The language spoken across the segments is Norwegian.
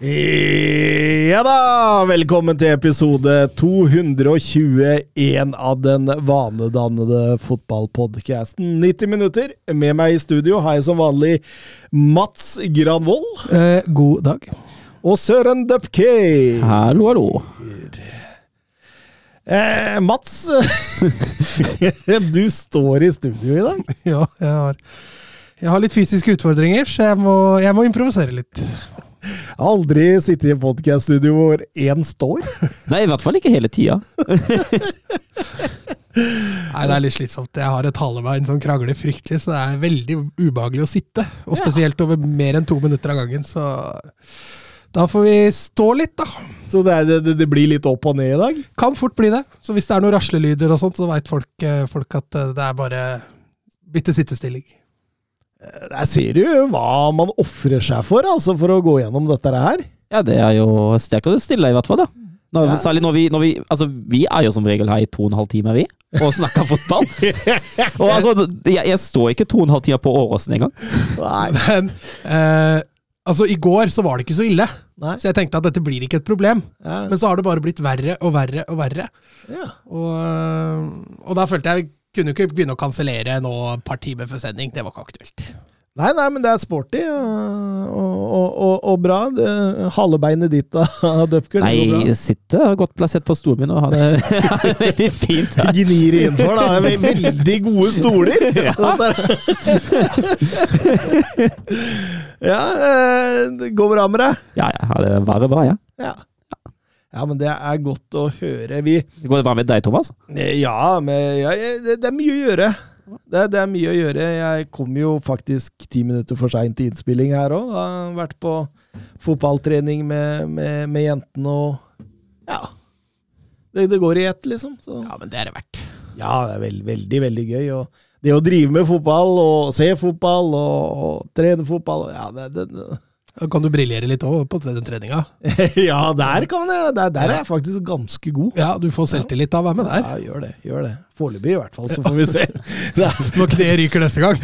Ja da! Velkommen til episode 221 av den vanedannede fotballpodcasten 90 minutter. Med meg i studio har jeg som vanlig Mats Granvoll Eh, god dag. og Søren Dupkey. Hallo, hallo. Eh, Mats, du står i studio i dag. Ja, jeg har, jeg har litt fysiske utfordringer, så jeg må, jeg må improvisere litt. Aldri sittet i en podcaststudio hvor én står. Nei, i hvert fall ikke hele tida. Nei, Det er litt slitsomt. Jeg har et halebein som krangler fryktelig, så det er veldig ubehagelig å sitte. Og spesielt over mer enn to minutter av gangen, så da får vi stå litt, da. Så det, er, det, det blir litt opp og ned i dag. Kan fort bli det. Så hvis det er noen raslelyder og sånt, så veit folk, eh, folk at eh, det er bare bytte sittestilling. Der ser du hva man ofrer seg for, altså, for å gå gjennom dette her. Ja, det er jo sterkere stille, i hvert fall. da. Når, Ja. Særlig når vi, når vi Altså, vi er jo som regel her i to og en halv time, vi, og snakker fotball. og altså, jeg, jeg står ikke to og en halv time på Åråsen engang. Nei. Men eh, altså, i går så var det ikke så ille. Nei. Så jeg tenkte at dette blir ikke et problem. Ja. Men så har det bare blitt verre og verre og verre. Ja. Og, øh, og da følte jeg kunne ikke begynne å kansellere nå et par timer før sending. Det var ikke aktuelt. Nei, nei, men det er sporty og, og, og, og, bra. Det, halebeinet ditt da, Dupker, Nei, sitte. jeg sitter godt plassert på stolen min og har det, det veldig fint her. Gnir innenfor, da. Er Veldig gode stoler. Er- ja, eh, det går bra med deg? Ja, jeg har det bare bra, ja. Ja. Ja, men det er godt å høre. Vi Går det bra med deg, Thomas? Ja, men ja, det, det er mye å gjøre. Det, det er mye å gjøre. Jeg kom jo faktisk ti minutter for seint til innspilling her òg. Har vært på fotballtrening med, med, med jentene og Ja. Det, det går i ett, liksom. Så. Ja, men det er det verdt. Ja, det er veld, veldig, veldig gøy. Og det å drive med fotball, og se fotball, og, og trene fotball Ja, det, det, Da kan du briljere litt òg på den treninga. ja der, kan jeg, der, der er jeg faktisk ganske god. Ja, du får selvtillit av å være med der. Ja, gjør det. gjør det. Foreløpig i hvert fall, så får vi se. Når kneet ryker neste gang.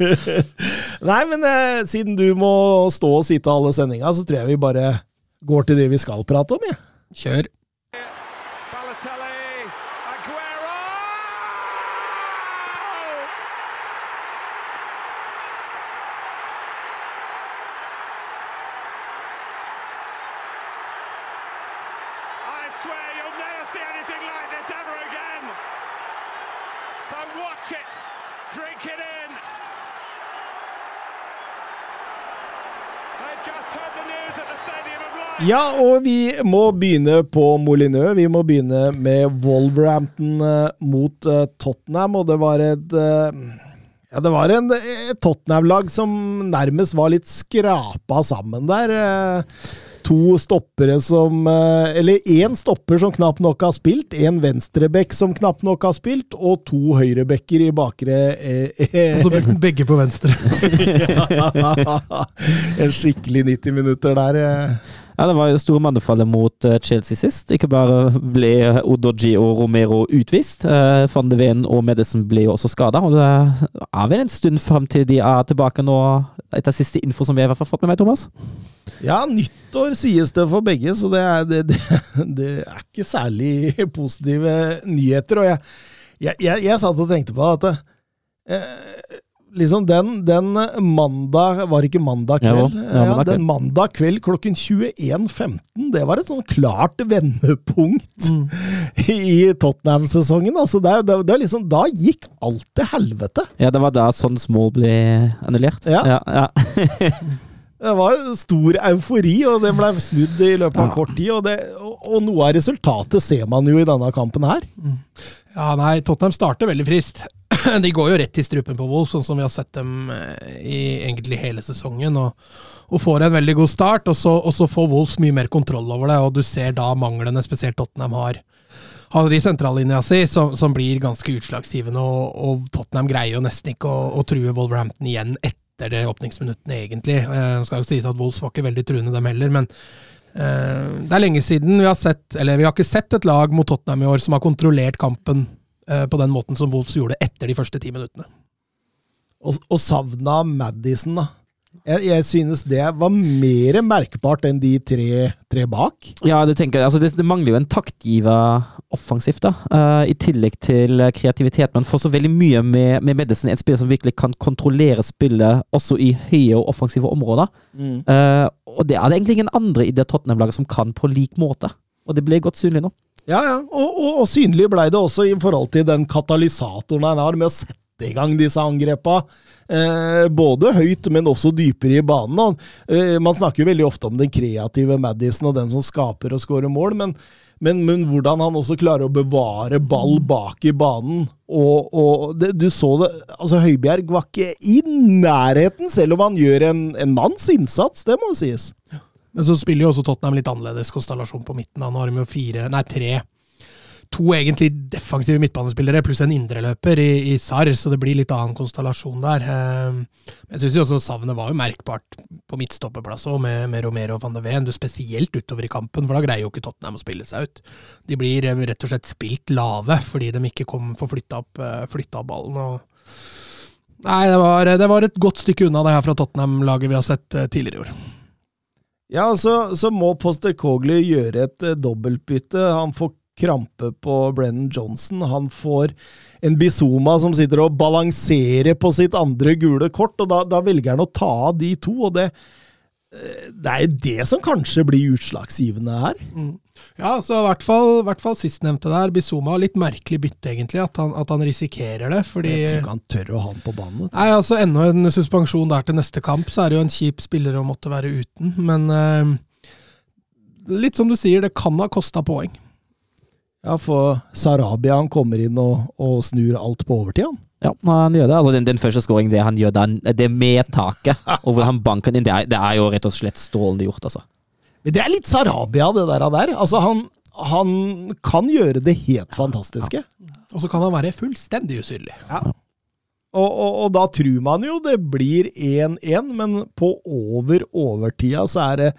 Nei, men eh, siden du må stå og sitte alle sendinga, så tror jeg vi bare går til det vi skal prate om, jeg. Kjør. Ja, og vi må begynne på Molineux. Vi må begynne med Wolverhampton eh, mot eh, Tottenham, og det var et eh, ja, det var en, et Tottenham-lag som nærmest var litt skrapa sammen der. To stoppere som Eller én stopper som knapt nok har spilt, én venstreback som knapt nok har spilt, og to høyrebacker i bakre eh, eh, Og så brukte den begge på venstre. En skikkelig 90 minutter der. eh. Ja, Det var jo store mannefallet mot eh, Chelsea sist. Ikke bare ble Odoji og Romero utvist, eh, van de Ven og Medison ble jo også skada. Og det er vel en stund fram til de er tilbake nå, etter siste info som vi har fått med meg, Thomas. Ja, nyttår sies det for begge, så det er, det, det, det er ikke særlig positive nyheter. Og jeg, jeg, jeg, jeg satt og tenkte på at eh, liksom den, den mandag Var det ikke mandag kveld? ja, mandag kveld. den mandag kveld klokken 21.15. Det var et sånn klart vendepunkt Mm. i Tottenham-sesongen. Altså, det, det, det liksom, da gikk alt til helvete. Ja, det var da sånn små ble annullert. Ja. ja, ja. Det var stor eufori, og det ble snudd i løpet av kort tid. Og, det, og, noe av resultatet ser man jo i denne kampen her. Ja, nei, Tottenham starter veldig frist. De går jo rett i strupen på Wolves, sånn som vi har sett dem eh, i egentlig hele sesongen. Og, og får en veldig god start, og så, og så får Wolves mye mer kontroll over det. Og du ser da manglene spesielt Tottenham har, har i sentrallinja si, som, som blir ganske utslagsgivende. Og, og, Tottenham greier jo nesten ikke å, å true Wolverhampton igjen etter det åpningsminuttene, egentlig. Eh, skal jo sies at Wolves var ikke veldig truende, dem heller. men eh, det er lenge siden vi har sett Eller vi har ikke sett et lag mot Tottenham i år som har kontrollert kampen eh, på den måten som Wolves gjorde etter de første ti minuttene. Og, og savna Madison, da. Jeg, jeg synes det var mer merkbart enn de tre, tre bak. Ja, du tenker, altså det, det mangler jo en taktgiver offensivt, da. Uh, I tillegg til kreativitet. Man får så veldig mye med, med Medicine. En spiller som virkelig kan kontrollere spillet også i høye og offensive områder. Eh, og det er det egentlig ingen andre i det Tottenham-laget som kan på lik måte. Og det ble godt synlig nå. Ja, ja. Og, og, og synlig blei det også i forhold til den katalysatoren han har med å sette i gang disse angrepa. Eh, både høyt, men også dypere i banen. Eh, man snakker jo veldig ofte om den kreative Madison og den som skaper og skårer mål, men, men, men, hvordan han også klarer å bevare ball bak i banen. Og, og det, du så det altså Høibjerg var ikke i nærheten, selv om han gjør en, en manns innsats, det må sies. Men så spiller jo også Tottenham litt annerledes konstellasjon på midten. Han har de jo fire, nei tre to egentlig defensive midtbanespillere pluss en indreløper i, i SAR, så det blir litt annen konstellasjon der. Eh, jeg syns også savnet var jo merkbart på midtstopperplass òg, med, med, Romero og van de Ven. Spesielt utover i kampen, for da greier jo ikke Tottenham å spille seg ut. De blir eh, rett og slett spilt lave fordi de ikke kom, for eh, flytta opp ballen. og Nei, det var, det var, et godt stykke unna det her fra Tottenham-laget vi har sett tidligere i år. Ja, så, så må Poster-Cogli gjøre et dobbeltbytte. Han får krampe på Brennan Johnson. Han får en Bizuma som sitter og balanserer på sitt andre gule kort, og da, da velger han å ta av de to. og det, eh, det er jo det som kanskje blir utslagsgivende her. Mm. Ja, så i hvert fall, hvert fall sistnevnte der. Bizuma litt merkelig bytte, egentlig. At han, at han risikerer det. fordi... Jeg tror ikke han tør å ha han på banen. Nei, altså Enda en suspensjon der til neste kamp, så er det jo en kjip spiller å måtte være uten. Men uh, litt som du sier, det kan ha kosta poeng. Ja, for Sarabia han kommer inn og, og snur alt på overtid, han. Ja, han gjør det. Altså, den, den første skåringen, det han gjør den, det medtaket, og hvor han banker den inn, det er, det er jo rett og slett strålende gjort, altså. Men det er litt Sarabia, det der. der. Altså, han, han kan gjøre det helt fantastiske. Ja. Og så kan han være fullstendig usynlig. Ja. Og, og, og, da tror man jo det blir 1-1, men på over overtida så er det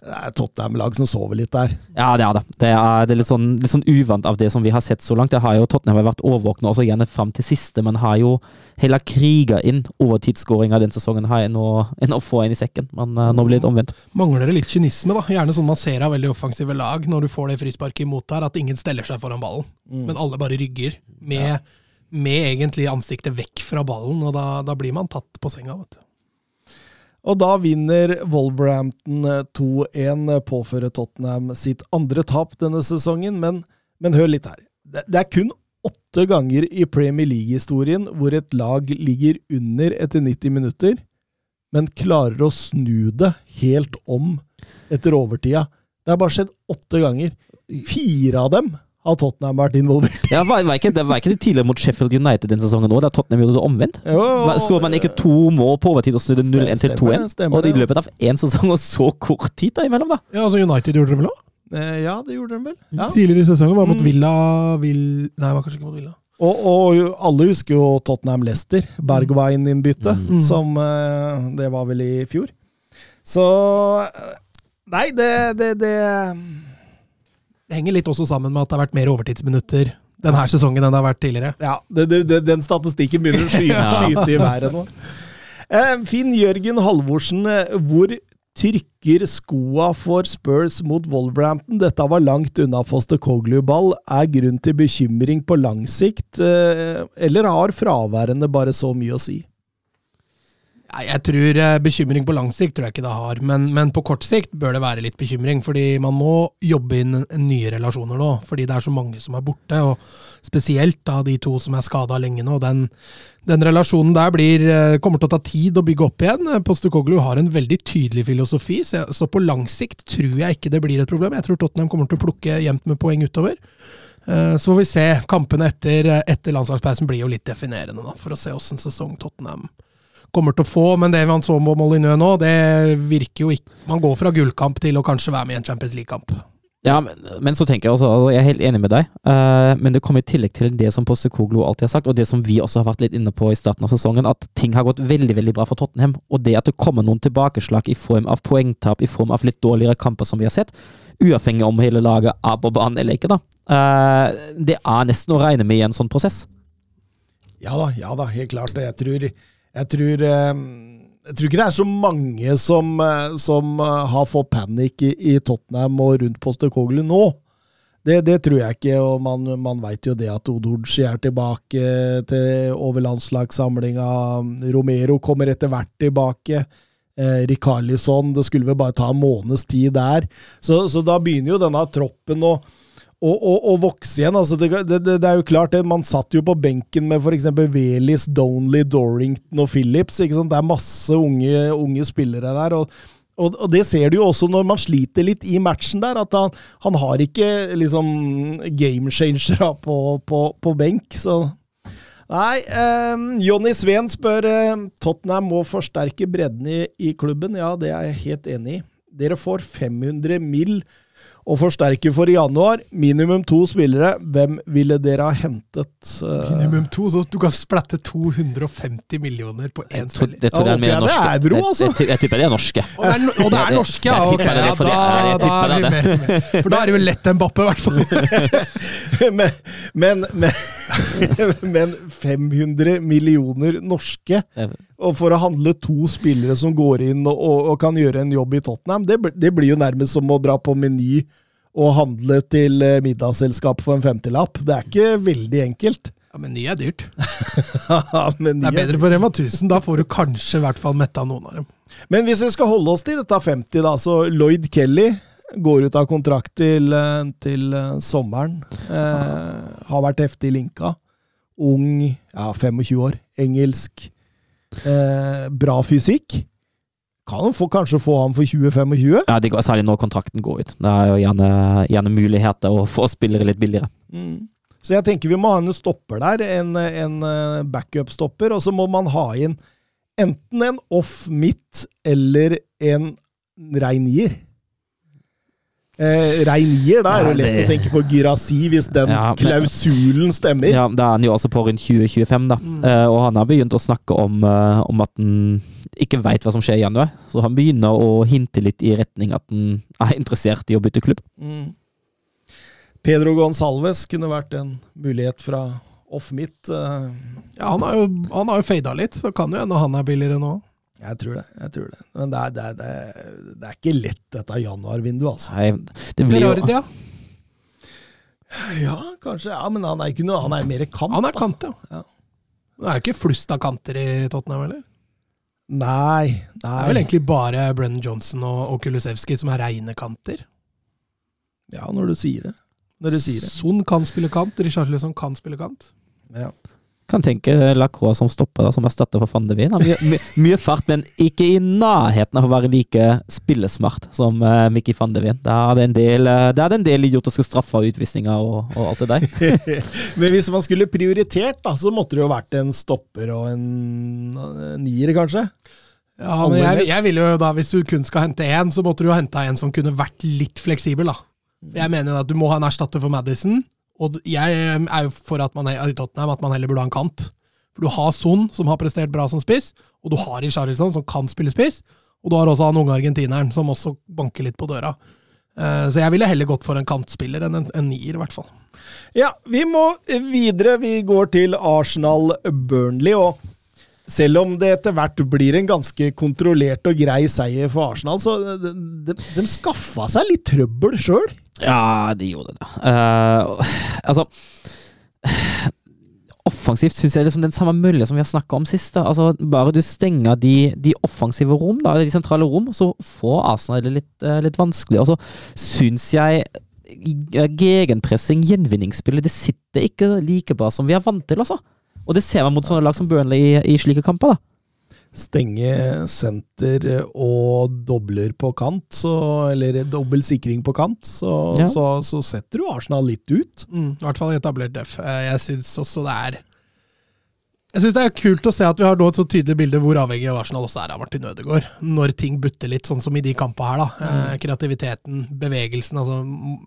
det er Tottenham-lag som sover litt der. Ja, det er det. Det er, det er litt, sånn, litt, sånn, uvant av det som vi har sett så langt. Det har jo Tottenham vært overvåkne også gjerne fram til siste, men har jo heller kriga inn overtidsskåringa den sesongen her enn å, enn å, få en i sekken. Men uh, nå blir det omvendt. Mangler det litt kynisme, da? Gjerne sånn man ser av veldig offensive lag når du får det frisparket imot der, at ingen steller seg foran ballen, mm. men alle bare rygger. Med, ja. med, egentlig ansiktet vekk fra ballen, og da, da blir man tatt på senga, vet du. Og da vinner Wolverhampton 2-1, påfører Tottenham sitt andre tap denne sesongen. Men, men hør litt her. Det, det, er kun åtte ganger i Premier League-historien hvor et lag ligger under etter 90 minutter, men klarer å snu det helt om etter overtida. Det har bare skjedd åtte ganger. Fire av dem har Tottenham vært involvert Ja, var, var, ikke, det var ikke det tidligere mot Sheffield United den sesongen òg, da Tottenham gjorde det omvendt? Skåret man ikke to mål på overtid og snudde 0-1 til 2-1? Og i løpet av én sesong og så kort tid da imellom, da? Ja, altså United gjorde det vel òg? Eh, ja, det gjorde de vel. Ja. Tidligere i sesongen var mot mm. Villa Vill... Nei, det var kanskje ikke mot Villa. Og, og, alle husker jo Tottenham Leicester, Bergwijn-innbyttet, mm. som uh, Det var vel i fjor. Så Nei, det, det, det det henger litt også sammen med at det har vært mer overtidsminutter denne sesongen enn det har vært tidligere. Ja, det, det, den statistikken begynner å skyte, skyte i været nå. Eh, Finn Jørgen Halvorsen, hvor trykker skoa for Spurs mot Wolverhampton? Dette var langt unna Foster Coglu-ball. Er grunn til bekymring på lang sikt, eh, eller har fraværende bare så mye å si? Jeg tror eh, Bekymring på lang sikt tror jeg ikke det har, men, men på kort sikt bør det være litt bekymring. Fordi man må jobbe inn nye relasjoner nå, fordi det er så mange som er borte. og Spesielt da de to som er skada lenge nå. Den, den relasjonen der blir, eh, kommer til å ta tid å bygge opp igjen. Postekoglu har en veldig tydelig filosofi, så, jeg, så på lang sikt tror jeg ikke det blir et problem. Jeg tror Tottenham kommer til å plukke jevnt med poeng utover. Eh, Så får vi se. Kampene etter, etter landslagspausen blir jo litt definerende, da, for å se åssen sesong Tottenham kommer til å få. Men det man så med Molyneux nå, det virker jo ikke Man går fra gullkamp til å kanskje være med i en Champions League-kamp. Ja, men, men så tenker jeg også, og jeg er helt enig med deg, uh, men det kommer i tillegg til det som Postekoglo alltid har sagt, og det som vi også har vært litt inne på i starten av sesongen, at ting har gått veldig veldig bra for Tottenham. Og det at det kommer noen tilbakeslag i form av poengtap, i form av litt dårligere kamper som vi har sett, uavhengig om hele laget er på banen eller ikke, da, uh, det er nesten å regne med i en sånn prosess. Ja da, ja da, helt klart. Jeg tror, jeg tror, eh, jeg tror ikke det er så mange som, eh, som eh, har fått panikk i, i Tottenham og rundt Postekoglu nå. Det, det tror jeg ikke, og man, man veit jo det at Odorci er tilbake til over landslagssamlinga. Romero kommer etter hvert tilbake. Eh, Rikarlison det skulle vel bare ta en måneds tid der. Så, så da begynner jo denne troppen å og, og, og vokse igjen. Altså det, det, det, er jo klart, det, Man satt jo på benken med f.eks. Velis, Donley, Dorrington og Phillips. Det er masse unge, unge spillere der. og, og, det ser du jo også når man sliter litt i matchen der, at han, han har ikke liksom gamechangere på, på, på benk. så... Nei, eh, Jonny Sveen spør eh, Tottenham må forsterke bredden i, i klubben. Ja, det er jeg helt enig i. Dere får 500 mill og forsterker for i januar. Minimum to spillere. Hvem ville dere ha hentet? eh? Minimum to, så du kan splatte 250 millioner på én Jeg tror- spiller. det tror Ja, jeg er håper jeg det er bro, altså. Jeg, jeg, jeg tipper det er norske. Og det er, og det er norske, ja. Ok, ja, da, er- da er vi det. mer med. For da er det jo lett Mbappe, i hvert fall. men, men, men, men 500 millioner norske Jeg- og for å handle to spillere som går inn og, og, og kan gjøre en jobb i Tottenham, det, det blir jo nærmest som å dra på Meny og handle til eh, middagsselskap for en femtilapp. Det er ikke veldig enkelt. Ja, Men ny er dyrt. men, ny Det er bedre på Rema 1000. Da får du kanskje i hvert fall metta noen av dem. men hvis vi skal holde oss til dette 50, da, så Lloyd Kelly går ut av kontrakt til, eh, til eh, sommeren. Eh, har vært heftig linka. Ung, ja, 25 år, engelsk. Eh, bra fysikk. Kan jo få, kanskje få ham for 20-25. Ja, det går, særlig når kontrakten går ut. Det er jo gjerne, gjerne muligheter å få spillere litt billigere. Mm. Så jeg tenker vi må ha en stopper der, en, en eh, backup-stopper, og så må man ha inn enten en off midt eller en rein nier. Eh, rein nier, da er det Ja, lett det- å tenke på Gyrasi, hvis den Ja, men- klausulen stemmer. Ja, Da er han jo også på rundt 2025, da. Mm. Eh, og han har begynt å snakke om, eh, om at han ikke veit hva som skjer i januar. Så han begynner å hinte litt i retning at han er interessert i å bytte klubb. Mm. Pedro Gonsalves kunne vært en mulighet fra off-mitt. eh, Ja, han har jo, han har jo fada litt, så kan jo hende han er billigere nå. Jeg tror det. jeg tror det. Men det er, det er, det er, det er ikke lett, dette januarvinduet, altså. Nei, det blir jo ja. Ja, kanskje. Ja, men han er ikke noe Han er mer kant. Han er da. kant, ja. Ja. Det er ikke flust av kanter i Tottenham eller? Nei, Det er vel egentlig bare Brennan Johnson og, og Kulusevski som er reine kanter. Ja, når du sier det. Når du sier det. Son kan spille kant, Richarlison kan spille kant. Ja. Kan tenke Lacroix som stopper, da, som erstatter for van de Wien. Mye, mye, mye fart, men ikke i nærheten av å være like spillesmart som uh, Mickey van de Wien. Er det en del, eh, det en del idiotiske straffer og utvisninger og, og alt det der. Men hvis man skulle prioritert, da, så måtte det jo vært en stopper og en nier, kanskje? Ja, men jeg, jeg vil jo da, Hvis du kun skal hente én, så måtte du jo hente en som kunne vært litt fleksibel. da. Jeg mener at du må ha en erstatter for Madison, og jeg er jo for at man i Tottenham at man heller burde ha en kant. For du har Son, som har prestert bra som spiss, og du har Richarlison, som kan spille spiss, og du har også han unge argentineren, som også banker litt på døra. Eh, Så jeg ville heller gått for en kantspiller enn en, en nier, i hvert fall. Ja, vi må videre. Vi går til Arsenal-Burnley. og selv om det etter hvert blir en ganske kontrollert og grei seier for Arsenal, så de, de, de skaffa seg litt trøbbel sjøl. Ja, de gjorde det. Uh, altså offensivt syns jeg liksom den samme mølja som vi har snakka om sist. da. Altså, Bare du stenger de, de offensive rom, da, de sentrale rom, så får Arsenal det litt, eh, litt vanskelig. Og så syns jeg eh, gegenpressing, gjenvinningsspillet, det sitter ikke like bra som vi er vant til, altså. Og det ser man mot sånne lag som Burnley i, i slike kamper, da. Stenge senter og dobler på kant, så, eller dobbel sikring på kant, så, Ja. så, så setter du Arsenal litt ut. Mm, I hvert fall etablert def. Eh, Jeg syns også det er Jeg synes det er kult å se at vi har nå et så tydelig bilde hvor avhengig av Arsenal også er av Martin Ødegaard. Når ting butter litt, sånn som i de kampene her. da. Mm. kreativiteten, bevegelsen, altså, mm,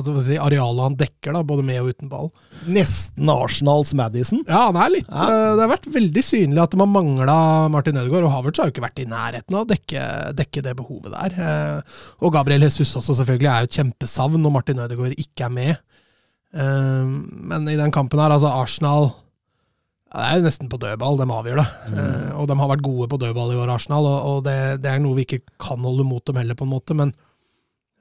altså si, arealet han dekker, da, både med og uten ball. Nesten Arsenals Madison. Ja, han er litt Ja. eh, Det har vært veldig synlig at man mangla Martin Ødegaard, og Havertz har jo ikke vært i nærheten av å dekke, dekke det behovet der. Eh, Og Gabriel Jesus også selvfølgelig er jo et kjempesavn når Martin Ødegaard ikke er med. Eh, Men i den kampen her, altså Arsenal ja, Det er jo nesten på dødball, de avgjør det. Eh, Og de har vært gode på dødball i år, Arsenal, og, og det, det er noe vi ikke kan holde mot dem heller, på en måte. men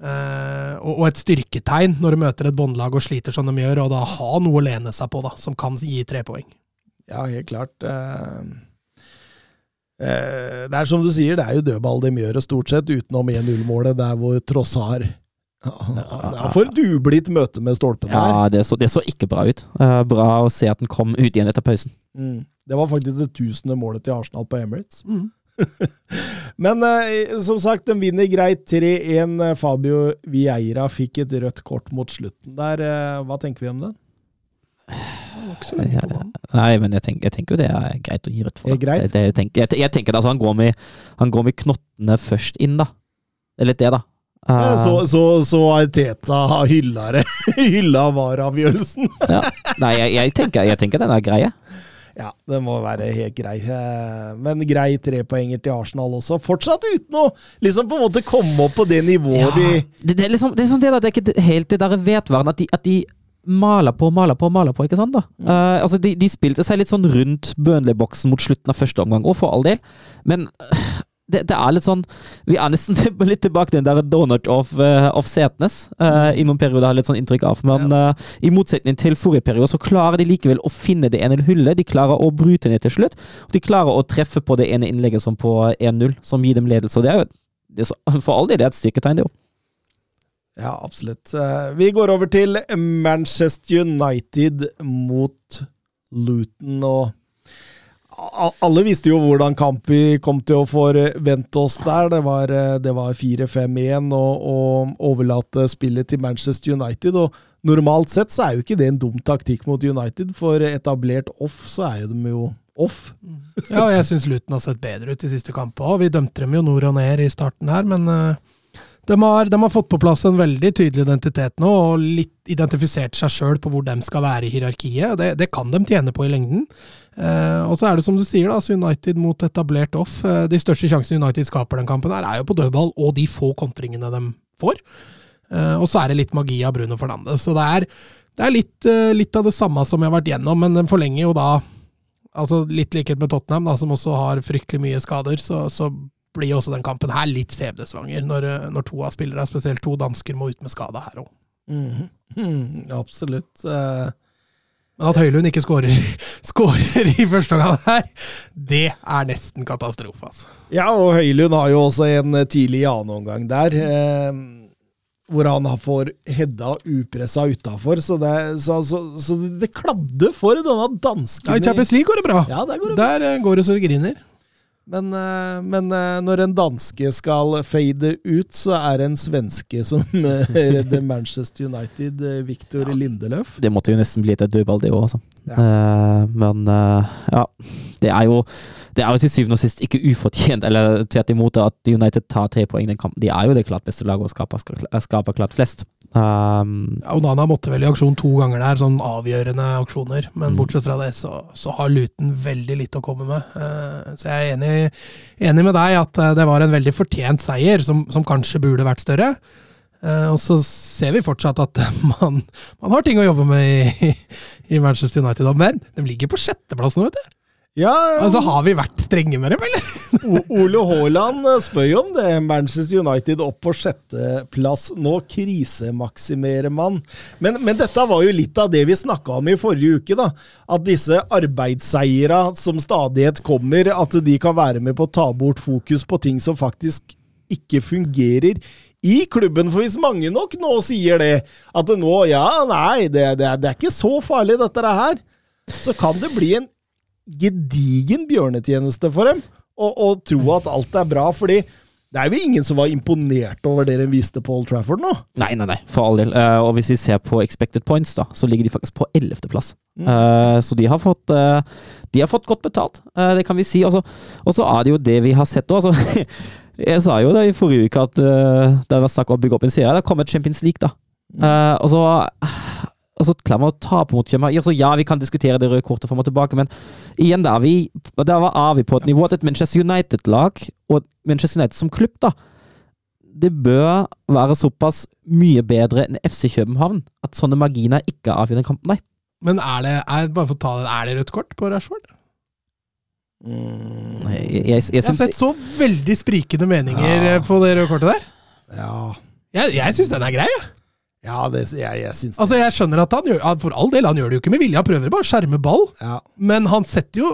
uh, og, og et styrketegn når du møter et båndlag og sliter som de gjør, og da ha noe å lene seg på da, som kan gi tre poeng. Ja, helt klart. Uh det er som du sier, det er jo dødball de gjør, stort sett, utenom 1-0-målet, der hvor Trossar Det er for dublitt møte med stolpen der. Ja, det så, det så ikke bra ut. Eh, bra å se at den kom ut igjen etter pausen. Mm. Det var faktisk det tusende målet til Arsenal på Emirates. Men eh, som sagt, den vinner greit 3-1. Fabio Vieira fikk et rødt kort mot slutten der. Eh, Hva tenker vi om på banen. Nei, men jeg tenker, jeg tenker jo det er greit å gi rødt for. Det er greit? Det, det, jeg, tenker, jeg, jeg tenker det, altså, han går, med, han går med knottene først inn, da. Det er litt det, da. Eh, Så, så, så Arteta hylla, det- hylla VAR-avgjørelsen. ja. Nei, jeg, jeg, tenker, jeg tenker den er grei. Ja, det må være helt grei. Eh, Men grei trepoenger til Arsenal også. Fortsatt uten å liksom på en måte komme opp på det nivået Ja, de det, det, er liksom, det er sånn det, da, det er ikke helt det der vedvaren at de, at de maler på, maler på, maler på, ikke sant? da? Eh, altså, de, de spilte seg litt sånn rundt Burnley-boksen mot slutten av første omgang, og for all del, men øh, det, det er litt sånn Vi er nesten litt tilbake til den der donut of, uh, of Setnes. Uh, I noen perioder har jeg litt sånn inntrykk av. Men uh, i motsetning til forrige periode, så klarer de likevel å finne det ene hullet. De klarer å bryte ned til slutt. Og de klarer å treffe på det ene innlegget som på 1-0, som gir dem ledelse. Og det er jo det så, For all del, det et styrketegn, det jo. Ja, absolutt. Eh, Vi går over til Manchester United mot Luton, og alle visste jo hvordan kamp vi kom til å forvente oss der. Det var, eh, var 4-5-1 og, og overlate spillet til Manchester United. og Normalt sett så er jo ikke det en dum taktikk mot United, for etablert off så er jo de jo off. Ja, og jeg syns Luton har sett bedre ut i siste kamp òg. Vi dømte dem jo nord og ned i starten her, men eh, de, har, de har fått på plass en veldig tydelig identitet nå, og litt identifisert seg sjøl på hvor de skal være i hierarkiet. Det, det kan de tjene på i lengden. Eh, og så er det som du sier, da, altså United mot etablert off. Eh, de største sjansene United skaper den kampen, her er jo på dødball og de få kontringene de får. Eh, og så er det litt magi av Bruno Fernandes. Så det er, det er litt, litt av det samme som vi har vært gjennom, men den forlenger jo da Altså Litt likhet med Tottenham, da, som også har fryktelig mye skader, så, så blir også den kampen her litt skjebnesvanger, når, når to av spillerne, spesielt to dansker, må ut med skade her òg. Mhm. absolutt. Eh, Men at Høylund ikke skårer, i første omgang her, det er nesten katastrofe, altså. Ja, og Høylund har jo også en tidlig annen der. Eh, hvor han får hedda upressa utafor. Så, så, så, så det kladde for denne dansken. Ja, I Champions League går det bra. Ja, der går det bra. Der eh, går det så det griner. Men, eh, men eh, når en danske skal fade ut, så er det en svenske som eh, redder Manchester United, Victor ja, Lindeløf. Det måtte jo nesten bli et dødball, det òg, altså. Ja. Men ja. Det er jo det er jo til syvende og sist ikke ufortjent, eller tvert imot, at United tar tre poeng i den kampen. De er jo det klart beste laget og skaper, skaper klart flest. Um, Ja, Onana måtte vel i aksjon to ganger der, sånn avgjørende aksjoner. Men Mm. bortsett fra det, så, så har Luton veldig lite å komme med. Uh, Så jeg er enig, enig med deg at eh, det var en veldig fortjent seier, som, som kanskje burde vært større. Uh, Og så ser vi fortsatt at man, man har ting å jobbe med i, i Manchester United. Men de ligger på sjetteplass nå, vet du. Ja, Altså, Har vi vært strenge med dem, eller? Ole Haaland eh, spør jo om det. Manchester United opp på sjetteplass. Nå krisemaksimerer man. Men, men dette var jo litt av det vi snakka om i forrige uke. da. At disse arbeidsseira som stadighet kommer, at de kan være med på å ta bort fokus på ting som faktisk ikke fungerer i klubben. For hvis mange nok nå sier det, at nå, ja, nei, det, det, det er ikke så farlig dette her, så kan det bli en gedigen bjørnetjeneste for dem å tro at alt er bra, fordi det er jo ingen som var imponert over det de viste på Old Trafford nå. Nei, nei, nei, for all del. Uh, og hvis vi ser på expected points, da, så ligger de faktisk på ellevteplass. Mm. Uh, så de har fått uh, De har fått godt betalt, det kan vi si. Og så er det jo det vi har sett òg. Altså, jeg sa jo det i forrige uke at det var snakk om å bygge opp en serie. Det har kommet Champions League, da. Eh, og så og så klarer man å tape mot København. Ja, ja, vi kan diskutere det røde kortet fram og tilbake, men igjen, da, vi, da var vi på et nivå at et Manchester United-lag, og Manchester United som klubb, da, det bør være såpass mye bedre enn FC København at sånne marginer ikke avgjør den kampen, nei. Men er det er, bare for å ta det, er det rødt kort på Rashford? Mm, Jeg, jeg, jeg, Jeg har sett så veldig sprikende meninger Ja. eh, på det røde kortet der. ja, Jeg, jeg syns den er grei. jeg. ja det, jeg, jeg syns Altså, Jeg skjønner at han gjør For all del, han gjør det jo ikke med vilje. Han prøver bare å skjerme ball. ja. Men han setter jo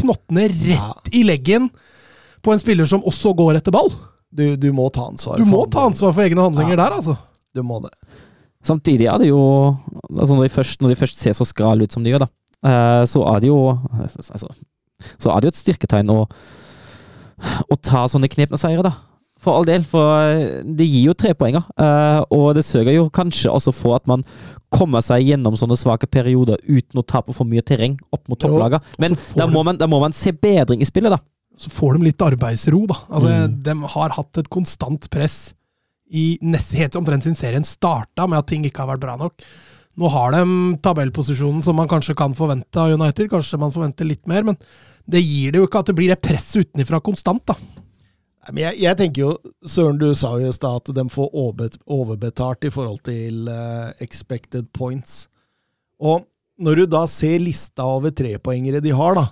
knottene Ja. rett i leggen på en spiller som også går etter ball. Du, du må ta ansvar. Du for må ta ansvar for egne handlinger Ja. der, altså. Du må det. Samtidig er det jo altså når, de først, når de først ser så skral ut som de gjør, da, eh, så er det jo altså, Så er det jo et styrketegn å, å ta sånne knepne seire, da. For all del, for eh, det gir jo trepoenger. Uh, og det sørger jo kanskje også for at man kommer seg gjennom sånne svake perioder uten å tape for mye terreng opp mot topplagene. Men da må, man, da må man se bedring i spillet, da. Så får de litt arbeidsro, da. Altså, Mm. De har hatt et konstant press i nest, helt omtrent siden serien starta med at ting ikke har vært bra nok. Nå har de tabellposisjonen som man kanskje kan forvente av United. Kanskje man forventer litt mer, men det gir det jo ikke at det blir det presset utenfra konstant, da. Jeg, jeg tenker jo, Søren, du sa jo i stad at de får overbetalt i forhold til eh, expected points. Og når du da ser lista over trepoengere de har, da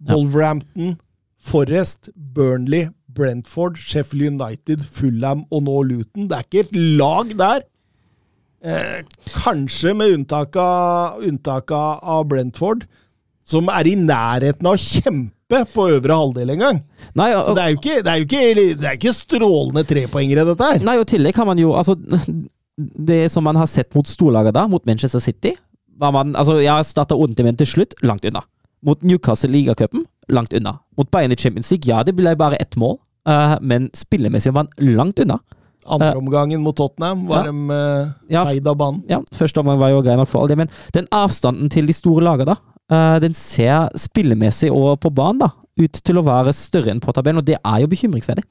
Ja. Wolverhampton, Forrest, Burnley, Brentford, Sheffield United, Fulham og nå Luton. Det er ikke et lag der. Eh, kanskje med unntak av, unntak av Brentford, som er i nærheten av å kjempe på øvre halvdel en gang. Nei, Så det er jo ikke, det er jo ikke, det er ikke strålende trepoengere, dette her. Nei, og i tillegg har man jo Altså, det som man har sett mot storlaget da, mot Manchester City var man, altså Jeg starta ordentlig, men til slutt langt unna. Mot Newcastle Ligacupen langt unna. Mot Bayern i Champions League, ja, det ble bare ett mål, uh, men spillemessig var man langt unna. Andre omgangen mot Tottenham var Ja. de eh, Ja. feid av banen. Ja, Første omgang var jo grei nok for all det, men den avstanden til de store lagene, da, eh, den ser spillemessig og på banen da, ut til å være større enn på tabellen, og det er jo bekymringsverdig.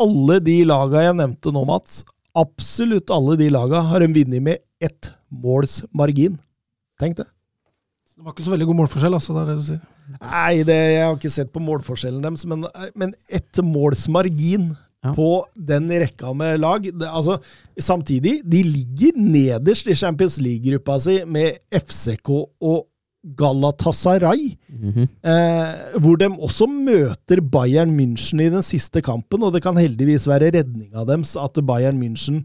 Alle de laga jeg nevnte nå, Mats, absolutt alle de laga har en vunnet med ett måls margin. Tenk det. Det var ikke så veldig god målforskjell, altså. Det er det du sier. Nei, det, jeg har ikke sett på målforskjellen deres, men, men ett måls margin Ja. på den rekka med lag det, altså, Samtidig, de ligger nederst i Champions League-gruppa si med FCK og Galatasaray. Mhm. Eh, hvor de også møter Bayern München i den siste kampen, og det kan heldigvis være redninga deres at Bayern München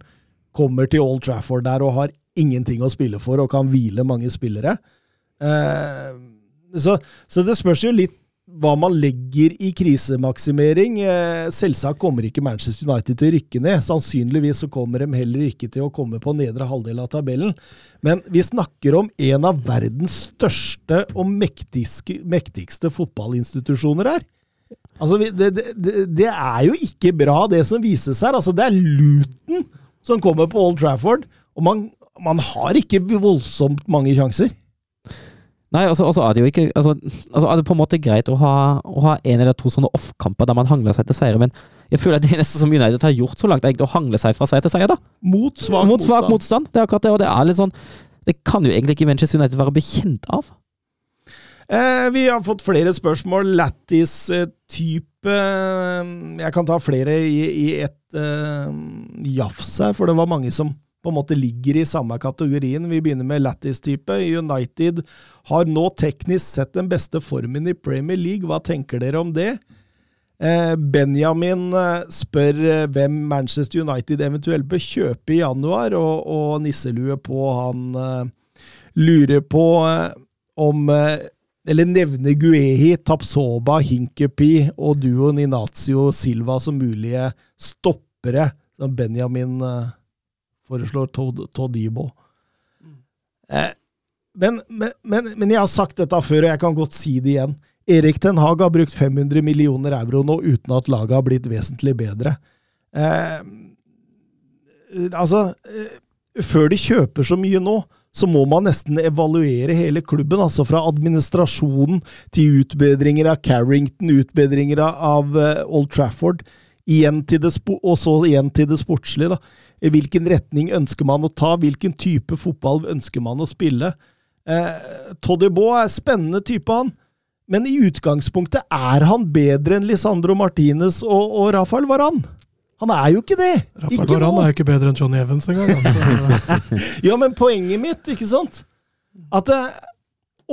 kommer til Old Trafford der og har ingenting å spille for og kan hvile mange spillere. Eh, så, så det spørs jo litt hva man legger i krisemaksimering. Eh, selvsagt kommer ikke Manchester United til å rykke ned. Sannsynligvis så kommer de heller ikke til å komme på nedre halvdel av tabellen. Men vi snakker om en av verdens største og mektigste, mektigste fotballinstitusjoner her. Altså, det, det, det, er jo ikke bra, det som vises her. Altså, det er Luton som kommer på Old Trafford, og man, man har ikke voldsomt mange sjanser. Nei, altså, altså er det jo ikke altså, altså er det på en måte greit å ha, å ha en eller to sånne off-kamper der man hangler seg til seire, men jeg føler at det eneste som United har gjort så langt, er egentlig å hangle seg fra seier til seier, da. Mot svak Mot svak motstand. motstand. Det er akkurat det, og det er litt sånn Det kan jo egentlig ikke Manchester United være bekjent av. Eh, vi har fått flere spørsmål. Lattis-type Jeg kan ta flere i, i ett eh, jafs her, for det var mange som på en måte ligger i samme kategorien. Vi begynner med Lattis-type. United har nå teknisk sett den beste formen i Premier League. Hva tenker dere om det? Eh, Benjamin eh, spør eh, hvem Manchester United eventuelt bør kjøpe i januar, og, og nisselue på han lurer på om Eller nevner Guehi, Tapsoba, Hinkepi og duoen Inazio Silva som mulige stoppere, som Benjamin foreslår Todibo. Eh, men, men, men, men, jeg har sagt dette før, og jeg kan godt si det igjen. Erik Ten Hag har brukt 500 millioner euro nå uten at laget har blitt vesentlig bedre. Eh, altså eh, Før de kjøper så mye nå, så må man nesten evaluere hele klubben. altså Fra administrasjonen til utbedringer av Carrington, utbedringer av uh, Old Trafford, igjen til det og så igjen til det sportslige. da. Hvilken retning ønsker man å ta? Hvilken type fotball ønsker man å spille? Eh, Toddybo er spennende type, han. Men i utgangspunktet er han bedre enn Lisandro Martinez og, og Rafael Varan. Han er jo ikke det! Rafael Varan er jo ikke bedre enn Johnny Evans engang. Altså. ja, men poenget mitt, ikke sant? At det, eh,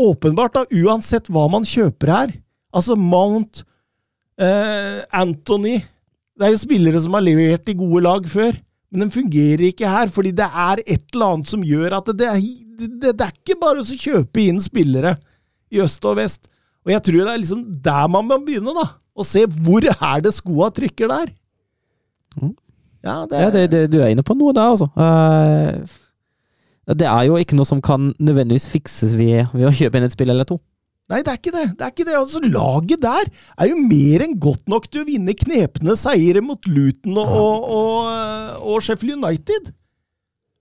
åpenbart, da, uansett hva man kjøper her Altså Mount, eh, Anthony Det er jo spillere som har levert i gode lag før. Men den fungerer ikke her, fordi det er et eller annet som gjør at det, det, det, det er ikke bare å kjøpe inn spillere i øst og vest. Og jeg tror det er liksom der man må begynne, da. Å se hvor er det skoa trykker der. Mm. Ja, det, ja det, det, du er inne på noe der, altså. Uh, det er jo ikke noe som kan nødvendigvis fikses ved, ved å kjøpe inn et spill eller to. Nei, det er ikke det. det er ikke det. Altså, Laget der er jo mer enn godt nok til å vinne knepne seire mot Luton og, og, og, og, Sheffield United.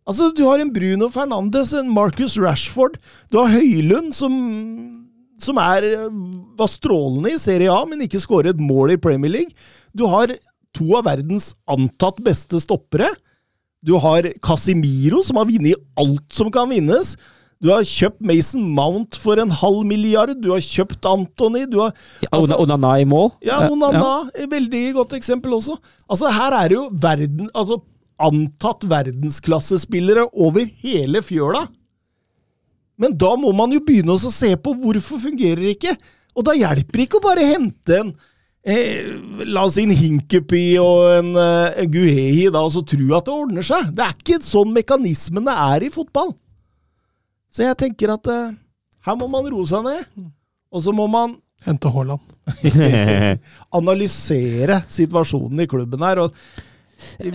Altså, Du har en Bruno Fernandes, en Marcus Rashford, du har Høylund, som, som er, var strålende i Serie A, men ikke skåret mål i Premier League. Du har to av verdens antatt beste stoppere. Du har Casimiro, som har vunnet alt som kan vinnes. Du har kjøpt Mason Mount for en halv milliard. Du har kjøpt Anthony. Du har, altså, Onana i mål. Ja, Onana. Ja. Veldig godt eksempel også. Altså, her er det jo verden, altså, antatt verdensklassespillere over hele fjøla. Men da må man jo begynne å se på hvorfor fungerer det ikke. Og da hjelper det ikke å bare hente en eh, La oss si en Hinkepy og en, eh, en Guhehi da, og så tro at det ordner seg. Det er ikke sånn mekanismene er i fotball. Så jeg tenker at uh, her må man roe seg ned. Og så må man Hente Haaland. analysere situasjonen i klubben her. og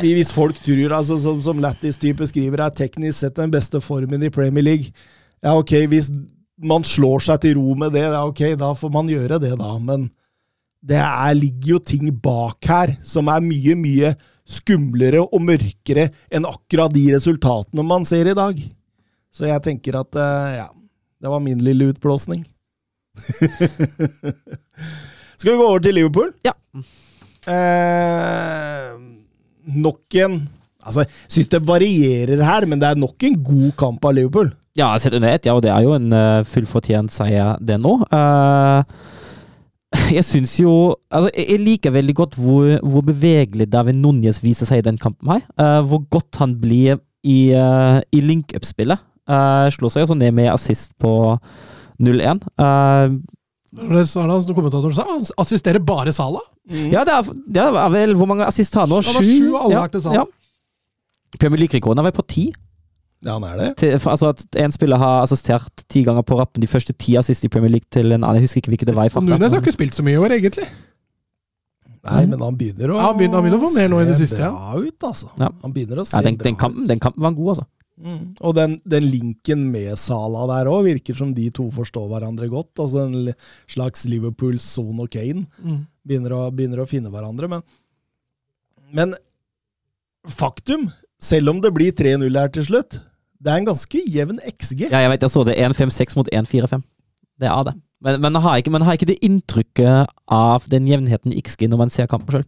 hvis folk tror, altså, som, som Lattis-type skriver, er teknisk sett den beste formen i Premier League Ja, ok, hvis man slår seg til ro med det, ja, ok, da får man gjøre det, da. Men det er, ligger jo ting bak her som er mye, mye skumlere og mørkere enn akkurat de resultatene man ser i dag. Så jeg tenker at eh, ja, det var min lille utblåsning. Skal vi gå over til Liverpool? Ja. Eh, nok en Altså, jeg syns det varierer her, men det er nok en god kamp av Liverpool. Ja, sett under ett, ja, og det er jo en uh, fullfortjent seier, det nå. Uh, jeg syns jo Altså, jeg liker veldig godt hvor, hvor bevegelig David Núñez viser seg i den kampen her. Uh, hvor godt han blir i, uh, i link-up-spillet. Uh, slo seg også ned med assist på 0-1. Uh, det kommentatoren sa, han assisterer bare Sala? Mm. Ja, det er, det er, vel Hvor mange assist har han nå? Sju? Sju alle ja, til Sala. Ja. Premier League-rekorden er vel på ti? Ja, han er det. Til, for, altså at En spiller har assistert ti ganger på rappen de første ti assist i Premier League til en annen. Jeg husker ikke hvilket det var i farta. Nunes har ikke spilt så mye i år, egentlig. Nei, men han begynner å ja, han begynner, han begynner å få mer nå i det siste. Ja. bra ut, altså. Ja. Han begynner å se ja, den, den kampen, ut. Den kampen var god, altså. Mm. Og den, den, linken med Sala der òg virker som de to forstår hverandre godt. Altså En slags Liverpool, Son og Kane mm. begynner, å, begynner, å, finne hverandre. Men, men faktum, selv om det blir 3-0 her til slutt, det er en ganske jevn XG. Ja, jeg vet, jeg så det. 1-5-6 mot 1-4-5. Det er det. Men, men, har ikke, men har ikke det inntrykket av den jevnheten i XG når man ser kampen sjøl.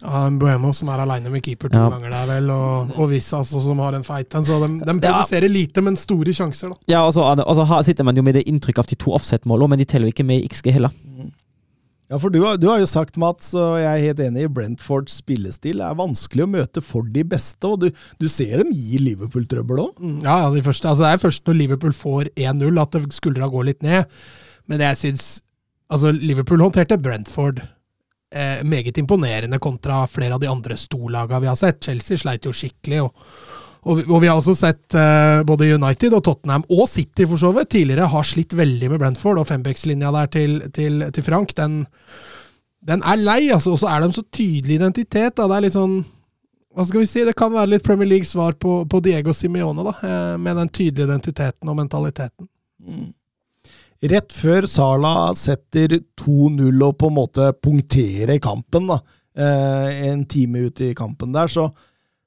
Ja, Buemo som er aleine med keeper to ja. ganger der, vel. Og, og Vissa altså, som har en fight en. Så de, de produserer ja. lite, men store sjanser, da. Ja, og så, her sitter man jo med det inntrykket av de to offset-målene, men de teller jo ikke med i XG heller. Mm. Ja, for du har, du har jo sagt, Mats, og jeg er helt enig i Brentfords spillestil. Det er vanskelig å møte for de beste, og du, du ser dem gi Liverpool trøbbel òg. Mm, Ja, ja, de første, altså det er først når Liverpool får 1-0 at det- skuldra går litt ned. Men jeg syns altså Liverpool håndterte Brentford eh, meget imponerende kontra flere av de andre storlagene vi har sett. Chelsea sleit jo skikkelig. og og og vi har også sett eh, både United og Tottenham, og City for så vidt, tidligere har slitt veldig med Brentford. Og fembackslinja der til, til, til Frank, den, den er lei, altså. Og så er en så tydelig identitet. da, Det er litt sånn hva skal vi si, Det kan være litt Premier League svar på, på Diego Simione, da, eh, med den tydelige identiteten og mentaliteten. Rett før Sala setter 2-0 og på en måte punkterer kampen, da, eh, en time ut i kampen der, så,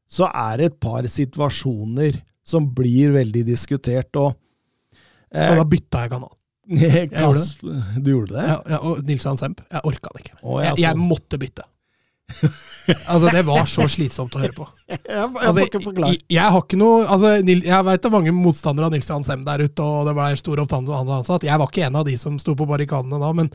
så er det et par situasjoner som blir veldig diskutert, og Så eh, da bytta jeg kanal. Kass, Du gjorde det? Ja, ja, og Nils Johan Semp. Jeg orka det ikke. Å, jeg, jeg måtte bytte. Altså, det var så slitsomt å høre på. Jeg, Altså, jeg, jeg har ikke noe altså, Jeg vet det er mange motstandere av Nils Johan Sem der ute, og det ble stor oppstand om han ansatt. Jeg var ikke en av de som sto på barrikadene da, men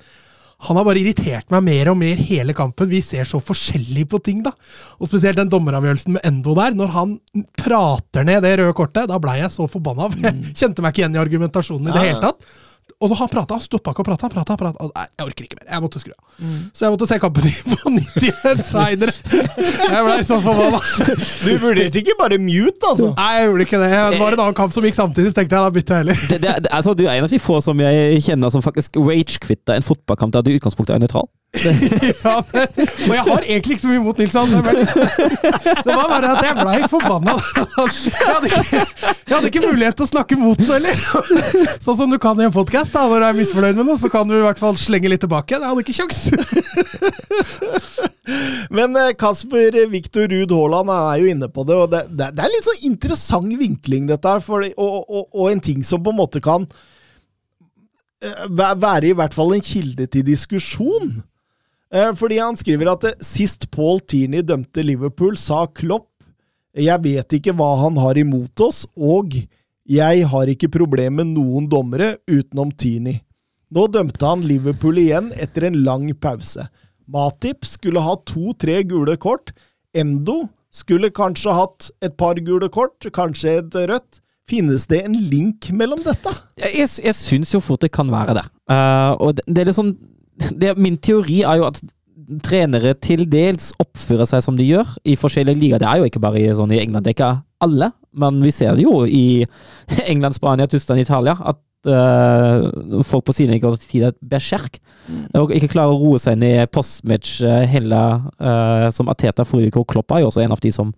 han har bare irritert meg mer og mer hele kampen. Vi ser så forskjellig på ting, da. Og spesielt den dommeravgjørelsen med Endo der. Når han prater ned det røde kortet, da blei jeg så forbanna. Jeg kjente meg ikke igjen i argumentasjonen i det hele tatt. Og så han prata, han stoppa ikke å prate. Han prata, prata. og Nei, jeg orker ikke mer. Jeg måtte skru av. Så jeg måtte se kampen på nytt igjen seinere. Jeg blei så forbanna. Du vurderte ikke bare mute, altså? Nei, jeg gjorde ikke det. Det var en annen kamp som gikk samtidig, så tenkte jeg da bytter jeg heller. Det, det, det, altså, du er en av de få som jeg kjenner som faktisk rage-quitter en fotballkamp der du i utgangspunktet er nøytral. Ja, men, og jeg har egentlig ikke så mye imot Nilsson. Det var- det bare at jeg blei forbanna. Jeg jeg hadde ikke mulighet til å snakke mot noe heller. Sånn som du kan i en podkast. Når du er misfornøyd med noe, så kan du i hvert fall slenge litt tilbake. Jeg hadde ikke kjangs. Men eh, Kasper Viktor Ruud Haaland er jo inne på det, og det, det, det er litt sånn interessant vinkling, dette her, og, og, og en ting som på en måte kan eh, være i hvert fall en kilde til diskusjon. Eh, Fordi han skriver at eh, sist Paul Tierney dømte Liverpool, sa Klopp jeg vet ikke hva han har imot oss, og jeg har ikke problem med noen dommere utenom Tierney. Nå dømte han Liverpool igjen etter en lang pause. Matip skulle ha to-tre gule kort. Endo skulle kanskje hatt et par gule kort, kanskje et rødt. Finnes det en link mellom dette? Jeg, jeg, syns jo fort det kan være det. Uh, og det, det er litt sånn det, Min teori er jo at trenere til dels oppfører seg som de gjør i forskjellige ligaer. Det er jo ikke bare i, sånn i England, det er ikke alle, men vi ser det jo i England, Spania, Tyskland, Italia. At eh, folk på siden går til tider berserk. Og ikke klarer å roe seg ned postmatch uh, heller, uh, som Ateta forrige uke. Og Klopp er jo også en av de som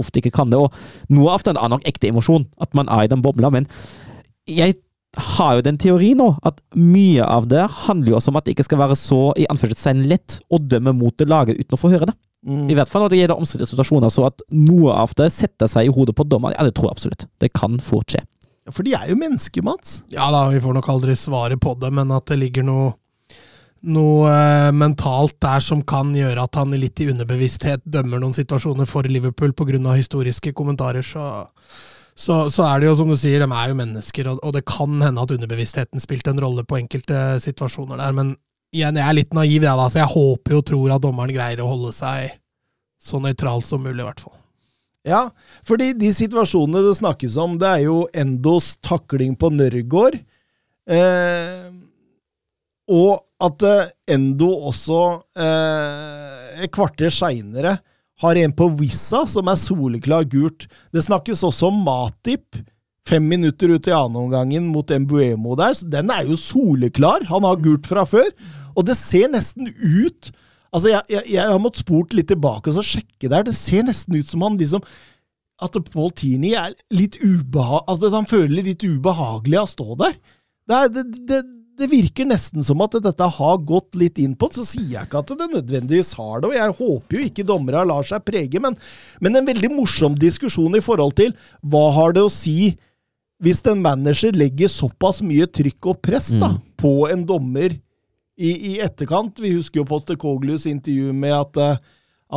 ofte ikke kan det. Og noe av den er nok ekte emosjon, at man er i den bobla, men jeg har jo den teori nå, at mye av det handler jo også om at det ikke skal være så i anførselstegn lett å dømme mot det laget uten å få høre det. I hvert fall når det gjelder omstridte situasjoner, så at noe av det setter seg i hodet på dommeren, ja, det tror jeg absolutt. Det kan fort skje. For de er jo mennesker, Mats. Ja da, vi får nok aldri svaret på det, men at det ligger noe noe eh, mentalt der som kan gjøre at han litt i underbevissthet dømmer noen situasjoner for Liverpool pga. historiske kommentarer, så, så, så er det jo som du sier, de er jo mennesker, og, og det kan hende at underbevisstheten spilte en rolle på enkelte situasjoner der, men igjen, jeg er litt naiv, jeg da, så jeg håper og tror at dommeren greier å holde seg så nøytral som mulig, i hvert fall. Ja, fordi de situasjonene det snakkes om, det er jo Endos takling på Nørgaard. Eh, og at eh, Endo også eh, et kvarter seinere har en på Wissa som er soleklar gult. Det snakkes også om Matip. Fem minutter ut i annenomgangen mot Embuemo der. så Den er jo soleklar. Han har gult fra før. Og det ser nesten ut Altså, jeg, jeg, jeg har måttet spurt litt tilbake og så sjekke der. Det ser nesten ut som han liksom At Paul Tierney er litt ubehag... Altså, han føler litt ubehagelig av å stå der. Det, er, det, det, det virker nesten som at dette har gått litt inn på Så sier jeg ikke at det nødvendigvis har det, og jeg håper jo ikke dommere lar seg prege, men, men en veldig morsom diskusjon i forhold til hva har det å si hvis en manager legger såpass mye trykk og press da, Mm. på en dommer i, i etterkant. Vi husker jo Postecoglius intervju med at, eh,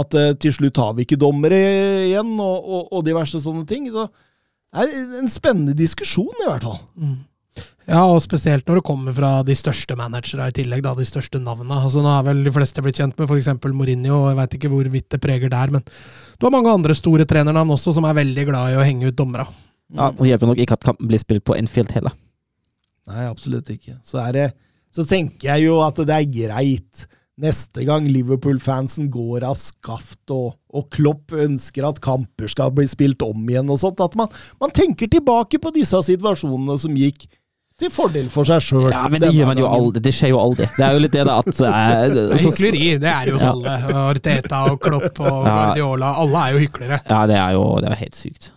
at eh, til slutt har vi ikke dommere igjen, og, og, og diverse sånne ting. Så det er en spennende diskusjon, i hvert fall. Ja, og spesielt når det kommer fra de største managerne i tillegg, da, de største navnene. Altså, nå har vel de fleste blitt kjent med f.eks. Mourinho, og jeg veit ikke hvorvidt det preger der, men du har mange andre store trenernavn også som er veldig glad i å henge ut dommere. Ja, og hjelper nok ikke at kampen blir spilt på Enfield heller. Nei, absolutt ikke. Så, er det, så tenker jeg jo at det er greit neste gang Liverpool-fansen går av skaft og, og, Klopp ønsker at kamper skal bli spilt om igjen og sånt, at man, man tenker tilbake på disse situasjonene som gikk til fordel for seg sjøl. Ja, men det gjør man jo aldri. Det skjer jo aldri. Det er jo litt det da at eh, Det er hykleri, det er jo hos alle. Arteta og Klopp og Guardiola. Alle er jo hyklere. Ja, det er jo det er helt sykt.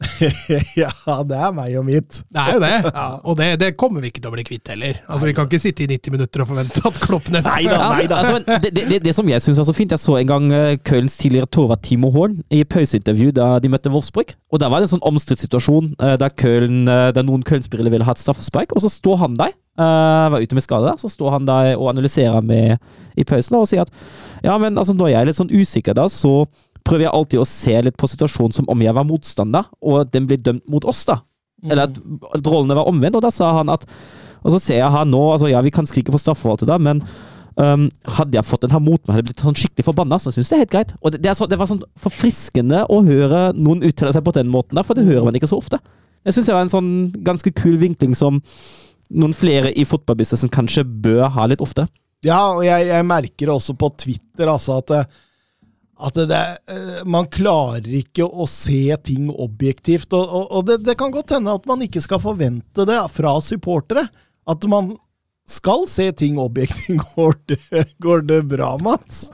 ja, det er meg og mitt. Det er jo det. Ja. Og det, det, kommer vi ikke til å bli kvitt heller. Altså, Vi kan ikke sitte i 90 minutter og forvente at Klopp neste Nei da, nei da. Altså, det, det, det, som jeg syns er så fint, jeg så en gang uh, Kölns tidligere torvart Timo Horn i pauseintervju da de møtte Wolfsburg. Og Da var det en sånn omstridt situasjon uh, der, Köln, uh, der noen Köln-spillere ville ha et straffespark, og så står han der. Uh, var ute med skade, så står han der og analyserer med i pausen og sier at ja, men altså, når jeg er litt sånn usikker da, så prøver jeg alltid å se litt på situasjonen som om jeg var motstander, og den blir dømt mot oss, da. Mm. Eller at, at rollene var omvendt, og da sa han at Og så ser jeg her nå, altså ja, vi kan skrike på straffeforholdet, da, men um, hadde jeg fått den her mot meg, hadde jeg blitt sånn skikkelig forbanna, så syns jeg det er helt greit. Og det, det, så, det, var sånn forfriskende å høre noen uttale seg på den måten der, for det hører man ikke så ofte. Jeg syns det var en sånn ganske kul vinkling som noen flere i fotballbusinessen kanskje bør ha litt ofte. Ja, og jeg, jeg merker også på Twitter altså at at det, eh, man klarer ikke å se ting objektivt. Og, og, og det, det, kan godt hende at man ikke skal forvente det fra supportere. At man skal se ting objektivt. Går det, går det bra, Mats?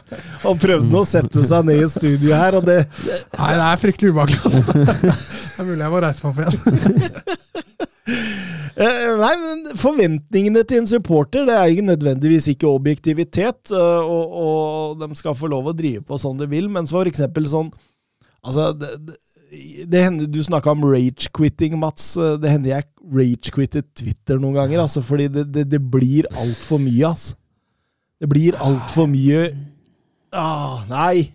Og prøvde å sette seg ned i studio her, og det Nei, det er fryktelig ubehagelig. Det er mulig jeg må reise meg opp igjen. Eh, nei, men Forventningene til en supporter det er ikke nødvendigvis ikke objektivitet, uh, og, og, de skal få lov å drive på sånn de vil, men for eksempel sånn Altså, det, det hender Du snakka om rage-quitting, Mats. Eh, det hender jeg rage-quitter Twitter noen ganger, altså, fordi det, det, det blir altfor mye, altså. Det blir altfor mye ah, Nei.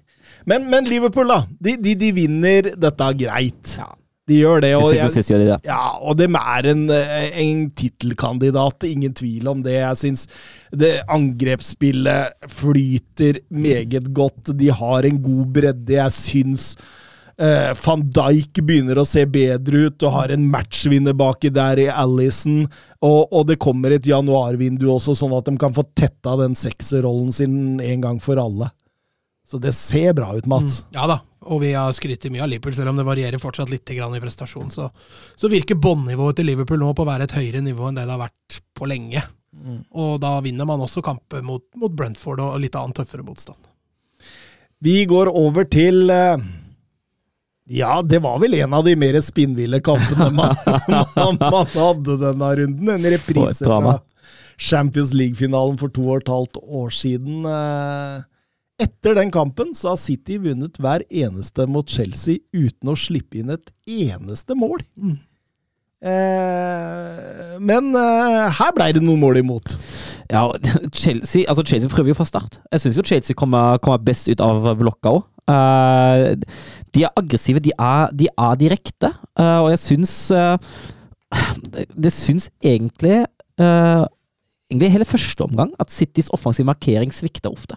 Men, men, Liverpool, da. De, de, de vinner dette greit. Ja. De gjør det. Og, jeg, ja, og de er en, en tittelkandidat, ingen tvil om det. Jeg syns det angrepsspillet flyter meget godt. De har en god bredde. Jeg syns uh, van Dijk begynner å se bedre ut og har en matchvinner baki der i Alison. Og, og, det kommer et januarvindu også, sånn at de kan få tetta den sekserrollen sin en gang for alle. Så det ser bra ut, Mats. Mm, ja da, og vi har skrytt mye av Liverpool, selv om det varierer fortsatt litt i prestasjon. Så, så virker bånnivået til Liverpool nå på å være et høyere nivå enn det det har vært på lenge. Mm. Og da vinner man også kamper mot, mot, Brentford og litt annen tøffere motstand. Vi går over til eh, Ja, det var vel en av de mer spinnville kampene man, man, man hadde denne runden. En reprise fra Champions League-finalen for to og et halvt år siden. Eh, etter den kampen så har City vunnet hver eneste mot Chelsea uten å slippe inn et eneste mål. Mm. Eh, men eh, her ble det noen mål imot. Ja, Chelsea, altså Chelsea prøver jo fra start. Jeg syns jo Chelsea kommer, kommer, best ut av blokka òg. Eh, de er aggressive, de er, de er direkte, uh, og jeg syns uh, Det syns egentlig Egentlig hele første omgang at Citys offensive markering svikter ofte.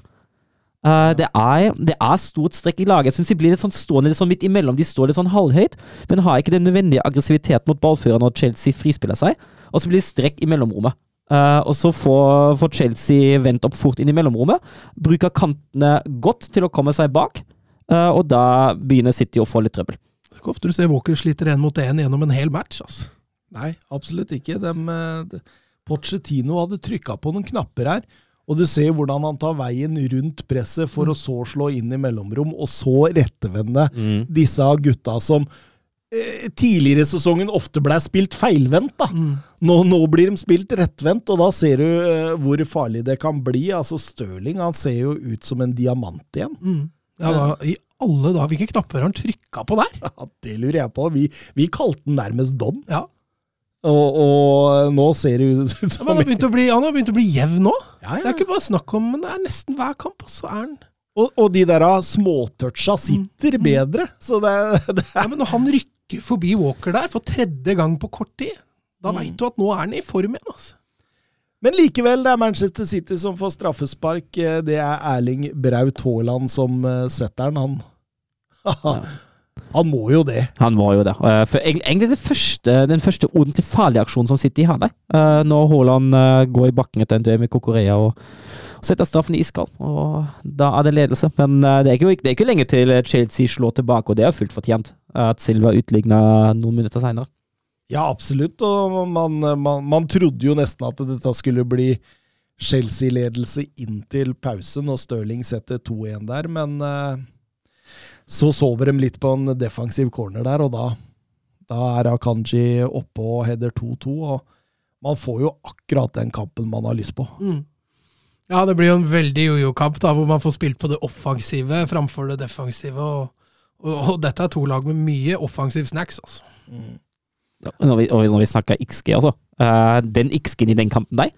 Uh, det, er, det, er, stort strekk i laget. Jeg syns de blir litt sånn stående litt sånn midt imellom. De står litt sånn halvhøyt, men har ikke den nødvendige aggressiviteten mot ballfører når Chelsea frispiller seg. Og så blir det strekk i mellomrommet. Uh, og så får, får, Chelsea vendt opp fort inn i mellomrommet. Bruker kantene godt til å komme seg bak, uh, og da begynner City å få litt trøbbel. Det er ikke ofte du ser Walker sliter én mot én gjennom en hel match. Altså. Nei, absolutt ikke. De, de, Pochettino hadde trykka på noen knapper her. Og du ser hvordan han tar veien rundt presset for å så slå inn i mellomrom, og så rettevende mm. disse gutta som eh, tidligere i sesongen ofte ble spilt feilvendt. da. Mm. Nå, nå, blir de spilt rettvendt, og da ser du eh, hvor farlig det kan bli. Altså Stirling han ser jo ut som en diamant igjen. Mm. Ja, da, I alle dager, Hvilke knapper har han trykka på der? Ja, Det lurer jeg på. Vi, vi kalte den nærmest Don. Ja. Og, og, nå ser det ut som Han har begynt å bli, han har begynt å bli jevn nå. Ja, ja. Det er ikke bare snakk om, men det er nesten hver kamp, så er han og, og, de der småtoucha sitter mm. bedre. Så det, det ja, Men når han rykker forbi Walker der for tredje gang på kort tid Da Mm. veit du at nå er han i form igjen. altså. Men likevel, det er Manchester City som får straffespark. Eh, Det er Erling Braut Haaland som eh, setter den, han. han må jo det. Han må jo det. Eh, For egentlig det første, den første ordentlig farlige aksjonen som City hadde. der. Når Haaland eh, går i bakken etter en død med Kokorea og og setter straffen i iskald. Og da er det ledelse. Men eh, det er, ikke, det er ikke lenge til Chelsea slår tilbake, og det er fullt fortjent at Silva utligna noen minutter seinere. Ja, absolutt. Og man, man, man trodde jo nesten at dette skulle bli Chelsea-ledelse inntil pausen, og Stirling setter 2-1 der, men eh, så sover de litt på en defensiv corner der, og da, da er Akanji oppe og header 2-2. og Man får jo akkurat den kampen man har lyst på. Mm. Ja, det blir jo en veldig jojo-kamp, da, hvor man får spilt på det offensive framfor det defensive. Og, og, og dette er to lag med mye offensiv snacks, altså. Ja, Når vi, og når vi snakker XG, altså. Uh, den XG-en i den kampen der,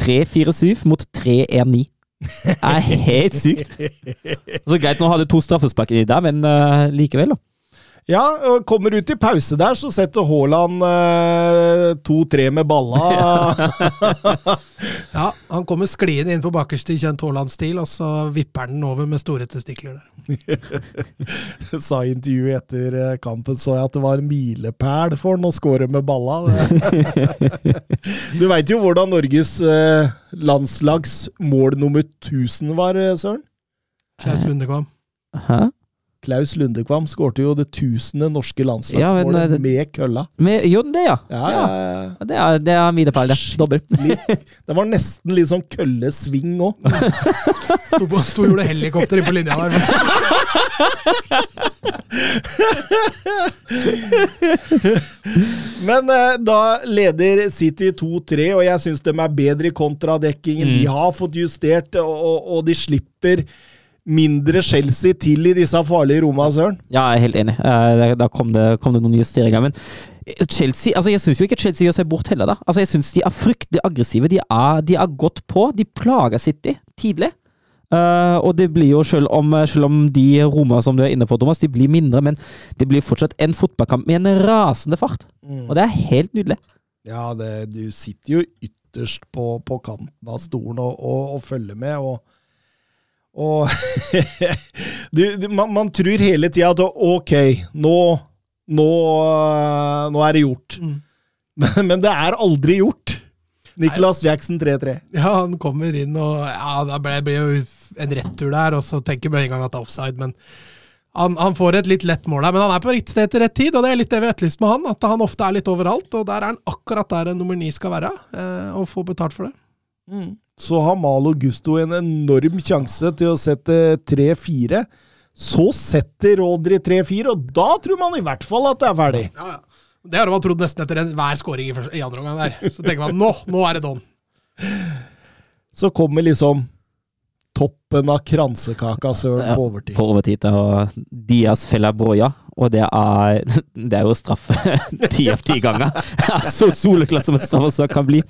3-4-7 mot 3-1-9. Er helt sykt. Altså, Greit, nå hadde du to straffespark i dag men uh, likevel, da. Ja, og kommer ut i pause der, så setter Haaland eh, 2-3 med balla. Ja, han kommer skliende inn på bakerste i kjent Haaland-stil, og så vipper han den over med store testikler der. sa i intervjuet etter eh, kampen så jeg at det var en milepæl for han å score med balla. du veit jo hvordan Norges eh, landslags mål nummer 1000 var, eh, Søren? Klaus Lundekvam. Hæ? Klaus Lundekvam skårte jo det tusende norske Ja, landslagsmålet men, eh, det- med kølla. Med, jo, det, ja. Ja, ja, ja. Det er, det er milepæl, det. Dobbel. Det var nesten litt sånn køllesving òg. Sto, og gjorde helikopter på linja der. Men eh, da leder City 2-3, og jeg syns de er bedre i kontradekkingen. De har fått justert, og, og de slipper mindre Chelsea til i disse farlige rommene, Søren. Ja, jeg er helt enig. Eh, Da kom det, kom det noen justeringer. Men Chelsea, altså jeg syns ikke Chelsea gjør seg bort heller. da. Altså Jeg syns de er fryktelig aggressive. De er, de er godt på. De plager City tidlig. Uh, og det blir jo, selv om, selv om de rommene som du er inne på, Thomas, de blir mindre, men det blir fortsatt en fotballkamp med en rasende fart. Og det er helt nydelig. Ja, det, du sitter jo ytterst på, på kanten av stolen og, og, og følger med, og og du, du, man, man tror hele tida at ok, nå, nå, øh, nå er det gjort. Mm. Men, men det er aldri gjort. Nicholas Jackson 3-3. Ja, han kommer inn, og ja, det blir jo en retur der, og så tenker man en gang at det er offside, men han, han får et litt lett mål der, men han er på rett sted til rett tid, og det er litt det vi har etterlyst med han, at han ofte er litt overalt, og der er han akkurat der en nummer ni skal være, eh, og få betalt for det. Så har Malo Gusto en enorm sjanse til å sette 3-4. Så setter Rodri 3-4, og da tror man i hvert fall at det er ferdig. Ja, ja. Det har man trodd nesten etter enhver scoring i, første, i andre omgang der. Så tenker man nå, nå er det don. Så kommer liksom toppen av kransekaka søren på overtid. På overtid. Og Diaz feller Broja, og det er, det er jo straffe ti av ti ganger. Så soleklart som en straffesak kan bli.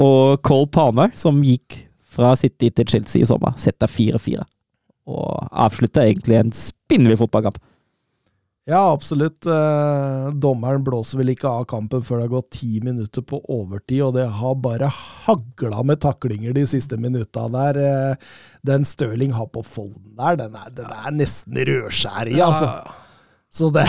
Og Cole Palmer, som gikk fra City til Chelsea i sommer, setter 4-4. Og avslutter egentlig en spinnvill fotballkamp. Ja, absolutt. Eh, dommeren blåser vel ikke av kampen før det har gått ti minutter på overtid, og det har bare hagla med taklinger de siste minutta der. Eh, den Stirling har på Folden der, den er, den er nesten rødskjærig, altså. Så det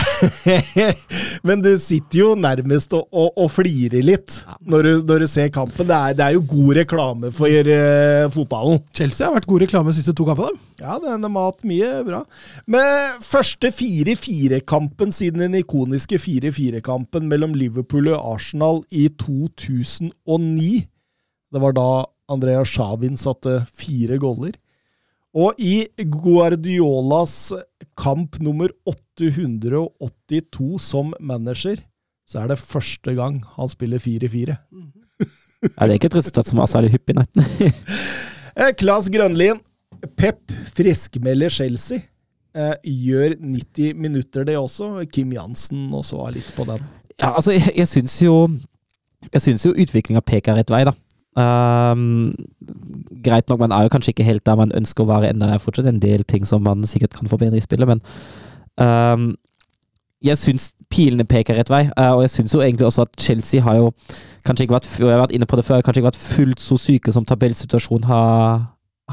Men du sitter jo nærmest og, og, og flirer litt når du, når du ser kampen. Det er, det er jo god reklame for uh, fotballen. Chelsea har vært god reklame de siste to kampene. Ja, den har hatt mye bra. Med første 4-4-kampen siden den ikoniske 4-4-kampen mellom Liverpool og Arsenal i 2009. Det var da Andrea Sjavin satte fire goller. Og i Guardiolas kamp nummer 882 som manager, så er det første gang han spiller 4-4. Ja, det er ikke et resultat som var særlig hyppig, nei. Eh, Klas Grønlien. Pep friskmelder Chelsea. Eh, gjør 90 minutter, det også. Kim Jansen også var litt på den. Ja, altså, jeg, jeg syns jo Jeg syns jo utviklinga peker rett vei, da. Ehm, greit nok, man er jo kanskje ikke helt der man ønsker å være ennå. Det er fortsatt en del ting som man sikkert kan forbedre i spillet, men um, jeg syns pilene peker rett vei, uh, og jeg syns jo egentlig også at Chelsea har jo kanskje ikke vært, jeg har vært inne på det før, kanskje ikke vært fullt så syke som tabellsituasjonen har,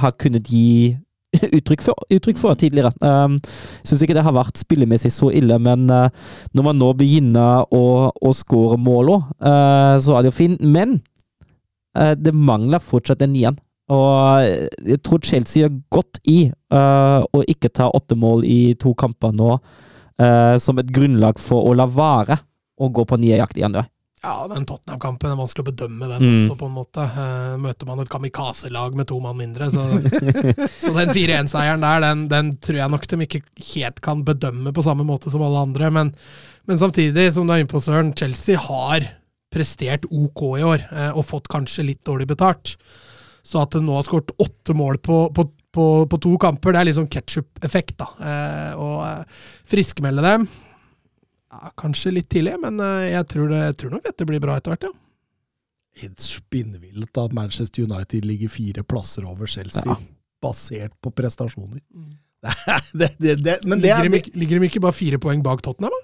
har kunnet gi uttrykk for, uttrykk for tidligere. Um, syns ikke det har vært spillemessig så ille, men uh, når man nå begynner å, å skåre mål uh, så er det jo fint. Men det mangler fortsatt en nian. Og jeg tror Chelsea gjør godt i å ikke ta åtte mål i to kamper nå, som et grunnlag for å la være å gå på niejakt i januar. Ja, den Tottenham-kampen er vanskelig å bedømme den mm. også, på en måte. Uh, møter man et kamikaze-lag med to mann mindre, så, så den 4-1-seieren der, den, den, tror jeg nok de ikke helt kan bedømme på samme måte som alle andre. Men, men samtidig, som du er inne på, Søren, Chelsea har prestert OK i år, uh, og fått kanskje litt dårlig betalt. Så at de nå har skåret åtte mål på, på, på, på, to kamper, det er litt sånn ketsjup-effekt, da. Uh, og friskmelde dem ja, kanskje litt tidlig, men eh, jeg tror, det, jeg tror nok dette blir bra etter hvert, ja. Helt spinnvilt at Manchester United ligger fire plasser over Chelsea, ja. basert på prestasjoner. Mm. det, det, det, men ligger, de, ligger, de, ikke bare fire poeng bak Tottenham?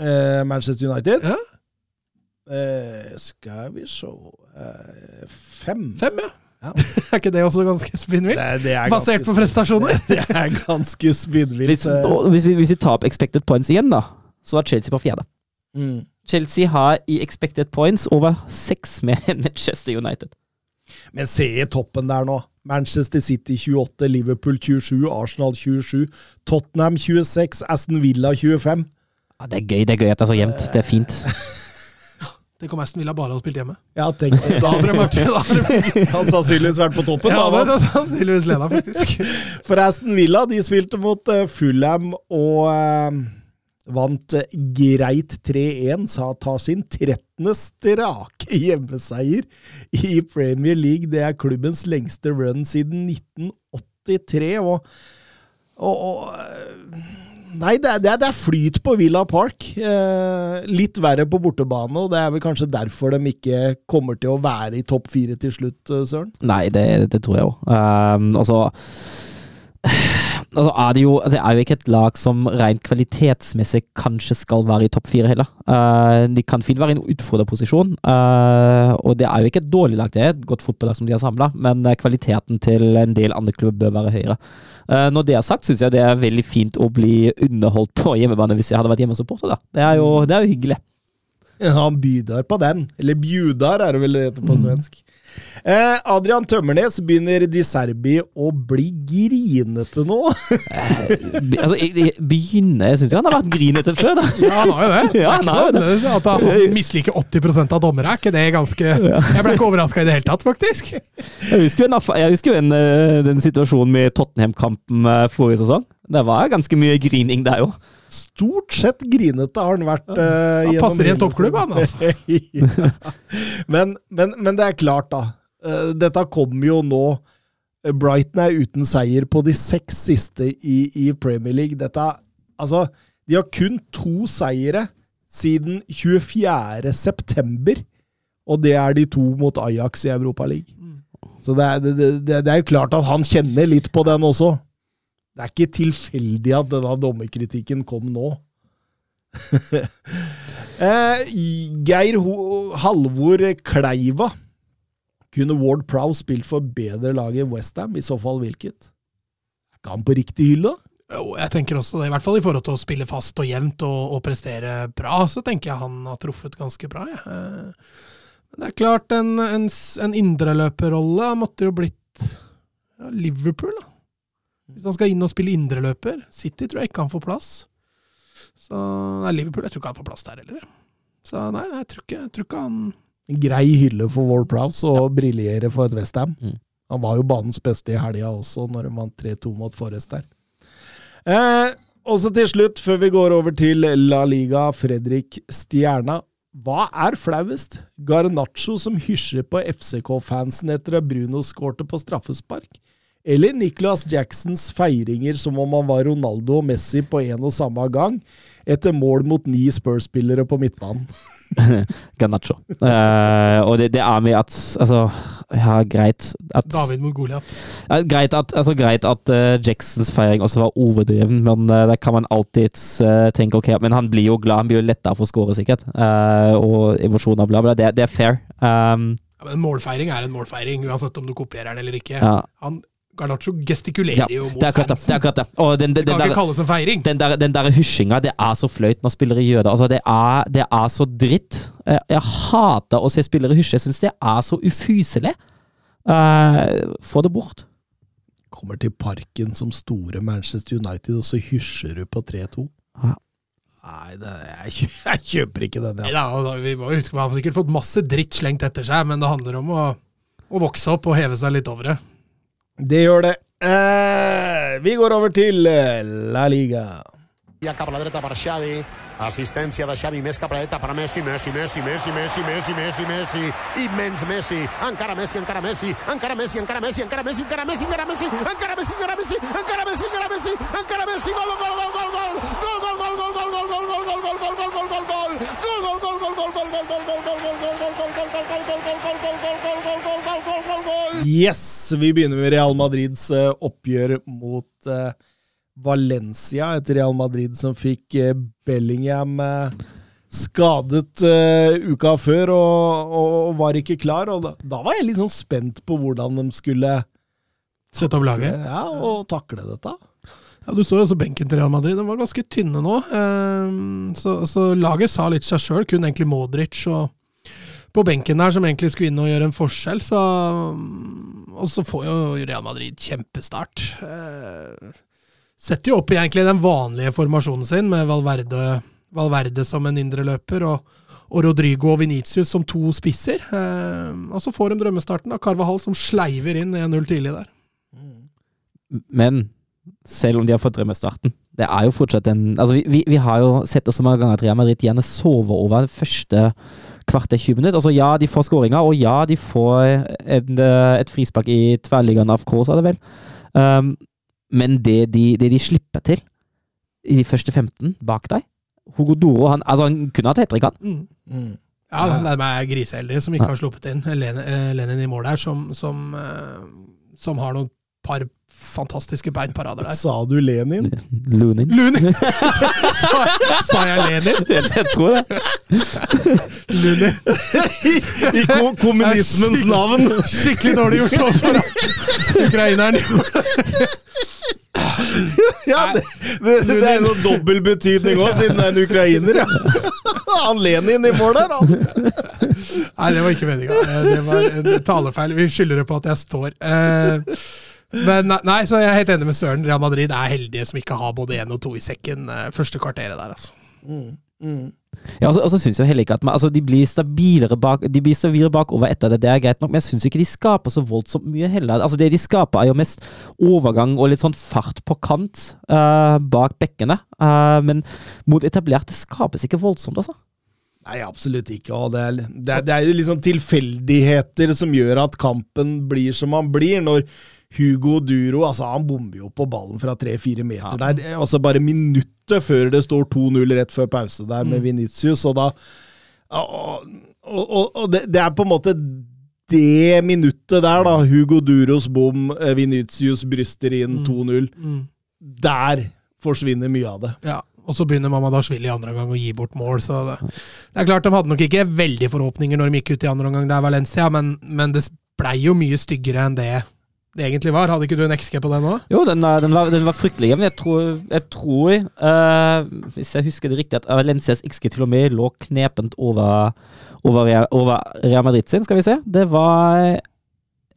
Eh, Manchester United? Ja. Eh, skal vi se eh, Fem. Fem, ja. Ja. er ikke det også ganske spinnvilt? Basert på prestasjoner? Det, er ganske spinnvilt. Hvis, hvis, vi, hvis vi tar opp expected points igjen, da, så var Chelsea på fjerde. Mm. Chelsea har i expected points over seks med Manchester United. Men se i toppen der nå. Manchester City 28, Liverpool 27, Arsenal 27, Tottenham 26, Aston Villa 25. Ja, det er gøy det er gøy at det er så jevnt. Det er fint. Tenk om Aston Villa bare hadde spilt hjemme. Ja, tenk Da hadde de vært Han sannsynligvis vært på toppen. Ja, men sannsynligvis leda, faktisk. For Aston Villa de spilte mot uh, Fulham og eh, vant greit 3-1, sa ta sin 13. strake hjemmeseier i Premier League. Det er klubbens lengste run siden 1983. og, og, og Nei, det er, det er, flyt på Villa Park. Eh, litt verre på bortebane, og det er vel kanskje derfor de ikke kommer til å være i topp fire til slutt, eh, Søren? Nei, det, det tror jeg òg. Um, altså altså er det, jo, altså er jo ikke et lag som rent kvalitetsmessig kanskje skal være i topp fire heller. Uh, de kan fint være i en utfordrerposisjon, uh, og det er jo ikke et dårlig lag, det er et godt fotballag som de har samla, men uh, kvaliteten til en del andre klubber bør være høyere. når det er sagt, syns jeg det er veldig fint å bli underholdt på hjemmebane hvis jeg hadde vært hjemmesupporter. da. Det er jo, det er jo hyggelig. Ja, han bydar på den. Eller bjudar, er det vel det heter på mm. svensk. Eh, Adrian Tømmernes, begynner Di Serbi å bli grinete nå? eh, altså, jeg, jeg begynner Jeg syns han har vært grinete før, da. Ja, han har jo det. Ja, han har det. At han misliker 80% av dommere, er ikke det ganske Jeg ble ikke overraska i det hele tatt, faktisk. Jeg husker, en, jeg husker en, eh, den situasjonen med Tottenham-kampen eh, forrige sesong. Det var ganske mye grining der òg. Stort sett grinete har han vært. Uh, han passer i en toppklubb, han altså. ja. men, men, men, det er klart, da. Uh, dette kommer jo nå. Brighton er uten seier på de seks siste i, i Premier League. Dette, altså, de har kun to seire siden 24. september, og det er de to mot Ajax i Europaligaen. League Så det er, det, det, det er jo klart at han kjenner litt på den også. Det er ikke tilfeldig at denne dommerkritikken kom nå. eh, Geir Ho Halvor Kleiva. Kunne Ward Prow spilt for bedre lag i Westham? I så fall hvilket? Er ikke han på riktig hylle? Jo, jeg tenker også det. I hvert fall i forhold til å spille fast og jevnt og, og prestere bra, så tenker jeg han har truffet ganske bra. Ja. Men det er klart, en, en, en indreløperrolle måtte jo blitt ja, Liverpool, da. Hvis han skal inn og spille indreløper City tror jeg ikke han får plass. Så nei, Liverpool jeg tror ikke han får plass der heller. Så nei, jeg tror ikke, jeg tror ikke han En grei hylle for Ward Prowse og ja. briljere for et Westham. Mm. Han var jo banens beste i helga også, når de vant 3-2 mot Forrest der. Eh, også til slutt, før vi går over til La Liga, Fredrik Stjerna. Hva er flauest? Garnaccio som hysjer på FCK-fansen etter at Bruno skårte på straffespark? Eller Nicholas Jacksons feiringer som om han var Ronaldo og Messi på en og samme gang, etter mål mot ni Spurs-spillere på midtbanen. Ganacho. Uh, og det, det er med at Altså, ja, greit at David mot Goliat. Ja, greit at, altså, greit at uh, Jacksons feiring også var overdreven, men uh, der kan man alltids eh, tenke ok, men han blir jo glad, han blir jo letta for å score, sikkert. Eh, og emosjoner, bla, bla. Det, det er fair. Um, Ja, men en målfeiring er en målfeiring, uansett om du kopierer den eller ikke. ja, Han, Garnaccio gestikulerer ja, jo mot det er akkurat det. det, er akkurat det. Og den, den, den, kan ikke kalles en feiring. den, der, den der hysjinga, det er så fløyt når spillere gjør det. Altså, det, er, det er så dritt. Jeg, jeg hater å se spillere hysje. Jeg syns det er så ufyselig. Uh, få det bort. Kommer til parken som store Manchester United, og så hysjer du på 3-2. Ja. Nei, det, jeg, kjø- jeg kjøper ikke den. Altså. Ja, da- vi må huske, Man har sikkert fått masse dritt slengt etter seg, men det handler om å, å vokse opp og heve seg litt over det. Det gjør det. Eh, vi går over til eh, La Liga. Y cap a la dreta para Xavi, assistència de Xavi més cap a la dreta per Messi, Messi, Messi, Messi, Messi, Messi, Messi, Messi, immens Messi, encara Messi, encara Messi, encara Messi, encara Messi, encara Messi, encara Messi, encara Messi, encara Messi, encara Messi, encara Messi, encara Messi, encara Messi, gol, gol, gol, gol, gol, gol, gol, gol, gol, gol, gol, gol, gol, gol, gol, gol, gol, gol, gol, Yes! Vi begynner med Real Madrids eh, oppgjør mot eh, Valencia. Et Real Madrid som fikk eh, Bellingham eh, skadet eh, uka før og, og var ikke klar. Og da, da var jeg litt sånn spent på hvordan de skulle Sette opp laget. ja, og takle dette. Ja, Du så jo også benken til Real Madrid. Den var ganske tynne nå. Ehm, Så, så laget sa litt seg sjøl. Kun egentlig Modric og på benken der som egentlig skulle inn og gjøre en forskjell. Så, og så får jo Real Madrid kjempestart. Setter jo opp egentlig den vanlige formasjonen sin, med Valverde, Valverde som en indre løper og, og Rodrigo og Venitius som to spisser. Eh, og så får de drømmestarten av Carvahall som sleiver inn 1-0 tidlig der. Men selv om de har fått drømmestarten Det er jo fortsatt en Altså, vi, vi, vi har jo sett det så mange ganger at Real Madrid gjerne sover over det første kvarter 20 minutter. Altså, ja, de får skåringer, og ja, de får en, eh, et frispark i tverrliggende Kroos er det vel. Um, men det de, det de slipper til i de første 15 bak deg Hugo Doro han, altså, han kunne hatt hat trick, han. Mm. Mm. Ja, de er griseheldige som ikke Ja. har sluppet inn eh, Lenin i mål der, som, som, eh, som har noen par fantastiske beinparader der. Sa du Lenin? Lunin. Lunin. sa, sa jeg Lenin? Jeg tror det. Lunin. I ko kommunismens navn! Skikkelig dårlig gjort overfor ukraineren. Ja, det, det, det er noe dobbel betydning òg, siden det er en ukrainer. Ja. Han Lenin i mål der, han. Nei, det var ikke meninga. Det var en talefeil. Vi skylder det på at jeg står. Eh, Men nei, så jeg er helt enig med Søren. Real Madrid er heldige som ikke har både én og to i sekken eh, første kvarteret der, altså. Mm. Mm. Ja, altså, og så synes jeg heller ikke at man, altså, de blir stabilere bak De blir stabilere bakover etter det, det er greit nok, men jeg syns ikke de skaper så voldsomt mye heller. Altså, det de skaper, er jo mest overgang og litt sånn fart på kant uh, bak bekkene. Uh, men mot etablerte skapes ikke voldsomt, altså. Nei, absolutt ikke. Og det, er, det, er, det er jo liksom tilfeldigheter som gjør at kampen blir som han blir. Når Hugo Duro altså Han bomber jo på ballen fra tre-fire meter Ja. der. Altså Bare minuttet før det står 2-0 rett før pause der med Vinicius, og da Og, og, og, det, det er på en måte det minuttet der, da. Hugo Duros bom, eh, Vinicius bryster inn 2-0. Mm. Der forsvinner mye av det. Ja, og så begynner Mamadashvili i andre omgang å gi bort mål. Så det, det er klart De hadde nok ikke veldig forhåpninger når de gikk ut i andre omgang, det er Valencia, men, men det blei jo mye styggere enn det det egentlig var. Hadde ikke du en XG på den òg? Jo, den, er- den, var, den var fryktelig jevn. Jeg tror, jeg tror uh, hvis jeg husker det riktig, at Valencias XG til og med lå knepent over, over, Real- over Real Madrid sin. Skal vi se. Det var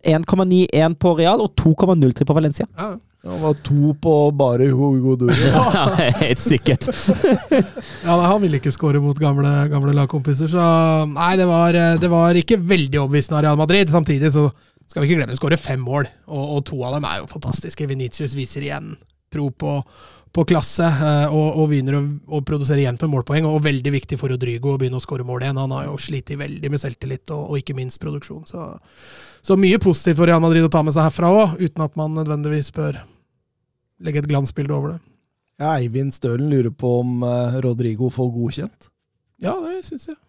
1,91 på Real og 2,03 på Valencia. Ja. Det var to på bare Hugo Duro. Helt sikkert. Ja, Han ville ikke skåre mot gamle, gamle lagkompiser, så nei, det var, det var ikke veldig overbevisende av Real Madrid. Samtidig så skal vi ikke glemme skårer fem mål, og, og to av dem er jo fantastiske. Venitius viser igjen pro på, på klasse eh, og, og begynner å, produsere igjen på målpoeng. Og veldig viktig for Rodrigo å begynne å skåre mål igjen. Han har jo slitt veldig med selvtillit og, ikke minst produksjon. Så, så, mye positivt for Real Madrid å ta med seg herfra òg, uten at man nødvendigvis bør legge et glansbilde over det. Ja, Eivind Stølen lurer på om uh, Rodrigo får godkjent. Ja, det syns jeg.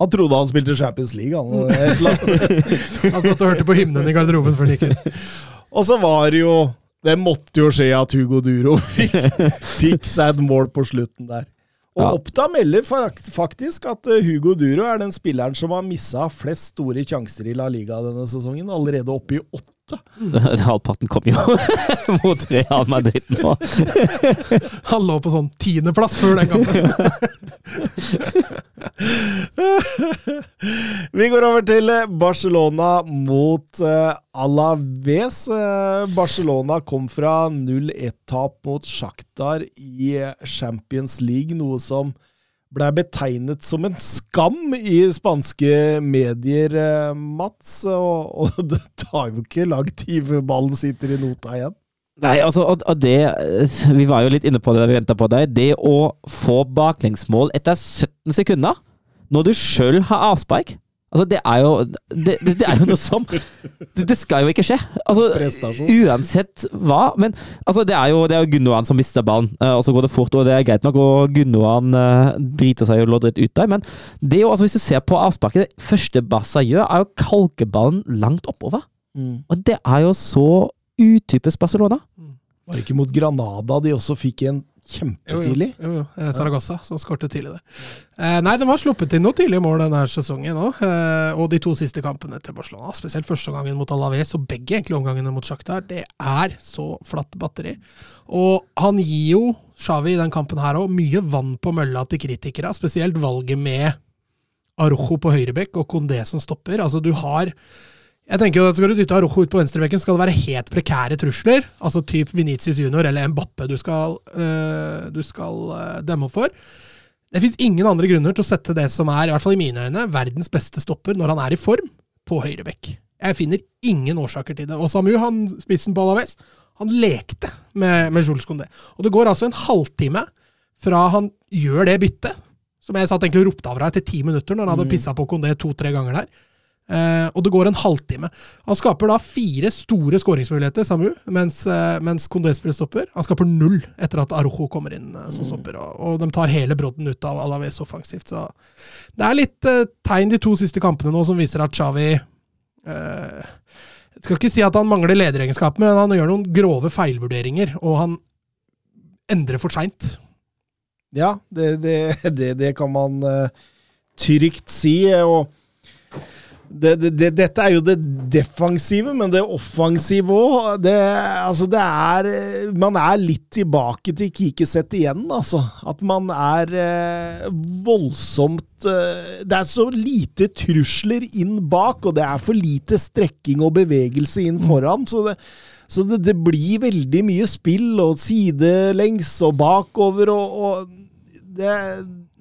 Han trodde han spilte Champions League. Han, han satt og hørte på hymnen i garderoben før han gikk Og så var det jo Det måtte jo skje at Hugo Duro fikk, fikk seg et mål på slutten der. Og ja. Oppda melder faktisk at eh, Hugo Duro er den spilleren som har missa flest store sjanser i La Liga denne sesongen. Allerede oppe i åtte. Halvparten kom jo mot Real Madrid nå. Han lå på sånn tiendeplass før den kampen. Vi går over til eh, Barcelona mot uh, Alaves. Uh, Barcelona kom fra 0-1-tap mot Shakhtar i Champions League, noe som ble betegnet som en skam i spanske medier, uh, Mats. Og, og, det tar jo ikke lang tid før ballen sitter i nota igjen. Nei, altså, og, det Vi var jo litt inne på det da vi venta på deg. Det å få baklengsmål etter 17 sekunder når du sjøl har avspark Altså, det er jo det, det, er jo noe som det, det, skal jo ikke skje. Altså, uansett hva. Men altså, det er jo, det er jo Gunnoan som mister ballen, uh, og så går det fort, og det er greit nok. Og Gundogan uh, driter seg jo loddrett ut der, men det er jo, altså, hvis du ser på avsparket Det første Bassa gjør, er jo kalkeballen kalke ballen langt oppover. Mm. Og det er jo så utypisk Barcelona. Var det ikke mot Granada de også fikk en kjempetidlig. Jo, jo. jo, Saragossa som skårte tidlig der. Eh, nei, de har sluppet inn noen tidlige mål denne sesongen òg. Eh, og de to siste kampene til Barcelona, spesielt første gangen mot Alaves og begge egentlig omgangene mot Shakhtar, det er så flatt batteri. Og han gir jo Shawi i den kampen her òg mye vann på mølla til kritikere, spesielt valget med Arrojo på høyrebekk og Kondé som stopper. Altså, du har jeg tenker jo at Skal du dytte Arojo ut på venstrebekken, skal det være helt prekære trusler. Altså typ Venitius junior eller Mbappe du skal, øh, du skal øh, demme opp for. Det fins ingen andre grunner til å sette det som er, i hvert fall i mine øyne, verdens beste stopper når han er i form, på høyrebekk. Jeg finner ingen årsaker til det. Og Samu, han spissen på Alaves, han lekte med, med Jules Condé. Og det går altså en halvtime fra han gjør det byttet, som jeg satt egentlig og ropte av deg etter ti minutter, når han hadde mm. pissa på Condé to-tre ganger der Uh, og det går en halvtime. Han skaper da fire store skåringsmuligheter, Samu, mens, uh, mens Kondé spiller stopper. Han skaper null etter at Arojo kommer inn uh, som mm. stopper. Og, og, de tar hele brodden ut av Alaves offensivt. Så det er litt tegn de to siste kampene nå som viser at Xavi Jeg skal ikke si at han mangler lederegenskaper, men han gjør noen grove feilvurderinger, og han endrer for seint. Ja, det, det, det, det, kan man trygt si. og det, det, dette er jo det defensive, men det offensive òg det, altså det er Man er litt tilbake til Kikesett igjen, altså. At man er eh, voldsomt eh, Det er så lite trusler inn bak, og det er for lite strekking og bevegelse inn mm. foran. så det så det, det, blir veldig mye spill og sidelengs og bakover og, og det,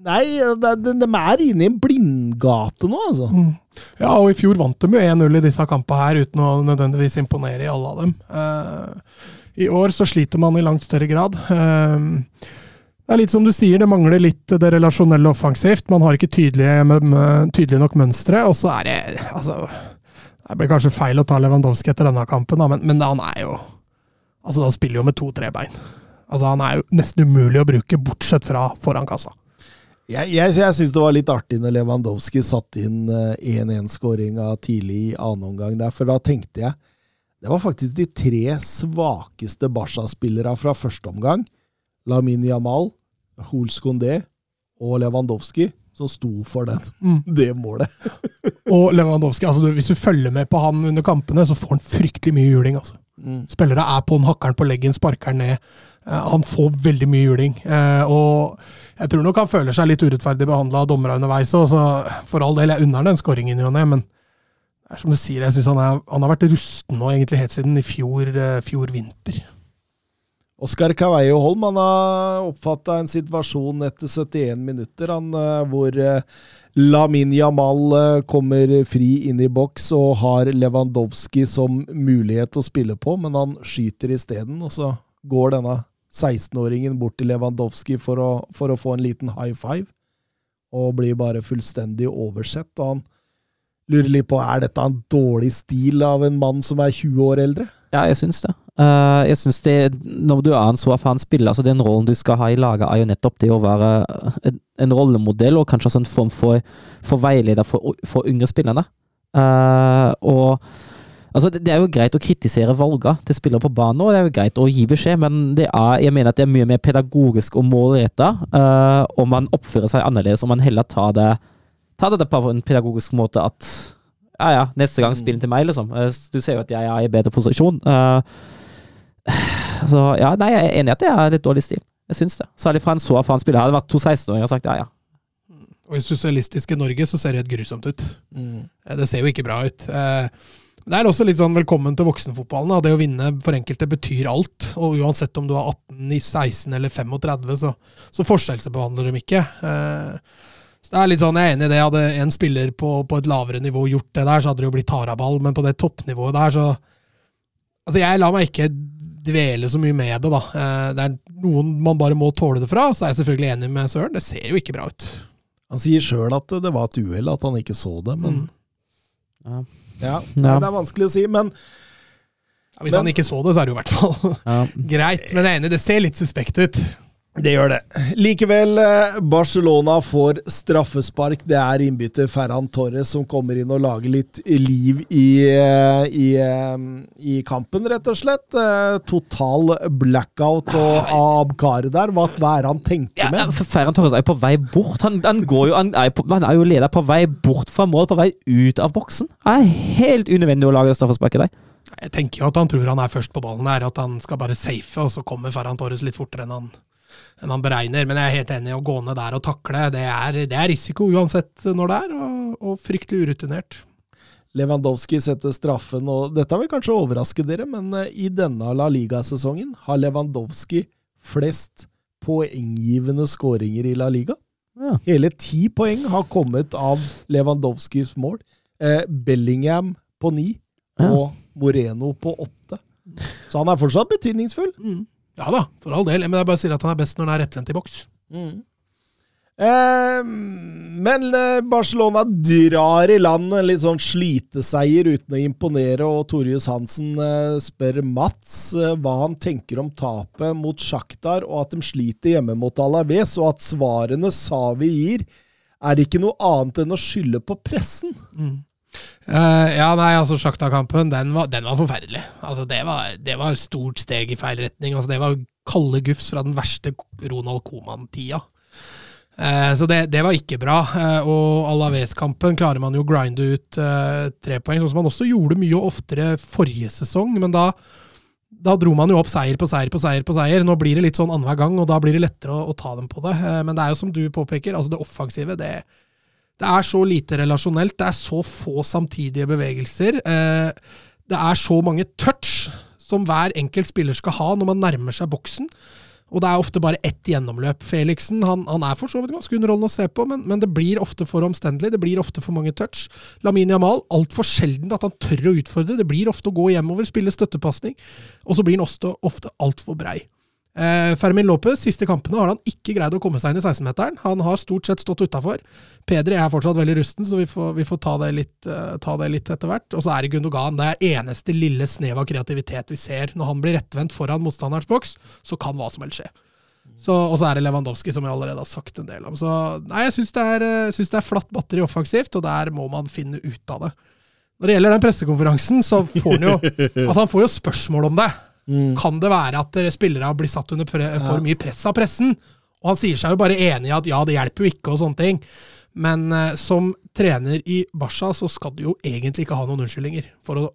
Nei, de, de, er inne i en blindgate nå, altså. Mm. Ja, og i fjor vant de jo 1-0 i disse kampene her, uten å nødvendigvis imponere i alle av dem. Uh, I år så sliter man i langt større grad. Uh, det er litt som du sier, det mangler litt det relasjonelle offensivt. Man har ikke tydelige, tydelig nok mønstre, og så er det altså, Det blir kanskje feil å ta Lewandowski etter denne kampen, da, men, men han er jo Altså, han spiller jo med to-tre bein. Altså, han er jo nesten umulig å bruke, bortsett fra foran kassa. Jeg, jeg, jeg syns det var litt artig når Lewandowski satte inn 1-1-skåringa eh, tidlig i annen omgang der, for da tenkte jeg det var faktisk de tre svakeste Barca-spillerne fra første omgang. Lamin Jamal, Hols Condé og Lewandowski som sto for den, mm. det målet. og Lewandowski, altså, hvis du følger med på han under kampene, så får han fryktelig mye juling. Altså. Mm. Spillere er på den, hakkeren på leggen, sparker ned. Uh, han får veldig mye juling. Uh, og jeg tror nok han føler seg litt urettferdig behandla av dommerne underveis. Så for all del, jeg unner den skåringen i og men det er som du sier, jeg syns han, han, har vært rusten nå egentlig helt siden i fjor, uh, fjor vinter. Oskar Caveio Holm han har oppfatta en situasjon etter 71 minutter han, hvor Lamin Jamal kommer fri inn i boks og har Lewandowski som mulighet å spille på, men han skyter isteden, og så går denne 16-åringen bort til Lewandowski for å, for å få en liten high five, og blir bare fullstendig oversett. og han lurer litt på er dette en dårlig stil av en mann som er 20 år eldre. Ja, jeg syns det. Uh, jeg synes det, Når du er en så erfaren spiller, så den rollen du skal ha i laget, er jo nettopp det å være en, en rollemodell og kanskje en form for, for veileder for, for yngre spillere. Uh, og Altså, det er jo greit å kritisere valgene til spillere på banen, og det er jo greit å gi beskjed, men det er, jeg mener at det er mye mer pedagogisk og målretta uh, om man oppfører seg annerledes, om man heller tar det, tar det på en pedagogisk måte at ja, ja, neste gang spiller til meg, liksom. Uh, du ser jo at jeg er i bedre posisjon. Uh, så ja, nei, jeg er enig i at det er litt dårlig stil. Jeg syns det. Særlig fra en så erfaren spiller. Hadde det vært to 16-åringer og sagt ja, ja. Og i sosialistiske Norge så ser det helt grusomt ut. Mm. Det ser jo ikke bra ut. Eh, det er også litt sånn velkommen til voksenfotballen. Det å vinne for enkelte betyr alt. Og uansett om du er 18, 16 eller 35, så, så forskjellsbehandler de ikke. Eh, så det er litt sånn, Jeg er enig i det. Hadde en spiller på, på, et lavere nivå gjort det der, så hadde det jo blitt taraball. Men på det toppnivået der, så Altså, jeg lar meg ikke dvele så mye med det, da. Eh, det er noen man bare må tåle det fra. Så er jeg selvfølgelig enig med Søren. Det ser jo ikke bra ut. Han sier sjøl at det var et uhell, at han ikke så det, men mm. ja. Ja, ja. Det er vanskelig å si, men ja, Hvis men, han ikke så det, så er det jo i hvert fall ja. greit. Men jeg er enig, det ser litt suspekt ut. Det gjør det. Likevel, eh, Barcelona får straffespark. Det er innbytter Ferran Torres som kommer inn og lager litt liv i, eh, i, eh, i kampen, rett og slett. Total blackout og Abkar der. Hva, hva, er det han tenker med? Ja, Ferran Torres er jo på vei bort. Han, han, jo, han, er, på, han er jo leder på vei bort fra mål, på vei ut av boksen. Det er helt unødvendig å lage straffesparket der. Jeg tenker jo at han tror han er først på ballen der, at han skal bare safe, og så kommer Ferran Torres litt fortere enn han han beregner. Men jeg er helt enig i å gå ned der og takle. Det er, det er risiko uansett når det er, og, og, fryktelig urutinert. Lewandowski setter straffen, og dette vil kanskje overraske dere, men eh, i denne La Liga-sesongen har Lewandowski flest poenggivende skåringer i La Liga. Ja. Hele ti poeng har kommet av Lewandowskis mål. Eh, Bellingham på ni ja. og Moreno på åtte. Så han er fortsatt betydningsfull. Mm. Ja da, for all del. Men jeg bare sier at han er best når han er rettvendt i boks. Mm. Eh, men Barcelona drar i land en litt sånn sliteseier uten å imponere, og Torjus Hansen eh, spør Mats eh, hva han tenker om tapet mot Sjaktar, og at de sliter hjemme mot Alaves, og at svarene Savi gir, er ikke noe annet enn å skylde på pressen. Mm. Uh, ja, nei, altså Sjakta-kampen, den, den, var forferdelig. Altså, det var, det var et stort steg i feil retning. Altså, det var kalde gufs fra den verste Ronald Coman-tida. Uh, så det, det, var ikke bra. Uh, og Alaves-kampen klarer man jo å grinde ut tre poeng, sånn som man også gjorde mye oftere forrige sesong. Men da, da dro man jo opp seier på seier på seier på seier. Nå blir det litt sånn annenhver gang, og da blir det lettere å, å ta dem på det. men det er jo som du påpeker, altså det offensive, det, det er så lite relasjonelt, det er så få samtidige bevegelser. Eh, det er så mange touch som hver enkelt spiller skal ha når man nærmer seg boksen. Og det er ofte bare ett gjennomløp. Felixen han, han er for så vidt ganske underholdende å se på, men, men, det blir ofte for omstendelig. Det blir ofte for mange touch. Lamin Jamal, altfor sjelden at han tør å utfordre. Det blir ofte å gå hjemover, spille støttepasning. Og så blir han også ofte altfor brei. Eh, Fermin Lopez, siste kampene har han ikke greid å komme seg inn i 16-meteren. Han har stort sett stått utafor. Pedri er fortsatt veldig rusten, så vi får, vi får ta, det litt, uh, ta, det litt, etter hvert. Og så er det Gundogan. Det er eneste lille snev av kreativitet vi ser. Når han blir rettvendt foran motstanderens boks, så kan hva som helst skje. og så er det Lewandowski, som jeg allerede har sagt en del om. Så nei, jeg syns det, det, er flatt batteri offensivt, og der må man finne ut av det. Når det gjelder den pressekonferansen, så får han jo Altså, han får jo spørsmål om det. Mm. Kan det være at spillere blir satt under for mye press av pressen? Og han sier seg jo bare enig i at ja, det hjelper jo ikke og sånne ting. Men uh, som trener i Barca så skal du jo egentlig ikke ha noen unnskyldninger for å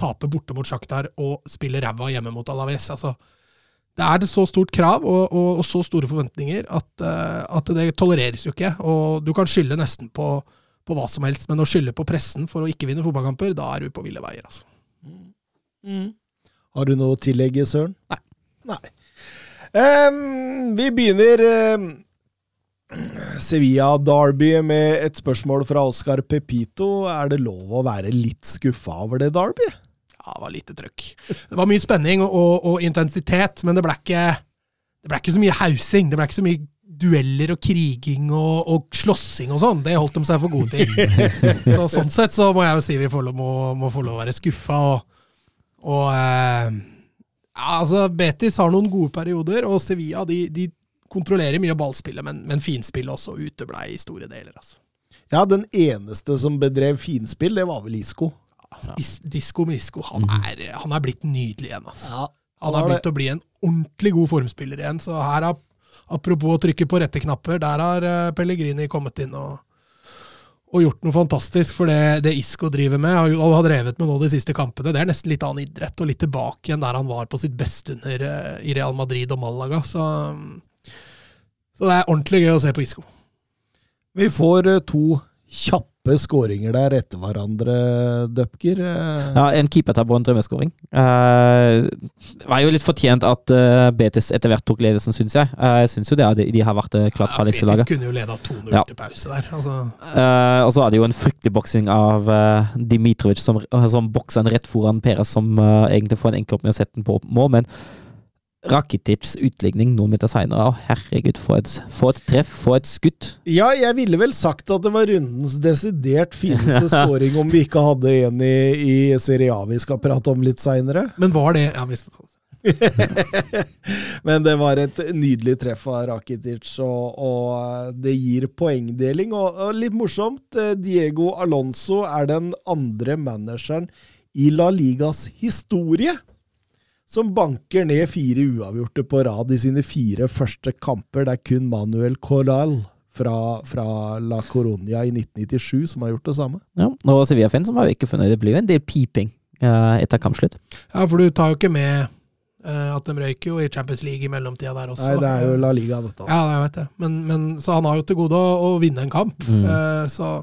tape borte mot Sjaktar og spille ræva hjemme mot Alaves. Altså, det er et så stort krav og, og, og så store forventninger at, uh, at, det tolereres jo ikke. Og du kan skylde nesten på, på, hva som helst, men å skylde på pressen for å ikke vinne fotballkamper, da er du på ville veier. altså. Mm. Har du noe å tillegge, Søren? Nei. Nei. Um, vi begynner um, Sevilla Derby med et spørsmål fra Oscar Pepito. Er det lov å være litt skuffa over det Derby? Ja, det var lite trøkk. Det var mye spenning og, og, og intensitet, men det ble ikke det ble ikke så mye hausing. Det ble ikke så mye dueller og kriging og, og slåssing og sånn. Det holdt de seg for gode til. så Sånn sett så må jeg jo si vi må, må få lov å være skuffa. Og, og eh, altså Betis har noen gode perioder, og Sevilla de, de kontrollerer mye av ballspillet, men, men finspillet også uteblei i store deler. altså. Ja, den eneste som bedrev finspill, det var vel Isco. Is, Disko Misko, han er, han er blitt nydelig igjen. altså. Ja, Han har blitt å bli en ordentlig god formspiller igjen. Så her har, apropos å trykke på rette knapper, der har eh, Pellegrini kommet inn og, og gjort noe fantastisk. For det, det Isco driver med, og har drevet med nå de siste kampene, det er nesten litt annen idrett, og litt tilbake igjen der han var på sitt beste under eh, i Real Madrid og Malaga. Så, så det er ordentlig gøy å se på Isco. Vi får eh, to kjappe skåringer der etter hverandre, Dupker. Eh, Ja, en keepertabbe og en drømmeskåring. Eh, det var jo litt fortjent at eh, Betis etter hvert tok ledelsen, syns jeg. Eh, jeg syns jo det, de, de har vært klart Ja, farligste Betis laget. kunne jo leda 2-0 Ja. til pause der. Altså, Eh, og så er det jo en fryktelig boksing av Dimitrovic som, som bokser den rett foran Perez, som eh, egentlig får en enkel opp med å sette den på mål. Men Rakitics utligning noen meter seinere, herregud, for et, for et treff, for et skudd. Ja, jeg ville vel sagt at det var rundens desidert fineste scoring om vi ikke hadde en i, i Serie A vi skal prate om litt seinere. men var det ja, hvis, Men det var et nydelig treff av Rakitic, og, og det gir poengdeling. Og, og litt morsomt, eh, Diego Alonso er den andre manageren i La Ligas historie som banker ned fire uavgjorte på rad i sine fire første kamper. Det er kun Manuel Corral fra, fra La Coronia i 1997 som har gjort det samme. Ja, og Sevilla-fans som har ikke fornøyd. Det blir jo en del piping eh, etter kampslutt. Ja, for du tar jo ikke med eh, at de røyker jo i Champions League i mellomtida der også. Nei, det er jo La Liga, dette. Ja, jeg vet det. Men, men, så han har jo til gode å, å vinne en kamp. Mm. Eh, så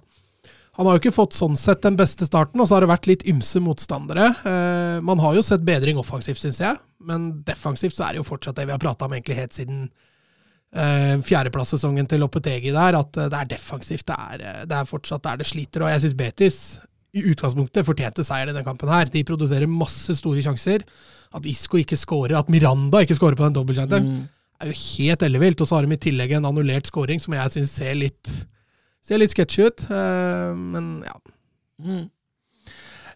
han har jo ikke fått sånn sett den beste starten, og så har det vært litt ymse motstandere. Eh, man har jo sett bedring offensivt, syns jeg, men defensivt så er det jo fortsatt det vi har prata om egentlig helt siden eh, fjerdeplasssesongen til Lopetegi der, at eh, det er defensivt. Det er, eh, det er fortsatt der det sliter. Og jeg syns Betis i utgangspunktet fortjente seier i denne kampen her. De produserer masse store sjanser. At Isco ikke scorer, at Miranda ikke scorer på den dobbeltsjansen, er jo helt ellevilt. Og så har de i tillegg en annullert scoring som jeg syns ser litt Ser litt sketchy ut. eh, men ja.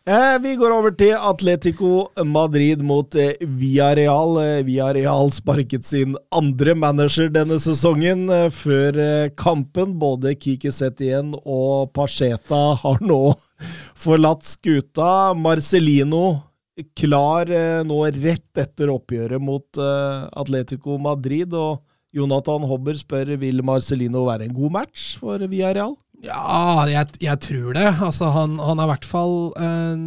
Eh, vi går over til Atletico Madrid mot eh, Villarreal. Villarreal sparket sin andre manager denne sesongen før kampen. Både Kiki Setien og Pacheta har nå forlatt skuta. Marcelino klar nå rett etter oppgjøret mot Atletico Madrid. og Jonathan Hobber spør vil Marcelino være en god match for Villarreal. Ja, jeg, jeg tror det. Altså, han, han er i hvert fall en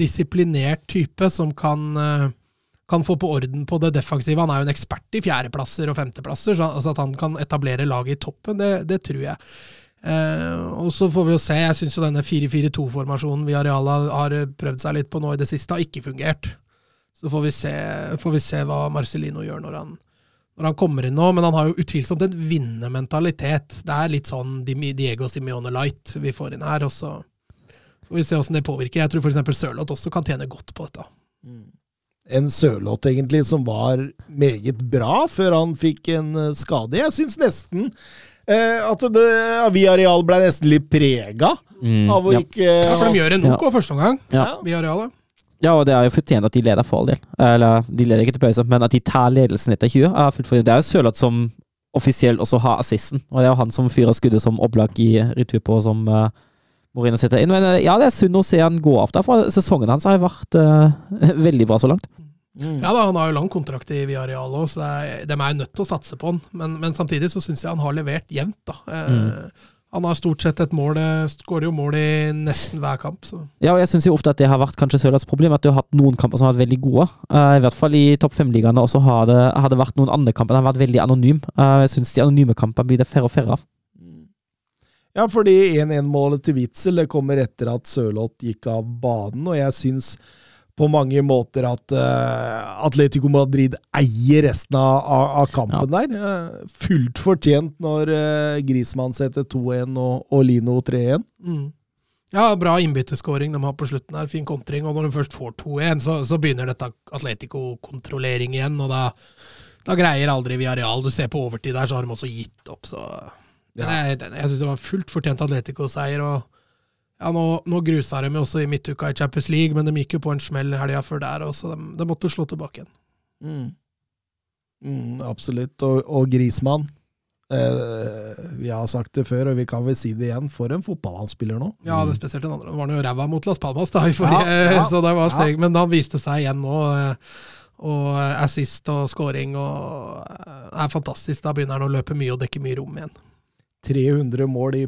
disiplinert type som kan, eh, kan få på orden på det defensive. Han er jo en ekspert i fjerdeplasser og femteplasser, så altså at han kan etablere laget i toppen, det, det tror jeg. Eh, og så får vi jo se. Jeg syns jo denne 4-4-2-formasjonen vi har, har prøvd seg litt på nå i det siste, har ikke fungert. Så får vi se, får vi se hva Marcelino gjør når han, når han kommer inn nå, men han har jo utvilsomt en vinnermentalitet. Det er litt sånn Diego Simione Light vi får inn her, og så får vi se åssen det påvirker. Jeg tror f.eks. Sørloth også kan tjene godt på dette. en Sørloth, egentlig, som var meget bra før han fikk en eh, skade. Jeg syns nesten eh, at det, Areal ble nesten litt prega Mm, av å ja. ikke Ja, for de gjør en OK første omgang, Ja. via arealet. Ja, og det er jo fortjent at de leder for all del. Eller, de leder ikke til pause, men at de tar ledelsen etter 20, er fullt fortjent. Det er jo Sørloth som offisielt også har assisten, og det er jo han som fyrer skuddet som Oblak i retur på, som uh, Morino setter inn. Men uh, ja, det er synd å se han gå av der, for sesongen hans har jo vært uh, veldig bra så langt. Mm. Ja da, Han har jo lang kontrakt i Villarreal òg, så er, de er jo nødt til å satse på han. Men, men samtidig så syns jeg han har levert jevnt. da. Eh, Han har stort sett et mål, eh, skårer jo mål i nesten hver kamp. så... Ja, og jeg syns ofte at det har vært kanskje Sørlands problem, at du har hatt noen kamper som har vært veldig gode. Uh, I hvert fall i topp fem-ligaene, og så har det, har det vært noen andre kamper som har vært veldig anonyme. Uh, jeg syns de anonyme kampene blir det færre og færre av. Ja, fordi 1-1-målet til Witzel det kommer etter at Sørloth gikk av banen, og jeg syns på mange måter at uh, Atletico Madrid eier resten av, av, kampen kampen der. Uh, fullt fortjent når uh, Grismann setter 2-1 og, og Lino 3-1. Mm. Ja, bra innbytteskåring de har på slutten her. Fin kontring. Og når de først får 2-1, så, så begynner dette Atletico-kontrollering igjen. Og da Da greier aldri Villarreal. Du ser på overtid der, så har de også gitt opp. Så ja. jeg, jeg syns det var fullt fortjent Atletico-seier. og ja, nå, nå grusa de også i midtuka i Champions League, men de gikk jo på en smell helga før der, så de, de måtte slå tilbake igjen. Mm. Mm, absolutt. Og, og Grismann. Eh, vi har sagt det før, og vi kan vel si det igjen. For en fotball han spiller nå. Ja, det er spesielt den andre. Han var jo ræva mot Las Palmas da, i forrige, Ja, ja, så det var steg. ja. Men han viste seg igjen nå. eh, Og assist og scoring og eh, er fantastisk. Da begynner han å løpe mye og dekke mye rom igjen. 300 mål i,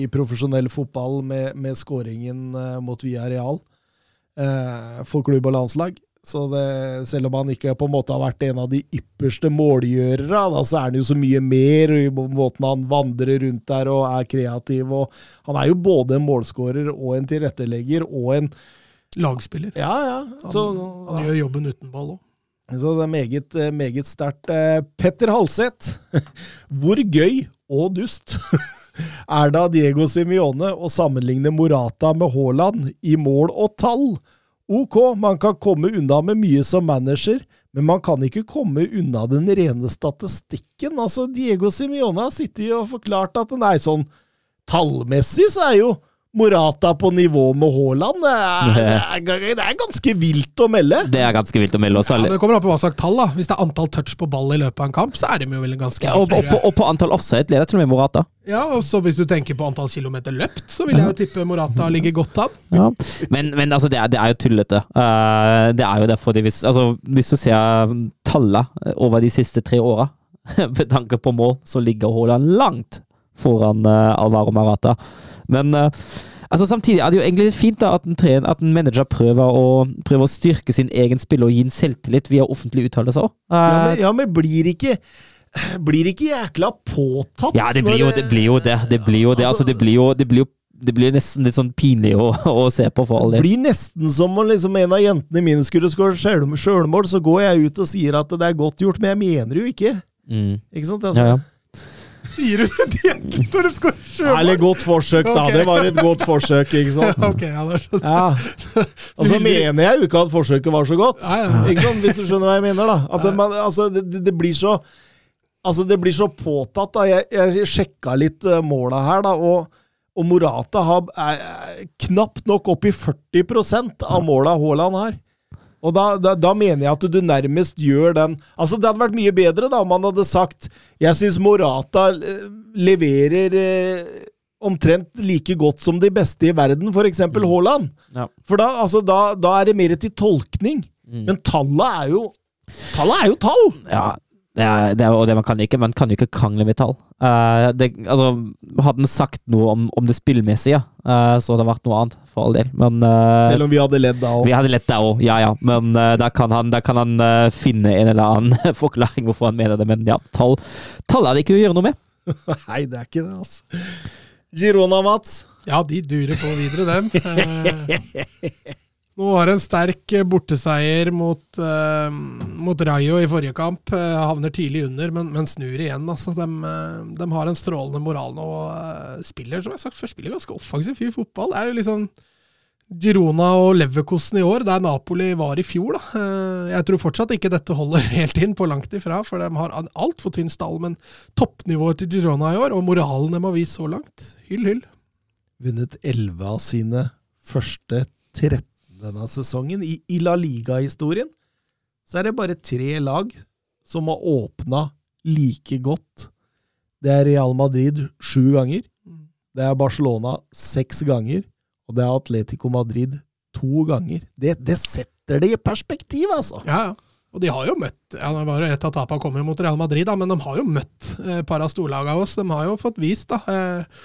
i profesjonell fotball med, med skåringen eh, mot Villarreal eh, for klubb og landslag. Så det, selv om han ikke på en måte har vært en av de ypperste målgjørere, da, så er han jo så mye mer i måten han vandrer rundt der og er kreativ. Og han er jo både en målskårer og en tilrettelegger og en Lagspiller. Ja, ja. Han, Så, han gjør jobben uten ball òg. så det er meget, eh, meget sterkt. Eh, Petter Halseth, hvor gøy og dust er da Diego Simione å sammenligne Morata med Haaland i mål og tall? Ok, man kan komme unna med mye som manager, men man kan ikke komme unna den rene statistikken. Altså, Diego Simione har sittet og forklart at nei, sånn tallmessig så er jo Morata på nivå med Haaland. Det er, det er, ganske vilt å melde. Det er ganske vilt å melde også. Ja, det kommer an på hva slags tall. da Hvis det er antall touch på ball i løpet av en kamp, så er de jo vel ganske Ja, og, og, på, og på antall offside leder til og med Morata. Ja, og så Hvis du tenker på antall kilometer løpt, så vil jeg jo tippe Morata ligger godt an. Ja. Men, men altså, det, er, det er jo tullete. Uh, det er jo derfor de, hvis, altså, hvis du ser tallene over de siste tre åra, med tanke på mål, så ligger Haaland langt foran uh, Alvaro Marata. Men eh, altså, samtidig er det jo egentlig litt fint da, at, en, tren, at en manager prøver å, prøver å, styrke sin egen spiller og gi en selvtillit via offentlige uttalelser òg. Ja, eh, ja, men blir ikke blir ikke jækla påtatt? Ja, det blir jo det. Blir jo det. det blir jo det. Altså, det blir jo, det blir jo det blir nesten litt sånn pinlig å, å se på for all del. Det blir nesten som om liksom en av jentene mine skulle skåre sjølmål, så går jeg ut og sier at det er godt gjort, men jeg mener jo ikke. Mm. Ikke sant? Altså, ja, ja. 400 når de skal sjømann? Eller godt forsøk, da. Okay. Det var et godt forsøk, ikke sant? ok, ja, det skjønner ja. Og så mener jeg jo ikke at forsøket var så godt, ja, ja. Ikke sant? hvis du skjønner hva jeg mener. da. At det, man, altså, det, det, blir så Altså, det blir så påtatt. da. Jeg, jeg sjekka litt eh, uh, måla her, da. og og Morata har, er, er, knapt nok opp i 40 av måla Haaland har. Og da, da, da mener jeg at du nærmest gjør den Altså, det hadde vært mye bedre da om man hadde sagt Jeg syns Morata eh, leverer eh, omtrent like godt som de beste i verden, f.eks. Haaland. Ja. For da, altså, da, da er det mer til tolkning. Mm. Men tallet er jo Tallet er jo tall! Ja, det er, det er, og det man kan ikke. Man kan jo ikke krangle med tall. Uh, det, altså, hadde han sagt noe om, om det spillmessige, uh, så hadde det vært noe annet, for all del. Men uh, Selv om vi hadde ledd da òg. vi hadde lett da òg, ja ja. Men uh, der kan han, da kan han finne en eller annen forklaring hvorfor han mener det. Men ja, tall, tall er det ikke å gjøre noe med. Nei, det er ikke det, altså. Girona, Mats. Ja, de durer på videre, dem. Nå var det en sterk eh, borteseier mot, uh, mot Rayo i forrige kamp. Uh, havner tidlig under, men, men snur igjen. Altså. De, de har en strålende moral nå eh, spiller som jeg sagt spiller ganske offensiv fyr fotball. Det er jo liksom Girona og Leverkosten i år, der Napoli var i fjor. Da. Jeg tror fortsatt ikke dette holder helt inn, på langt ifra, for de har en altfor tynn stall. Men toppnivået til Girona i år, og moralen de har vist så langt, hyll, hyll. Vunnet 11 av sine første 13 denne sesongen. I, i La Liga-historien så er det bare tre lag som har åpna like godt. Det er Real Madrid sju ganger. Det er Barcelona seks ganger. Og det er Atletico Madrid to ganger. Det, det setter det i perspektiv, altså! Ja. Og de har jo møtt ja, det var jo Et av tapene kom mot Real Madrid, da, men de har jo møtt eh, et par av storlagene oss. De har jo fått vist, da. Eh,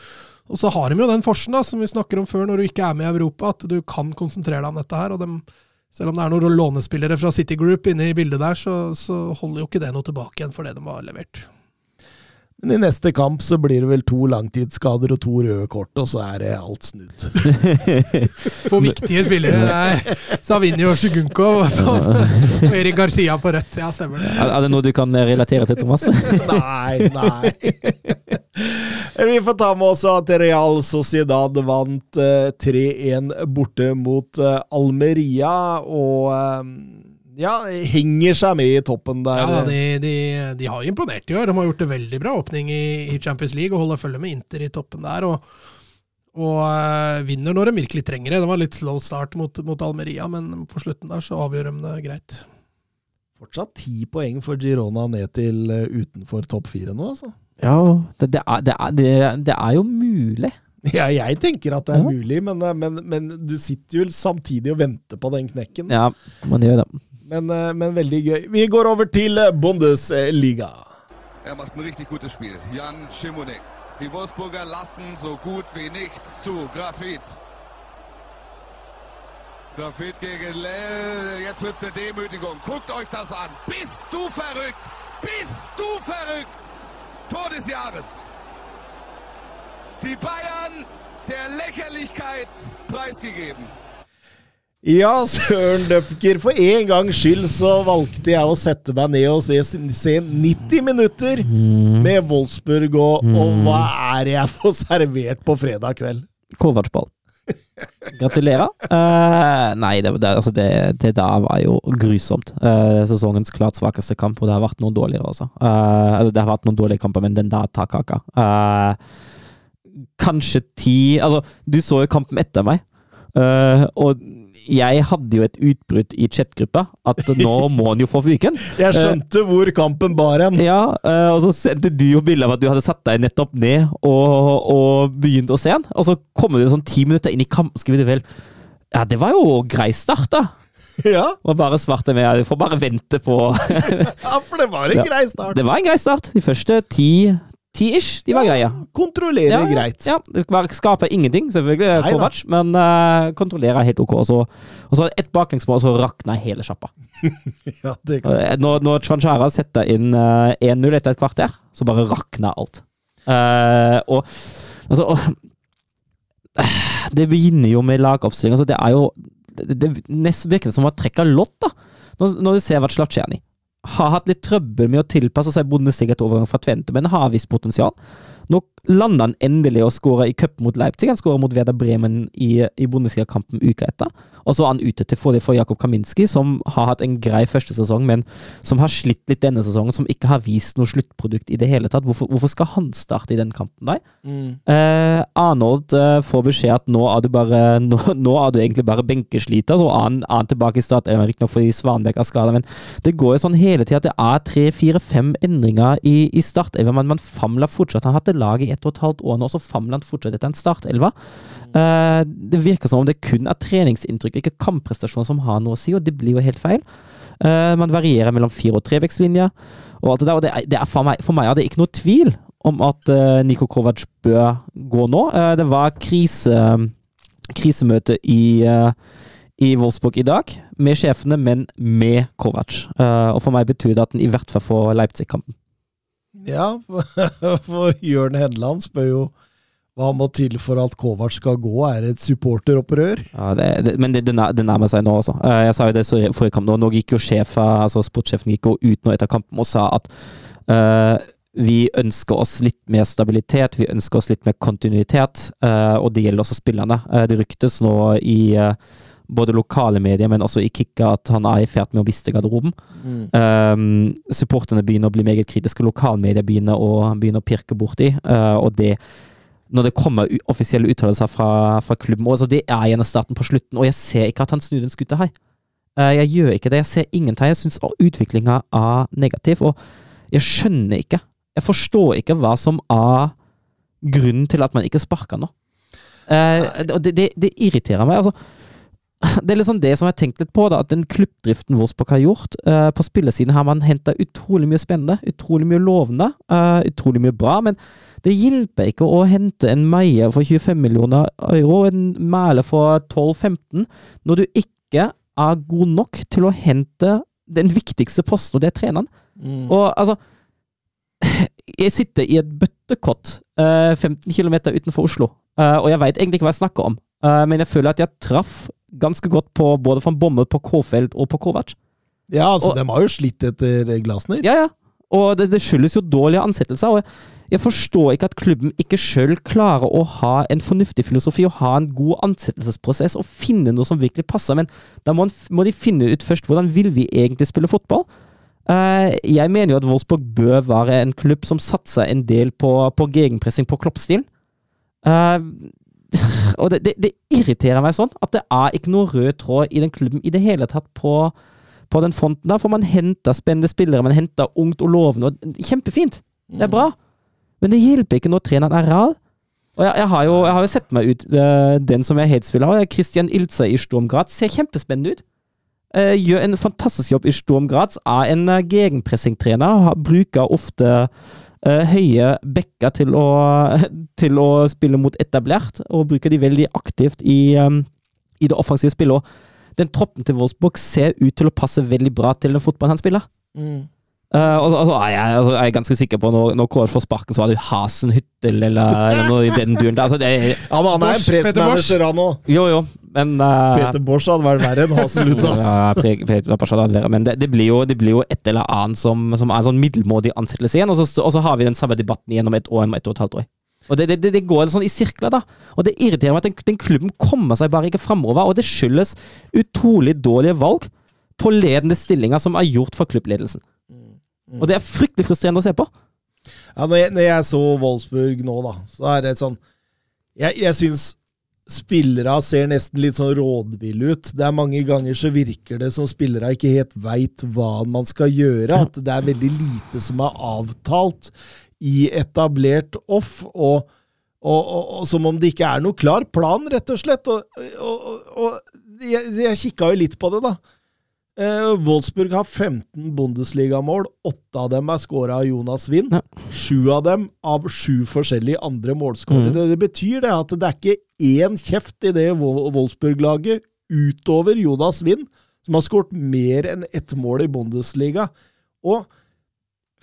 og så har de jo den forsen da, som vi snakker om før, når du ikke er med i Europa, at du kan konsentrere deg om dette her. og dem, Selv om det er noen lånespillere fra City Group inne i bildet der, så, så holder jo ikke det noe tilbake igjen for det de har levert. Men i neste kamp så blir det vel to langtidsskader og to røde kort, og så er det alt snudd. På viktige spillere. Det er Savinio og Sjugunko og og Erik Garcia på rødt. Ja, stemmer det. Er, er det noe du kan relatere til, Thomas? Nei, nei. Vi får ta med oss at Real Sociedad vant eh, 3-1 borte mot eh, Almeria, og eh, ja, henger seg med i toppen der. Ja, de, de, de har imponert i år. De har gjort det veldig bra åpning i, i Champions League og holder følge med Inter i toppen der. Og, og eh, vinner når de virkelig trenger det. Det var litt slow start mot, mot Almeria, men på slutten der så avgjør de det greit. Fortsatt ti poeng for Girona ned til eh, utenfor topp fire nå, altså. Ja, det, det, er, det, er, det, det er jo mulig. Ja, jeg tenker at det er Ja. mulig, men, eh, men, men du sitter jo samtidig og venter på den knekken. Ja, man gjør det. Men, eh, men veldig gøy. Vi går over til eh, Bundesliga. Er macht ein richtig gutes Spiel. Jan Schimonek. Die Wolfsburger lassen so gut wie nichts zu. Grafit. Grafit gegen Lell. Jetzt wird's eine Demütigung. Guckt euch das an. Bist du verrückt? Bist du verrückt? Tor des Jahres. Die Bayern der Lächerlichkeit preisgegeben. Ja, Søren Døpker, for en gangs skyld så valgte jeg å sette meg ned og se, se 90 minutter med Wolfsburg, og, og hva er det jeg får servert på fredag kveld? Kovac-ball. Gratulerer. Uh, nei, det, det, altså det, det der var jo grusomt. Uh, sesongens klart svakeste kamp, og det har vært noen dårligere også. Uh, det har vært noen dårlige kamper, men den der tar kaka. Kanskje ti Altså, du så jo kampen etter meg, og jeg hadde jo et utbrudd i chatgruppa at nå må han jo få fyken. Jeg skjønte hvor kampen bar hen. Ja, eh, og så sendte du jo bilde av at du hadde satt deg nettopp ned og, og begynt å se han. Og så kommer du sånn ti minutter inn i kampen, skriver du vel Ja, det var jo grei start, da. Ja, Og bare svarte med Du får bare vente på ja for det var en Ja. grei start. Det var en grei start. De første ti ti-ish, de var greie. Kontrollere Ja, greit. Ja, skaper ingenting, selvfølgelig, Nei. Kovac, men uh, kontrollerer helt ok. Og så, og så ett baklengsmål, og så rakna hele sjappa. Ja, det kan. Eh, Når, når Chwanchara setter inn uh, 1-0 etter et kvarter, så bare rakner alt. Uh, og altså og, eh, Det begynner jo med lagoppstilling. Altså, det er jo Det, det nesten virker som å trekke lott, da. Når, når du ser hva Slatsjeni har hatt litt trøbbel med å tilpasse seg Bundesliga til overgang fra Tvente, men har visst potensial. Nå landa han endelig og skåra i cup mot Leipzig. Han skåra mot Veda Bremen i, i Bundesliga-kampen uka etter. Og så er han ute til fordel for Jakob Kaminski, som har hatt en grei første sesong, men som har slitt litt denne sesongen, som ikke har vist noe sluttprodukt i det hele tatt. Hvorfor, hvorfor skal han starte i den kampen, der? Mm. Eh, Arnold eh, får beskjed at nå er du bare Nå, nå er du egentlig bare benkesliter, så er han, er han tilbake i start. Riktignok fordi Svanberg er skada, men det går jo sånn hele tida at det er tre, fire, fem endringer i, i startelva. Man, man famler fortsatt. Han har hatt det laget i ett og et halvt år nå, og så famler han fortsatt etter en startelva. Eh, det virker som om det kun er treningsinntrykk, ikke kampprestasjoner som har noe å si, og det blir jo helt feil. Uh, man varierer mellom fire- og trevektslinjer, og alt det der. Og det det for, meg, for meg er det ikke noe tvil om at uh, Niko Kovac bør gå nå. Uh, det var krise, krisemøte i, i Wolfsburg i dag, med sjefene, men med Kovac. Og for meg betyr det at han i hvert fall får Leipzig-kampen. Ja, for Jørn Henland spør jo hva må til for at Kovac skal gå, er det et supporteropprør? Ja, det, det, men det, det, nærmer seg nå også. Eh, jeg sa jo det forrige kamp. Nå, nå gikk jo sjef, altså sportssjefen gikk jo ut nå etter kampen og sa at uh, vi ønsker oss litt mer stabilitet, vi ønsker oss litt mer kontinuitet, Uh, og det gjelder også spillerne. Uh, det ryktes nå i både lokale medier, men også i Kikka at han er i ferd med å miste garderoben. Um, supporterne begynner å bli meget kritiske, lokalmedia begynner å, begynner å pirke borti, uh, og det når det kommer offisielle uttalelser fra, fra klubben, også, det er igjen starten på slutten, og jeg ser ikke at han snur den skuta her. Uh, jeg gjør ikke det. Jeg ser ingen tegn. Jeg syns utviklinga er negativ, og jeg skjønner ikke. Jeg forstår ikke hva som er grunnen til at man ikke sparker nå. Og det, det, det irriterer meg. altså det er liksom det som jeg har tenkt litt på, da, at den klubbdriften Wolfsburg har gjort uh, På spillersiden har man henta utrolig mye spennende, utrolig mye lovende, uh, utrolig mye bra, men det hjelper ikke å hente en Meyer for 25 millioner euro, en Mæle for 12-15, når du ikke er god nok til å hente den viktigste posten, og det er treneren. Mm. Og altså Jeg sitter i et bøttekott uh, 15 km utenfor Oslo, eh, og jeg veit egentlig ikke hva jeg snakker om, Uh, men jeg føler at jeg traff ganske godt på både van Bomme, på K-felt og på Kovac. Ja, altså, Og- de har jo slitt etter Glasner. Ja, ja. Og det, det skyldes jo dårlige ansettelser. og jeg forstår ikke at klubben ikke sjøl klarer å ha en fornuftig filosofi og ha en god ansettelsesprosess og finne noe som virkelig passer, men da må, må de finne ut først hvordan vil vi egentlig spille fotball. Uh, jeg mener jo at Wolfsburg bør være en klubb som satser en del på, på gegenpressing på kloppstil. Uh, og det, det, det, irriterer meg sånn at det er ikke noe rød tråd i den klubben i det hele tatt på, på den fronten. der, For man henter spennende spillere, man henter ungt og lovende. og Kjempefint! Det er bra. Men det hjelper ikke når treneren er rar. Og jeg, jeg, har jo, jeg, har jo, sett meg ut uh, den som jeg helt spiller. Christian Ilze i Sturmgrad ser kjempespennende ut. Uh, gjør en fantastisk jobb i Sturmgrad. Er en uh, gegenpressingtrener. Bruker ofte høye bekker til å, til å, spille mot etablert, og bruker de veldig aktivt i, um, i det offensive spillet. Den troppen til Wolfsburg ser ut til å passe veldig bra til den fotballen han spiller. Mm. Uh, og, altså, jeg, altså, jeg, er ganske sikker på når, når KS får sparken, så har du Hasenhyttel eller, eller noe i den duren der. Altså, det, ja, men han er en pressmanager, han òg. Jo, jo, men uh, Peter Bosch hadde vært verre enn Hasenhytt, ja, men det, det, blir jo, det, blir jo, et eller annet som, som er en sånn middelmådig ansettelse igjen, og så, og så, har vi den samme debatten igjen om et år, et og et halvt år. Og det, det, det, går sånn i sirkler, da. Og det irriterer meg at den, den klubben kommer seg bare ikke framover. Og det skyldes utrolig dårlige valg på ledende stillinger som er gjort for klubbledelsen. Og det er fryktelig frustrerende å se på. Ja, når jeg, når jeg så Wolfsburg nå, da, så er det sånn Jeg, jeg syns spillere ser nesten litt sånn rådville ut. Det er Mange ganger så virker det som spillere ikke helt veit hva man skal gjøre. At det er veldig lite som er avtalt i etablert off. og, og, og, og som om det ikke er noe klar plan, rett og slett. Og, jeg, jeg kikka jo litt på det, da. Eh, Wolfsburg har 15 Bundesligamål. Åtte av dem er skåra av Jonas Wind. Sju av dem av sju forskjellige andre målskårere. Mm. Det, det, betyr det at det er ikke én kjeft i det Wolfsburg-laget utover Jonas Wind, som har skåret mer enn ett mål i Bundesliga. Og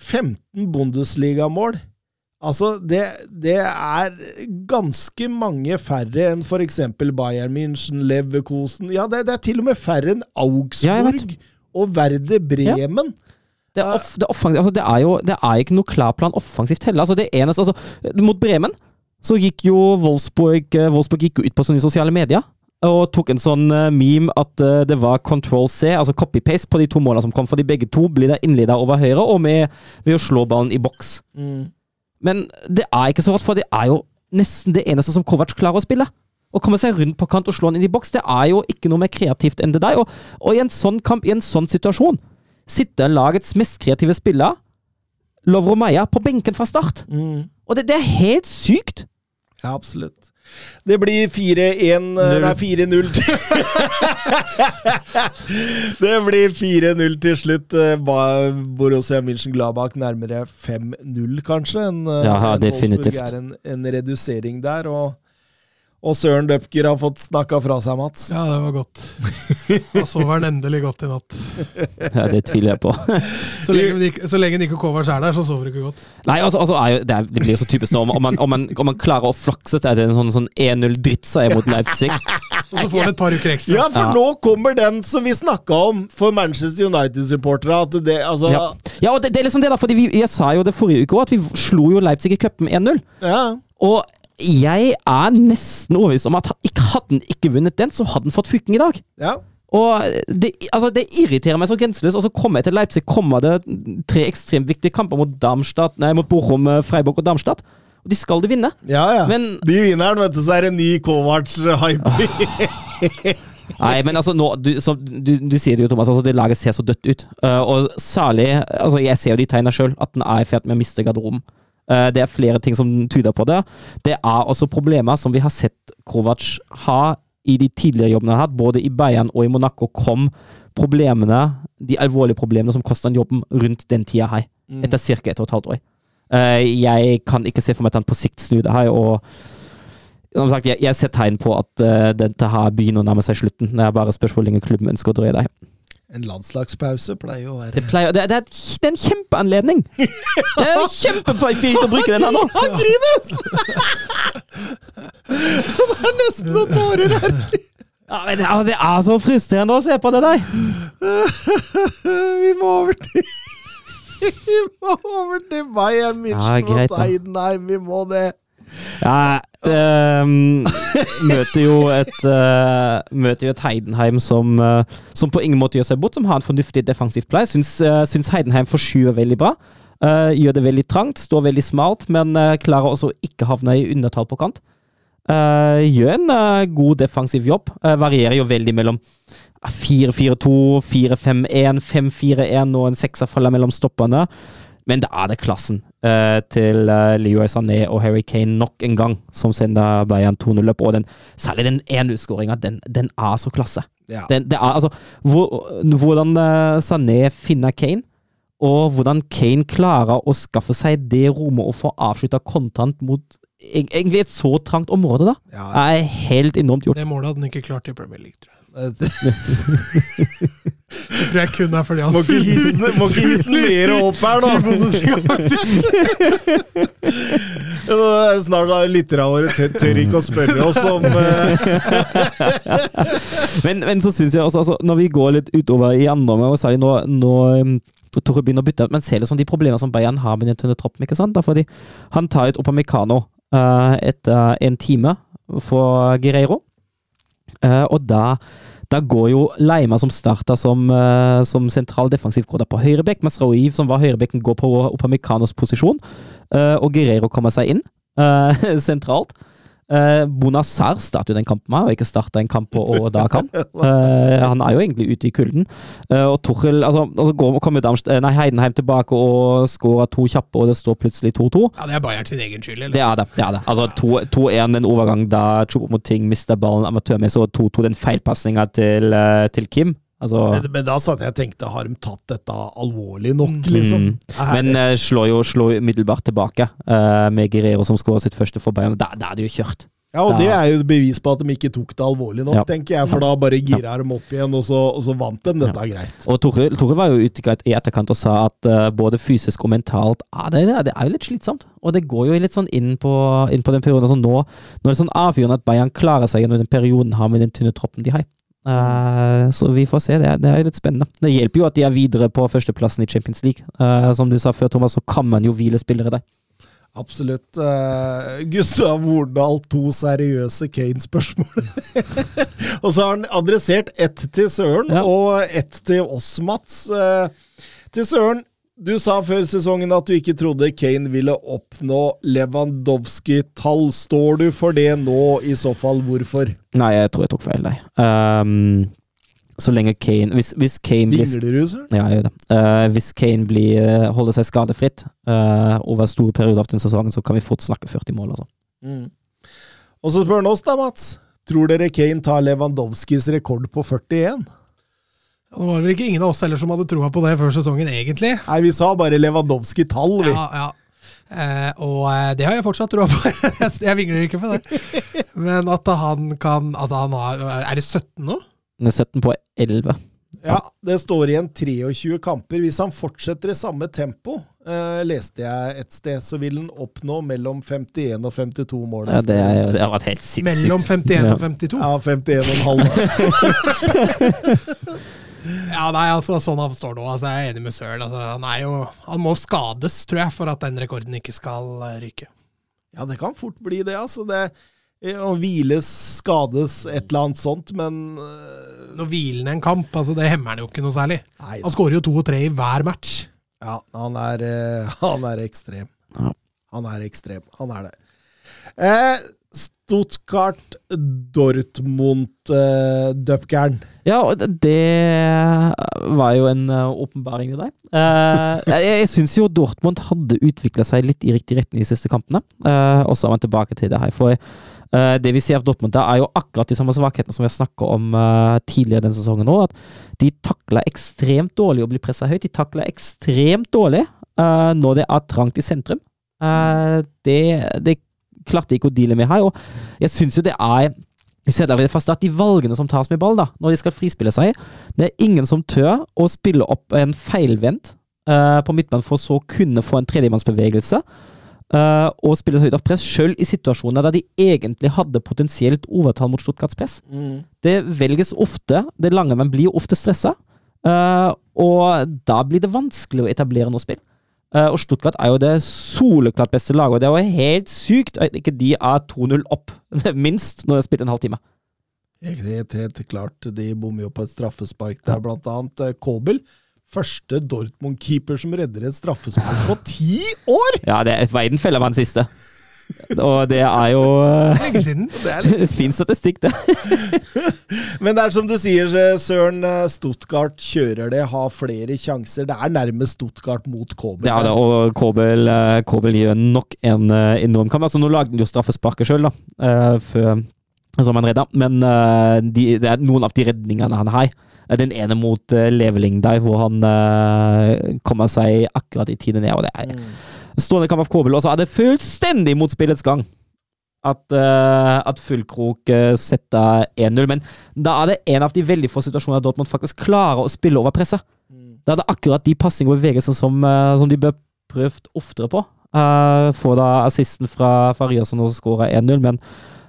15 Bundesligamål Altså, det, det, er ganske mange færre enn for eksempel Bayern München, Leverkosen Ja, det, det, er til og med færre enn Augsburg ja, og Verde Bremen. Ja. Det, er, off, det, er altså, det, er jo det er ikke noe klar plan offensivt heller. Altså, det eneste, altså, mot Bremen så gikk jo Wolfsburg, eh, Wolfsburg gikk ut på sånne sosiale medier og tok en sånn uh, meme at uh, det var control C, altså copy-paste, på de to målene som kom. Fordi begge to blir innleda over høyre, og med, ved å slå ballen i boks. Mm. Men det er ikke så rått, for det er jo nesten det eneste som Kovac klarer å spille. Å komme seg rundt på kant og slå han inn i boks, det er jo ikke noe mer kreativt enn det der. Og, og, i en sånn kamp, i en sånn situasjon, sitter lagets mest kreative spiller, Lovro Meia, på benken fra start. Mm. Og det, det, er helt sykt! Ja, absolutt. Det blir 4-1 Nei, 4-0 Det blir 4-0 til slutt. Eh, Borussia München-Gladbach nærmere 5-0, kanskje. En, ja, ja, definitivt. er en, en redusering der. og og Søren Døpker har fått snakka fra seg, Mats. Ja, det var godt. Da sov han endelig godt i natt. Ja, Det tviler jeg på. Så lenge, så lenge Niko Kovac er der, så sover du ikke godt. Nei, altså, altså jo, det, er, det, blir jo så typisk nå. Om man, om man, om man klarer å flakse til en sånn, sånn 1-0-drittseier mot Leipzig Og så får du et par uker ekstra. Ja, for ja. nå kommer den som vi snakka om for Manchester United-supportere. At det, altså Ja, ja og det, det, er liksom det, da. Fordi vi, jeg sa jo det forrige uke òg, at vi slo jo Leipzig i cupen 1-0. Ja. Og jeg er nesten overbevist om at ikke hadde han ikke vunnet den, så hadde han fått fyken i dag. Ja. Og det, altså, det, irriterer meg så grenseløst. Og så kommer jeg til Leipzig, kommer det tre ekstremt viktige kamper mot Darmstadt, nei, mot Bochum, eh, Freiburg og Darmstadt. Og de skal de vinne. Ja, ja. Men, de vinner den, vet du, så er det en ny Kovac-hype. Nei, men altså, nå, du, så, du, du, sier det jo, Thomas. Altså, det laget ser så dødt ut. Uh, og særlig altså, Jeg ser jo de tegna sjøl, at den er i ferd med å miste garderoben. Eh, det er flere ting som tyder på det. Det er også problemer som vi har sett Kovac ha i de tidligere jobbene han har hatt, både i Bayern og i Monaco, kom problemene, de alvorlige problemene som kosta han jobben rundt den tida her. Mm. Etter ca. et og et halvt år. Eh, jeg kan ikke se for meg at han på sikt snur det her. og som sagt, jeg, jeg ser tegn på at uh, dette her begynner å nærme seg slutten. Det er bare spørsmål lenge klubben ønsker å drøye det. En landslagspause pleier jo å være Det, pleier, det, det, er, det er, en kjempeanledning! Det er kjempefint å bruke den her nå! Han griner nesten! det er nesten noen tårer her. Ja, men det, det er så frustrerende å se på det der. Vi må over til Vi må over til Bayern München Ja, greit, mot Eidenheim. Vi må det. Ja, ehm, møter jo et eh, Møter jo et Heidenheim som, eh, som på ingen måte gjør seg bort, som har en fornuftig defensivt play. Syns, eh, syns Heidenheim forskyver veldig bra. Eh, gjør det veldig trangt, står veldig smalt, men eh, klarer også ikke havne i undertall på kant. Eh, gjør en eh, god defensiv jobb. Eh, varierer jo veldig mellom 4-4-2, 4-5-1, 5-4-1 og en sekser faller mellom stoppene. Men da er det klassen eh, til eh, Leroy Sané og Harry Kane nok en gang som sender Bayern 2-0 opp. Og den, særlig den 1-0-skåringa, den, den er så klasse. Ja. Den, det er, altså, hvor, hvordan eh, Sané finner Kane, og hvordan Kane klarer å skaffe seg det rommet og få avslutta kontant mot egentlig et så trangt område, da, Ja. er helt enormt gjort. Det målet hadde han ikke klart i Premier League, tror jeg. Det tror jeg kun er fordi han Må ikke hisse må ikke hisse den mer opp her, da! Nå Snart har lytterne våre tør, tør ikke å spørre oss om eh, men, men så syns jeg også, altså, når vi går litt utover i andre omgang, og særlig nå, nå um, Torre begynner å bytte ut, men ser det som de problemene som Bayern har med den tynne troppen. ikke sant? Da, fordi han tar ut Opamecano uh, etter en time for Guerreiro, Eh, og da da går jo Leima, som starta som, uh, som sentral defensiv, går på høyrebekk, mens Raoiv, som var høyrebekken, går på Opamicanos posisjon. Uh, og Guerreiro kommer seg inn sentralt. Uh, Bonassar starter jo den kampen med, og ikke starta en kamp på Oda-kan. Eh, han er jo egentlig ute i kulden. Eh, og Tuchel altså, altså går, kommer Darmst- eh, nei, Heidenheim tilbake og skårer to kjappe, og det står plutselig 2-2. Ja, Det er Bayern sin egen skyld, eller? Det er det. det, er det. Altså 2-1 en overgang da Choupo-Moting mister ballen amatørmessig, og 2-2 den feilpasninga til, eh, til Kim. Altså, men, men da satt jeg og tenkte, har de tatt dette alvorlig nok, liksom? Mm. Men uh, slår jo slår umiddelbart tilbake uh, med Guerrero som skåra sitt første for Bayern. Da, da er det jo kjørt. ja, og det er jo bevis på at de ikke tok det alvorlig nok, Ja. tenker jeg. For da bare gira de opp igjen, og så, og så vant de. Dette er greit. Og Tore, Tore var jo ute i etterkant og sa at uh, både fysisk og mentalt ah, det, det er jo litt slitsomt. Og det går jo litt sånn inn på, inn på den perioden. Altså nå, nå er det sånn avgjørende at Bayern klarer seg gjennom den perioden har med den tynne troppen de har. Eh, så vi får se. Det, er- det er litt spennende. Det hjelper jo at de er videre på førsteplassen i Champions League. Uh, som du sa før, Thomas, så kan man jo hvile spillere der. Absolutt. Uh, Gustav Horndal, to seriøse Kane-spørsmål. og så har han adressert ett til Søren Ja. og ett til oss, Mats. Uh, til Søren, du sa før sesongen at du ikke trodde Kane ville oppnå Lewandowski-tall. Står du for det nå, i så fall hvorfor? Nei, jeg tror jeg tok feil, nei. Um, så lenge Kane Hvis, hvis Kane blir Dingler du, Ja, jeg gjør det. Uh, hvis Kane blir, eh, holder seg skadefritt uh, over store perioder av den sesongen, så kan vi fort snakke 40 mål. Altså. Mm. Og så spør han oss, da, Mats. Tror dere Kane tar Lewandowskis rekord på 41? Det var vel ikke ingen av oss heller som hadde troa på det før sesongen, egentlig. Nei, vi sa bare Lewandowski-tall, vi. Ja, ja. Eh, og eh, det har jeg fortsatt troa på. jeg vingler ikke for det. Men at han kan Altså, han har Er det 17 nå? Den er 17 på 11. Ja, det står igjen 23 kamper. Hvis han fortsetter i samme tempo, eh, leste jeg et sted, så vil han oppnå mellom 51 og 52 mål. Ja, det, er, det har vært helt sinnssykt. Mellom 51 Ja. og 52? Ja, 51,5. Ja, nei, altså sånn han står nå. Altså, jeg er enig med Søren. Altså, han, er jo, han må skades, tror jeg, for at den rekorden ikke skal eh, ryke. Ja, det kan fort bli det, altså. Det, eh, å hviles, skades, et eller annet sånt, men eh, Nå hviler han en kamp, altså det hemmer han jo ikke noe særlig. Nei. Han skårer jo to og tre i hver match. Ja, han er, han er ekstrem. Ja. Han er ekstrem. Han er det. Eh, Stuttgart Dortmund eh. Ja, det- var jo en uh, åpenbaring i deg. Eh, jeg syns jo Dortmund hadde utvikla seg litt i riktig retning de siste kampene. Eh, og så er man tilbake til det her. For eh, det vi ser av Dortmund, da er jo akkurat de samme svakhetene som vi har snakka om eh, tidligere denne sesongen òg. At de takler ekstremt dårlig å bli pressa høyt. De takler ekstremt dårlig eh, når det er trangt i sentrum. Eh, det, det klarte ikke å deale med her. Og jeg syns jo det er vi ser allerede fast at de valgene som tas med ball, da, når de skal frispille seg Det er ingen som tør å spille opp en feilvendt uh, på midtbanen for så å kunne få en tredjemannsbevegelse Uh, og spille seg ut av press, sjøl i situasjoner der de egentlig hadde potensielt overtall mot Stuttgarts press. Det velges ofte Det lange, men blir ofte stressa. Uh, og da blir det vanskelig å etablere noe spill. Eh, og Stuttgart er jo det soleklart beste laget, og det jo helt sykt at ikke de er 2-0 opp, minst, når de har spilt en halvtime. Helt, helt klart. De bommer jo på et straffespark der, blant annet eh, Kobel. Første Dortmund-keeper som redder et straffespark på ti år! Ja, det er Weidenfeller var den siste. Og det er jo eh, Lenge siden. Det litt fin statistikk, det. Men det er som du sier, Søren. eh, Stuttgart kjører det, har flere sjanser. Det er nærmest Stuttgart mot Kobel. Ja, det, og Kobel, eh, Kobel gjør nok en eh, enorm kamp. Altså, nå lagde han jo straffesparket sjøl, da, eh, før, som han redda. Men eh, de, det er noen av de redningene han har. Eh, Den ene mot Leveling der, hvor han eh, kommer seg akkurat i tide ned. og det er Mm. Stående kamp av Kåbel, og så er det fullstendig mot spillets gang. At, uh, at Fullkrok uh, setter 1-0. Men da er det en av de veldig få situasjoner Dortmund faktisk klarer å spille over presset. Mm. Da er det akkurat de passing og bevegelser som, uh, som de bør prøvd oftere på. Uh, Får da assisten fra Fariasson og skårer 1-0, men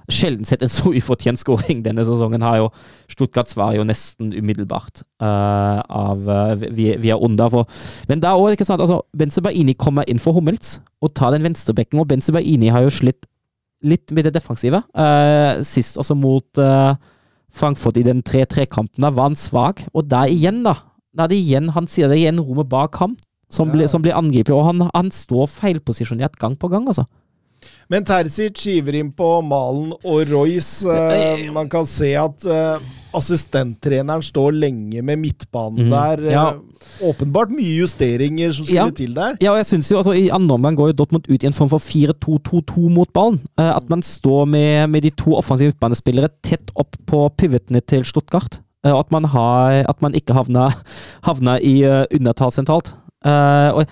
sjelden sett en så ufortjent skåring denne sesongen. har jo Stuttgart svarer jo nesten umiddelbart uh, av uh, via, Onda. under. For. Men da òg, ikke sant altså, Benzebaini kommer inn for Hummels og tar den venstrebekken, og Benzebaini har jo slitt litt med det defensive. Uh, sist også mot uh, Frankfurt i den 3-3-kampen. Da var han svak, og der igjen, da. Da er det igjen, Han sier det igjen rommet bak ham som, Ja. blir, som blir angrepet, og han, han står feilposisjonert gang på gang, altså. Men Terzic skiver inn på Malen og Royce. Eh, man kan se at eh, assistenttreneren står lenge med midtbanen mm. der. Eh, Ja. Åpenbart mye justeringer som skulle Ja. til der. Ja, og jeg synes jo, altså I andre omgang går jo Dortmund ut i en form for 4-2-2-2 mot ballen. Eh, at man står med, med de to offensive midtbanespillere tett opp på pivotene til Stuttgart. Og at man, har, at man ikke havner, havner i uh, undertall sentralt. Uh, og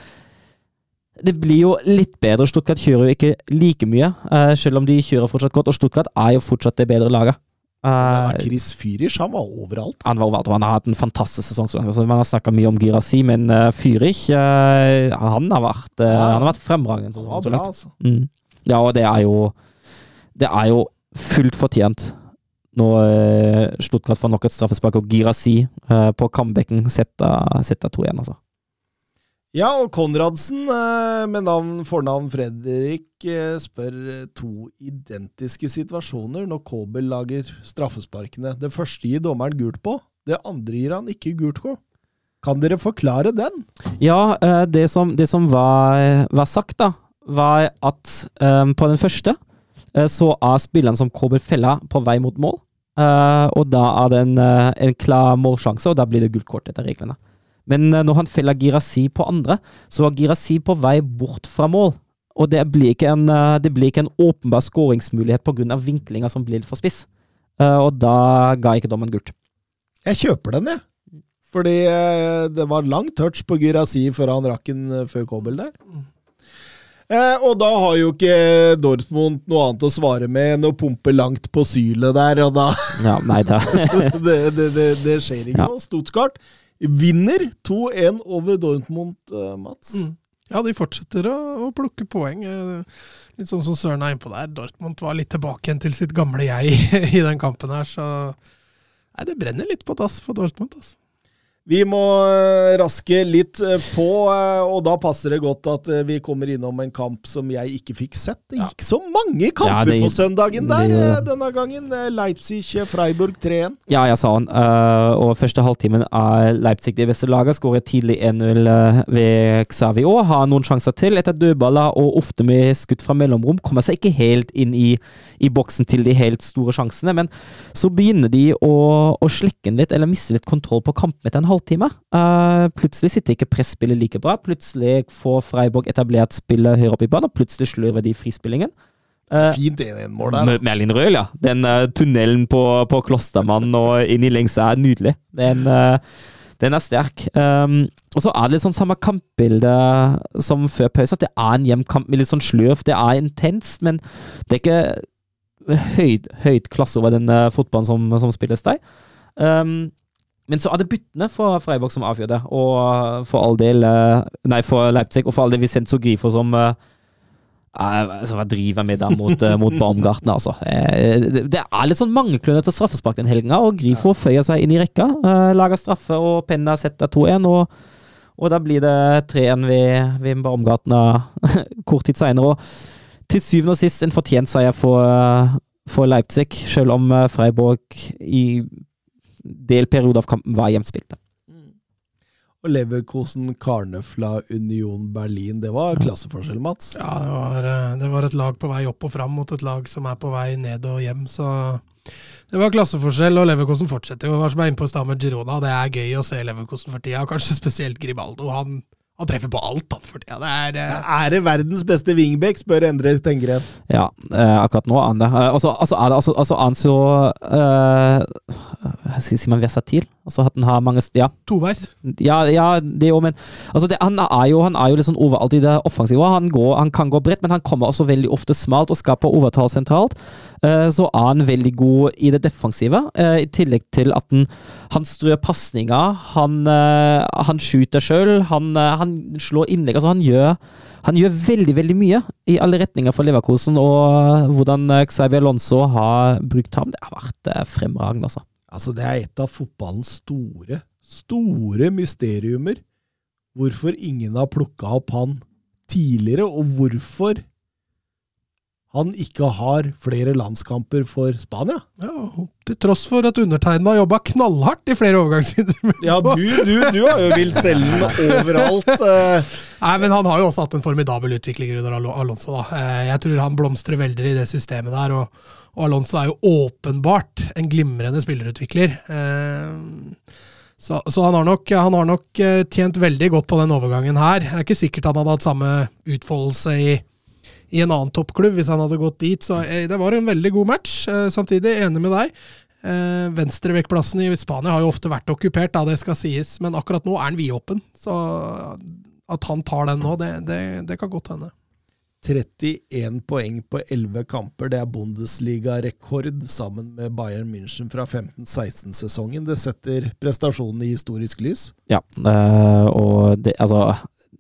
det blir jo litt bedre. Stuttgart kjører jo ikke like mye, uh, selv om de kjører fortsatt godt. Og Stuttgart er jo fortsatt det bedre laget. Uh, Eh, Chris Fyrich, han var overalt. han var overalt, og han har hatt en fantastisk sesong. så. Altså, man har snakka mye om Girasi, men uh, Fyrich uh, han, har vært, uh, Ja. vært fremragende. Sånn, bra, altså. Mm. Ja, og det er jo Det er jo fullt fortjent når uh, Stuttgart får nok et straffespark, og Girasi eh, på comebacken setter, setter 2-1, altså. Ja, og Konradsen, eh, med navn, fornavn Fredrik, eh, spør eh, to identiske situasjoner når Kobel lager straffesparkene. Det første gir dommeren gult på, det andre gir han ikke gult på. Kan dere forklare den? Ja, det som, det som var, var sagt, da, var at um, på den første så er spilleren som Kobel feller, på vei mot mål. Uh, og da er det en, en klar målsjanse, og da blir det gult kort etter reglene. Men eh, når han feller Girasi på andre, så var Girasi på vei bort fra mål. Og det blir ikke en, eh, det blir ikke en åpenbar skåringsmulighet pga. vinklinga som blir litt for spiss. Eh, og da ga ikke dommen gult. Jeg kjøper den, jeg. Fordi det var lang touch på Girasi før han rakk den før Kobel der. Eh, og da har jo ikke Dortmund noe annet å svare med enn å pumpe langt på sylet der, og da Ja, nei, det, det, det, det skjer ikke Ja. noe. Stuttgart vinner 2-1 over Dortmund, eh, Mats. Mm. Ja, de fortsetter å, å plukke poeng. eh, Litt sånn som Søren er innpå der. Dortmund var litt tilbake igjen til sitt gamle jeg i den kampen her, så Nei, det brenner litt på dass for Dortmund, altså. Vi må eh, raske litt eh, på, eh, og da passer det godt at vi kommer innom en kamp som jeg ikke fikk sett. Det gikk så mange kamper Ja, det- på søndagen der det- denne gangen. Leipzig-Freiburg 3-1. Ja, jeg sa han. og første halvtimen er Leipzig det beste laget. Skårer tidlig 1-0 eh, ved Xavi òg. Har noen sjanser til etter dødballer og ofte med skudd fra mellomrom. Kommer seg ikke helt inn i, i boksen til de helt store sjansene. Men så begynner de å, å slekke litt, eller miste litt kontroll på kampen etter en halvtime. Eh, plutselig sitter ikke presspillet like bra. Plutselig får Freiburg etablert spillet høyere opp i banen, og plutselig slurver de frispillingen. Uh, Fint 1-1-mål der. Merlin Røhl, ja. Den uh, tunnelen på, på Klostermann og inn i lengsa er nydelig. Den, den er sterk. Um, og så er det litt sånn samme kampbilde som før pause, at det er en hjemkamp med litt sånn slurv. Det er intenst, men det er ikke høyt, høyt klasse over den fotballen som, som spilles der. Um, men så er det byttene for Freiburg som avgjør det, og for all del eh, Nei, for Leipzig, og for all del Vicenzo Grifo som eh, Eh, altså, driver med der mot, eh, mot Baumgarten, altså? Det, er litt sånn mangeklønete straffespark den helga, og Grifo føyer seg inn i rekka. lager straffe, og Penna setter 2-1, og, og da blir det 3-1 ved, ved Baumgartner kort tid seinere. Og til syvende og sist en fortjent seier for, for Leipzig, selv om Freiburg i del periode av kampen var hjemspilte. Og Leverkosen, Karnefla, Union Berlin. Det var klasseforskjell, Mats. Ja, det var, eh, det var et lag på vei opp og fram mot et lag som er på vei ned og hjem, så det var klasseforskjell, og Leverkosen fortsetter jo. Hva Som er inne på Stammer med Girona, det er gøy å se Leverkosen for tida, kanskje spesielt Gribaldo. Han, han treffer på alt, han, for. Det er eh, Er det verdens beste wingback, spør Endre Tengren. Ja, eh, akkurat nå er han det. Eh, altså, altså, er det altså, altså er han så eh, Sier man versatil? Altså at han har mange Ja, toveis. ja, ja det òg, men altså det, han, er jo, han er jo litt sånn overalt i det offensive. Han, går, han kan gå bredt, men han kommer også veldig ofte smalt og skaper overtall sentralt. Eh, så er han veldig god i det defensive, eh, i tillegg til at han, han strør pasninger. Han, eh, han skyter sjøl, han, han slår innlegg. Altså han gjør han gjør veldig veldig mye i alle retninger for Leverkosen, og hvordan Xavier Alonso har brukt ham, det har vært fremragende. Altså. Altså, det er et av fotballens store, store mysteriumer. Hvorfor ingen har plukka opp han tidligere, og hvorfor han ikke har flere landskamper for Spania. Ja, til tross for at undertegnede har jobba knallhardt i flere overgangsvinduer. Ja, du, du, du har jo vilt selge overalt. eh. Nei, men han har jo også hatt en formidabel utvikling under Alonso. da. Eh, Jeg tror han blomstrer veldig i det systemet der, og, og Alonso er jo åpenbart en glimrende spillerutvikler. Eh, Så, så han, har nok, han har nok eh, tjent veldig godt på den overgangen her. Det er ikke sikkert han hadde hatt samme utfoldelse i, i en annen toppklubb hvis han hadde gått dit. Så eh, det var en veldig god match. Samtidig enig med deg. Venstrevektplassen i Spania har jo ofte vært okkupert, da det skal sies, men akkurat nå er den vidåpen. Så at han tar den nå, det, det, det kan godt hende. 31 poeng på 11 kamper. Det er Bundesliga-rekord sammen med Bayern München fra 15-16-sesongen. Det setter prestasjonen i historisk lys. Ja, eh, og det, altså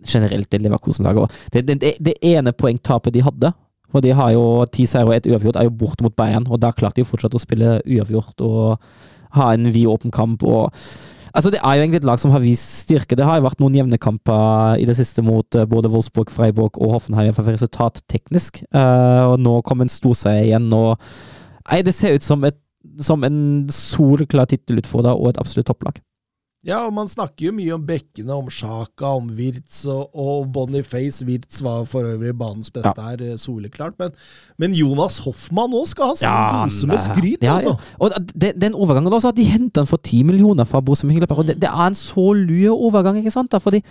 generelt det Leverkusen-laget. og Det, det, det, ene poengtapet de hadde, for de har jo ti seire og ett uavgjort, er jo bort mot Bayern, og da klarte de jo fortsatt å spille uavgjort og ha en vid åpen kamp. og Altså Det er jo egentlig et lag som har vist styrke. Det har jo vært noen jevne kamper i det siste mot eh, både Wolfsburg, Freiburg og Hoffenheim for resultatteknisk. Uh, og nå kom en storseier igjen. og Nei, Det ser ut som, et, som en solklar tittelutfordrer og et absolutt topplag. Ja, og man snakker jo mye om bekkene, om Sjaka, om Wirtz og, og Boniface. Wirtz var for øvrig banens beste her, eh, soleklart. Men, men Jonas Hoffmann òg skal ha sin dose med skryt, ja, altså. Og den, den overgangen også, at de henter han for 10 millioner fra Bosse Mönchengladbach. og Det, det er en så lue overgang, ikke sant? da, fordi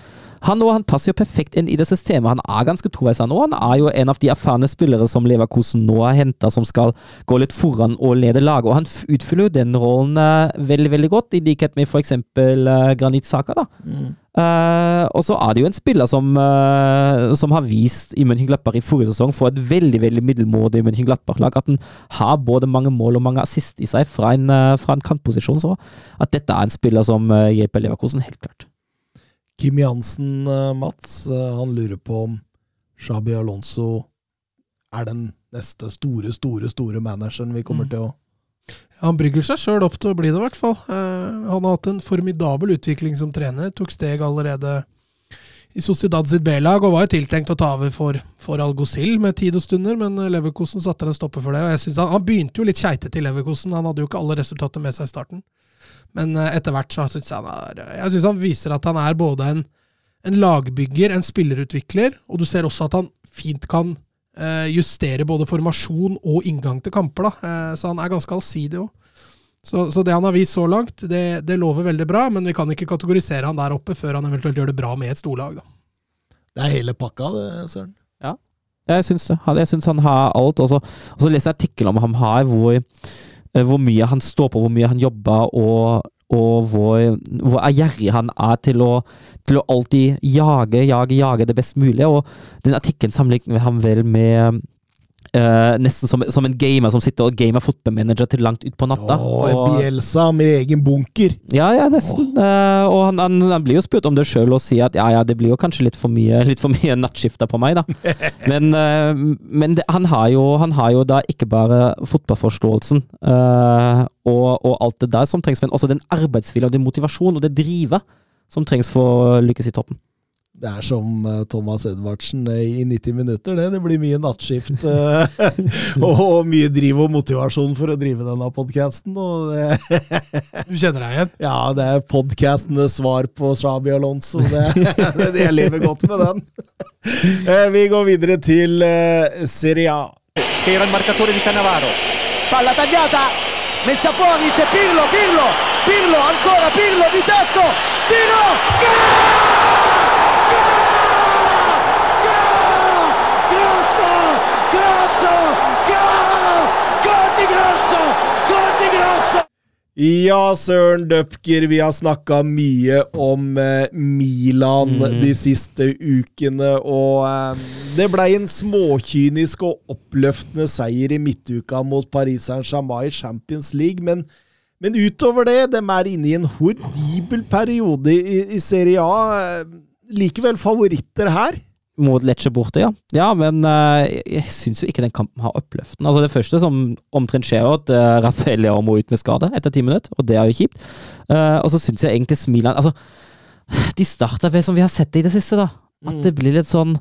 han, han passer jo perfekt inn i det systemet. Han er ganske toveis, han òg. Han er jo en av de erfarne spillere som Leverkosen nå har henta, som skal gå litt foran og lede laget. Og han utfyller jo den rollen eh, veldig, veldig godt, i likhet med f.eks. Uh, Granit Saka. da. Eh, og så er det jo en spiller som, uh, som har vist i Mönchengladbach i forrige sesong for et veldig veldig middelmådig Mönchengladbach-lag at han har både mange mål og mange assist i seg fra en, uh, fra en kantposisjon. Så at dette er en spiller som uh, hjelper Leverkosen, helt klart. Kim Jansen, eh, Mats, eh, han lurer på om Shabi Alonso er den neste store, store, store manageren vi kommer Mm. til å Han brygger seg sjøl opp til å bli det, i hvert fall. Eh, han har hatt en formidabel utvikling som trener. Tok steg allerede i Sociedad sitt B-lag, og var jo tiltenkt å ta over for, for Algosil med tid og stunder, men Leverkosen satte en stopper for det. og jeg synes han, han begynte jo litt keitete i Leverkosen, han hadde jo ikke alle resultater med seg i starten. Men eh, etter hvert så syns jeg han er Jeg synes han viser at han er både en, en lagbygger, en spillerutvikler, og du ser også at han fint kan eh, justere både formasjon og inngang til kamper. da, eh, Så han er ganske allsidig òg. Så, så det han har vist så langt, det, det lover veldig bra, men vi kan ikke kategorisere han der oppe før han eventuelt gjør det bra med et storlag. da. Det er hele pakka, det, Søren. Ja, Jeg syns det. Jeg syns han har alt. Og så, leser jeg artikkel om ham her, hvor, eh, hvor mye han står på, hvor mye han jobber, og, og hvor, hvor ærgjerrig han er til å, til å alltid jage, jage, jage det best mulige. Og den artikkelen sammenligner han vel med eh, nesten som, som en gamer som sitter og gamer fotballmanager til langt utpå natta. Åh, en Bielsa med egen bunker. ja, ja, nesten. Uh, og han, han, han blir jo spurt om det sjøl og sier at ja, ja, det blir jo kanskje litt for mye, litt for mye nattskifter på meg, da. Men, uh, men det, han, har jo, han har jo da ikke bare fotballforståelsen og, og alt det der som trengs, men også den arbeidsviljen og den motivasjonen og det drivet som trengs for å lykkes i toppen. Det er som eh, Thomas Edvardsen eh, i 90 minutter, det. Det blir mye nattskift eh, og, mye driv og motivasjon for å drive denne podkasten. Du kjenner deg igjen? Ja, det er podkastenes svar på Shabi Alonso. Det, det, jeg lever godt med den. Eh, Vi går videre til Serie A. era il marcatore di Cannavaro. Palla tagliata, messa fuori, c'è Pirlo, Pirlo, Pirlo, ancora Pirlo di tacco, tiro, gol! Gol! Gol! Grosso, grosso, gol! Gol di Grosso, gol di Grosso! Ja, Søren Døpker, vi har snakka mye om eh, Milan de siste ukene, og eh, det blei en småkynisk og oppløftende seier i midtuka mot Paris Saint-Germain i Champions League, men, men utover det, de er inne i en horribel periode i, i Serie A. Eh, Likevel favoritter her. Mot Lecce borte, ja. Ja, men eh, jeg syns jo ikke den kampen har oppløften. Altså Det første som omtrent skjer, er at uh, Rafael Leao må ut med skade etter ti minutter, og det er jo kjipt. Uh, og så syns jeg egentlig Smilan Altså, de starter ved som vi har sett det i det siste, da. At det blir litt sånn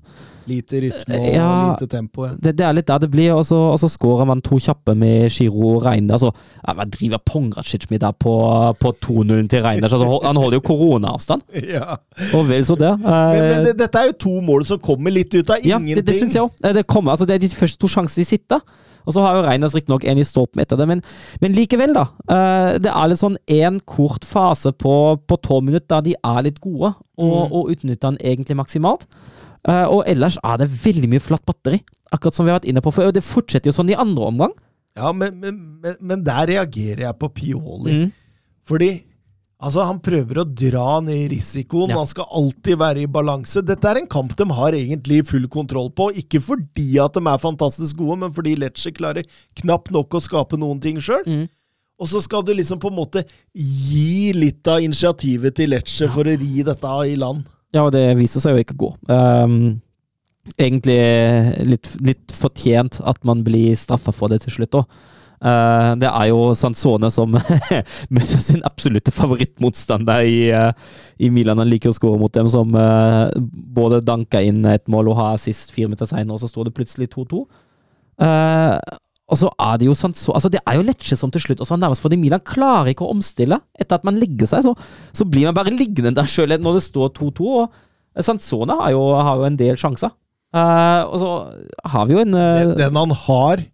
Lite rytme og Ja. lite tempo. Ja. Det, det er litt der det blir, og så, og så skårer man to kjappe med Giro og Reinders. Altså, hva driver Pongracic med der på, på 2-0 til Reinders? Altså, han holder jo koronaavstand, Ja. og vel så det. Men, Eh, men det, dette er jo to mål som kommer litt ut av ja, ingenting. det, det syns jeg òg. Det, kommer- altså, det er de første to sjansene de sitter. Og så har jo Reinders riktignok en i stolpen etter det, men, men likevel, da. Uh, det er litt sånn en kort fase på, på tolv minutter da de er litt gode, og, og utnytter den egentlig maksimalt. Uh, og ellers er det veldig mye flatt batteri, akkurat som vi har vært inne på For det fortsetter jo sånn i andre omgang. Ja, men, men, men, men der reagerer jeg på Pioli. Mm. Fordi altså, han prøver å dra ned risikoen. Ja. Han skal alltid være i balanse. Dette er en kamp de har egentlig full kontroll på. Ikke fordi at de er fantastisk gode, men fordi Lecce klarer knapt nok å skape noen ting sjøl. Mm. Og så skal du liksom på en måte gi litt av initiativet til Lecce for å ri dette i land. Ja, og det viser seg jo ikke å gå. Um, egentlig litt, litt fortjent at man blir straffa for det til slutt òg. Det er jo Sansone som møter sin absolutte favorittmotstander i, eh, i Milan. Han liker å skåre mot dem, som eh, både danka inn et mål og har assist fire minutter senere, og så står det plutselig 2-2. Eh, og så er det jo Sansone Altså, det er jo Lecce som til slutt også nærmest fordi Milan klarer ikke å omstille. Etter at man legger seg, så, så blir man bare liggende der sjøl når det står 2-2. Og Sansone har jo, har jo en del sjanser. Uh, og så har vi jo en uh, Den, den han har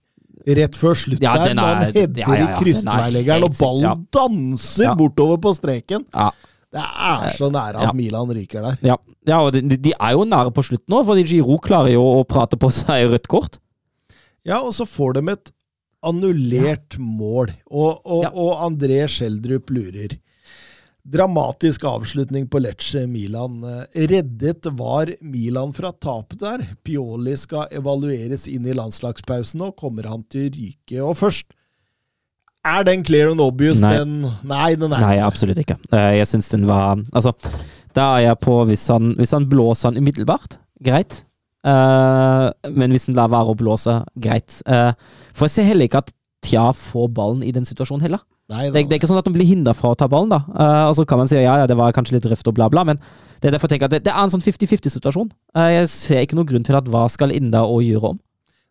rett før slutt Ja, der, han er- header ja, ja, ja, i er krystveileggeren, og ballen ja. danser Ja. bortover på streken. ja, Det er så nære at Ja. Milan ryker der. ja, ja, og de, de er jo nære på slutt nå, fordi Giro klarer jo å prate på seg rødt kort. Ja, og så får de et annullert mål, og, og, Ja. og André Schjelderup lurer. Dramatisk avslutning på Lecce Milan. Eh, Reddet var Milan fra tapet der. Pioli skal evalueres inn i landslagspausen, og kommer han til ryke? Og først Er den clear and obvious, Nei. den Nei, den er Nei, absolutt ikke. Eh, Jeg syns den var Altså, da er jeg på hvis han, hvis han blåser han umiddelbart, greit. Eh, men hvis han lar være å blåse, greit. For jeg ser heller ikke at Tja får ballen i den situasjonen heller. Nei, Det, det er ikke sånn at de blir hindra fra å ta ballen, da. Uh, og så kan man si ja, ja, det var kanskje litt røft og bla, bla, men det er derfor jeg tenker at det, det er en sånn 50-50-situasjon. jeg ser ikke noen grunn til at hva skal inn der og gjøre om.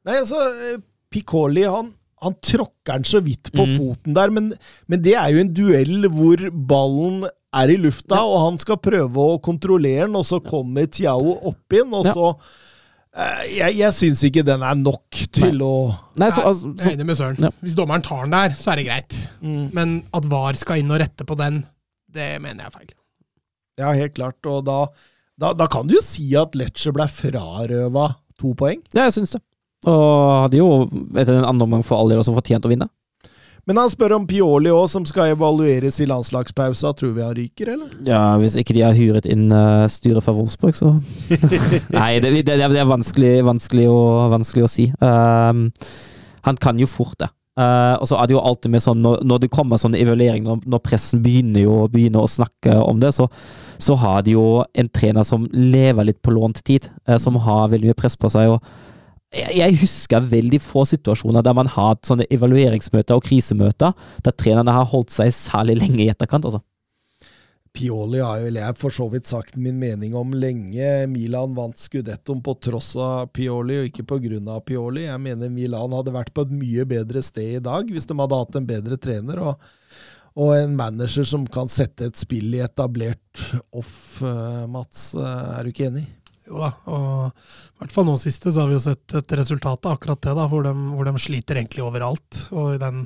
Nei, altså, eh, Piccoli, han, han tråkker den så vidt på Mm. foten der, men, men det er jo en duell hvor ballen er i lufta, og han skal prøve å kontrollere den, og så kommer Tiao opp inn, og Ja. så eh, Jeg, jeg syns ikke den er nok til å Nei, så, Nei, altså, Jeg er så, enig med Søren. Ja. Hvis dommeren tar den der, så er det greit. mm, Men at VAR skal inn og rette på den, det mener jeg er feil. Ja, helt klart. Og da, da, da kan du jo si at Lecce ble frarøva to poeng. ja, jeg syns det. Og hadde jo etter en annen omgang for all del også fortjent å vinne. Men han spør om Pioli òg, som skal evalueres i landslagspausa. Tror vi han ryker, eller? Ja, hvis ikke de har hyret inn uh, styret fra Wolfsburg, så Nei, det, det, det er vanskelig, vanskelig, å, vanskelig å si. Um, han kan jo fort det. Uh, og så er det jo alltid med sånn, når, når det kommer sånn evaluering, når, når, pressen begynner, jo, begynner å snakke om det, så, så, har de jo en trener som lever litt på lånt tid, uh, som har veldig mye press på seg. og jeg husker veldig få situasjoner der man har hatt sånne evalueringsmøter og krisemøter der trenerne har holdt seg særlig lenge i etterkant. altså. Pioli har vel jeg for så vidt sagt min mening om lenge. Milan vant skudettoen på tross av Pioli, og ikke av Pioli. Jeg mener Milan hadde vært på et mye bedre sted i dag hvis de hadde hatt en bedre trener. og, og en manager som kan sette et spill i etablert off, eh, Mats. Eh, er du ikke enig? Jo da, og i hvert fall nå siste så har vi jo sett et resultat av akkurat det, da, hvor de, hvor de sliter egentlig overalt. Og i den,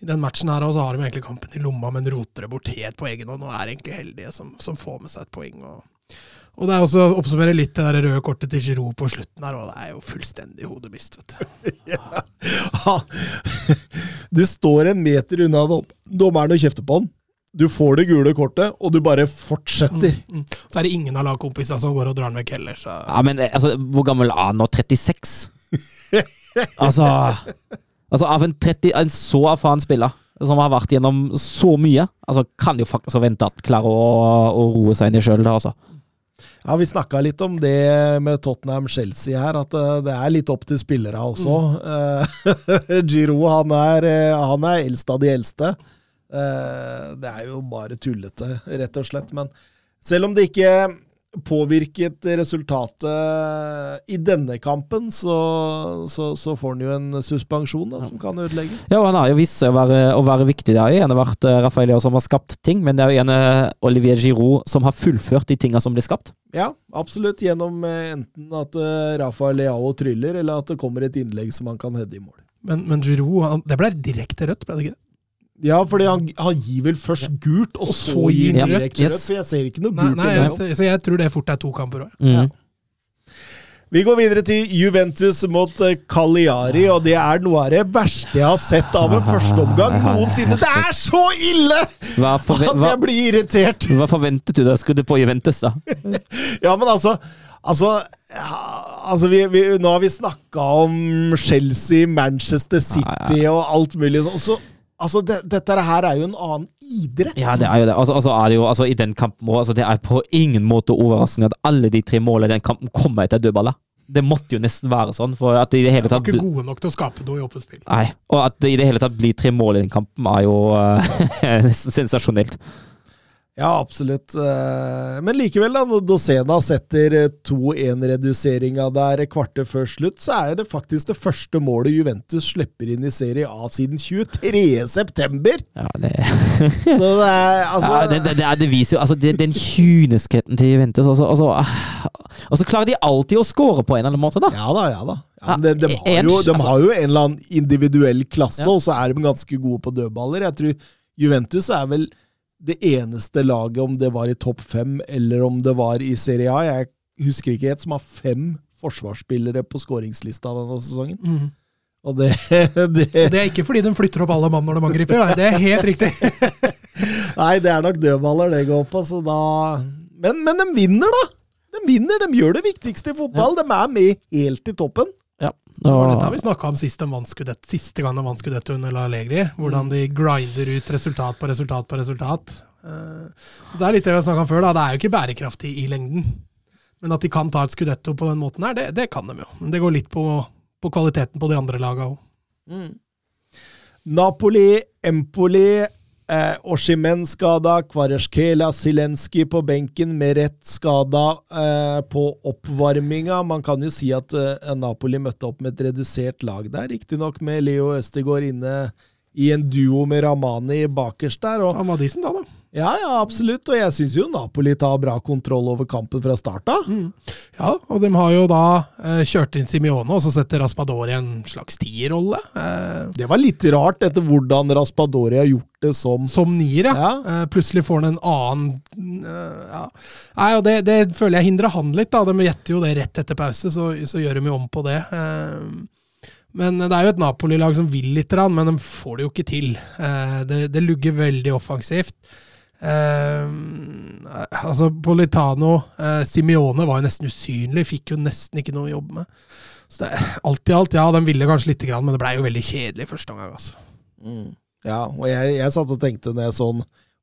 i den matchen her også har de egentlig kampen i lomma, men roter det bort helt på egen hånd og er egentlig heldige som, som får med seg et poeng. Og, og det er også å oppsummere litt det der røde kortet til Giroud på slutten her, og det er jo fullstendig hodebist, vet du. ja. Du står en meter unna dommeren og kjefter på han. Du får det gule kortet, og du bare fortsetter. Mm, mm. Så er det ingen av lagkompisene som går og drar den vekk heller. Så. Ja, men eh, altså, Hvor gammel er han nå? 36? altså, altså Av en, 30, en så erfaren spiller som har vært gjennom så mye, altså kan jo faktisk forvente at han klarer å, å roe seg inn i sjøl. Altså. Ja, Vi snakka litt om det med Tottenham-Chelsea her, at uh, det er litt opp til spillere også. Mm. Giro han er, han er eldst av de eldste. Eh, det er jo bare tullete, rett og slett. Men selv om det ikke påvirket resultatet i denne kampen, så, så, så får han jo en suspensjon da, som kan ødelegge. Ja, og han har jo vist seg å være, å være viktig. Det har jo gjerne vært Rafael Rafael som har skapt ting, men det er jo gjerne Olivier Giroud som har fullført de tinga som blir skapt. Ja, absolutt. Gjennom uh, enten at Rafael Leao tryller, eller at det kommer et innlegg som han kan heade i mål. Men, men Giroud, det ble direkte rødt, ble det ikke? Ja, fordi han, han, gir vel først gult, og, og så gir han direkte Yes. For jeg ser ikke noe gult. Nei, nei så, så, jeg tror det fort er to kamper òg. Mm. Ja. Vi går videre til Juventus mot eh, Cagliari, og det er noe av det verste jeg har sett av en førsteomgang noensinne. Det er så ille at jeg blir irritert! Hva forventet du da? Skrudde på Juventus, da? ja, men altså Altså, altså vi, vi, Nå har vi snakka om Chelsea, Manchester City og alt mulig sånn. Så Altså, det, Dette her er jo en annen idrett. Ja, det er jo det. Altså, altså er det jo, altså, I den kampen altså, det er på ingen måte overraskende at alle de tre målene i den kampen kommer etter dødballer. Det måtte jo nesten være sånn. for at det i det hele tatt... De var ikke gode nok til å skape noe i åpent spill. Nei, og at det i det hele tatt blir tre mål i den kampen, er jo uh, nesten sensasjonelt. Ja, absolutt. Eh, men likevel, da, når Dosena setter 2-1-reduseringa eh, der kvartet før slutt, så er det faktisk det første målet Juventus slipper inn i Serie A siden 23.9. Ja, det Så det er altså ja, det, det, det, viser jo altså, den kyniskheten til Juventus. Altså, altså, ah, og så klarer de alltid å score på en eller annen måte, da. Ja da, ja da. Ja, de, de, har jo, de, har jo, en eller annen individuell klasse, og så er de ganske gode på dødballer. Jeg tror Juventus er vel det eneste laget, om det var i topp fem eller om det var i Serie A, jeg husker ikke helt, som har fem forsvarsspillere på skåringslista denne sesongen. Mm. Og det, det, Og det er ikke fordi de flytter opp alle mann når de angriper, nei, det er helt riktig. nei, det er nok dødballer det går på, så da men, men de vinner, da! De vinner, de gjør det viktigste i fotball. Ja. De er med helt i toppen. Det var dette vi snakka om sist, siste gang de vant skudetto under Allegri. Hvordan de grinder ut resultat på resultat på resultat. Uh, det er litt det vi har snakka om før. da, Det er jo ikke bærekraftig i lengden. Men at de kan ta et skudetto på den måten her, det, det kan de jo. Men det går litt på, på kvaliteten på de andre laga òg. Mm. Napoli, Empoli Eh, Oshimen skada, Kvarasjkela, Zelenskyj på benken med rett skada eh, på oppvarminga. Man kan jo si at eh, Napoli møtte opp med et redusert lag der, riktignok med Leo Østegård inne i en duo med Ramani bakerst der. Og, Han Madisen, da, da. Ja, ja, absolutt. Og jeg syns jo Napoli tar bra kontroll over kampen fra start av. Mm. Ja, og de har jo da eh, kjørt inn Simione, og så setter Raspadori en slags tierrolle. Eh, det var litt rart, etter hvordan Raspadori har gjort det som Som nier, ja. ja. Eh, plutselig får han en annen eh, ja. Nei, og det, det, føler jeg hindrer han litt, da. De gjetter jo det rett etter pause, så, så gjør de jo om på det. Eh, Men det er jo et Napoli-lag som vil litt, men de får det jo ikke til. Eh, det, det lugger veldig offensivt. Eh, altså Politano, eh, Simione var jo nesten usynlig, fikk jo nesten ikke noe å jobbe med. Så det, alt i alt, ja, de ville kanskje lite grann, men det blei jo veldig kjedelig første omgang. altså. Ja, og jeg, jeg satt og tenkte jeg sånn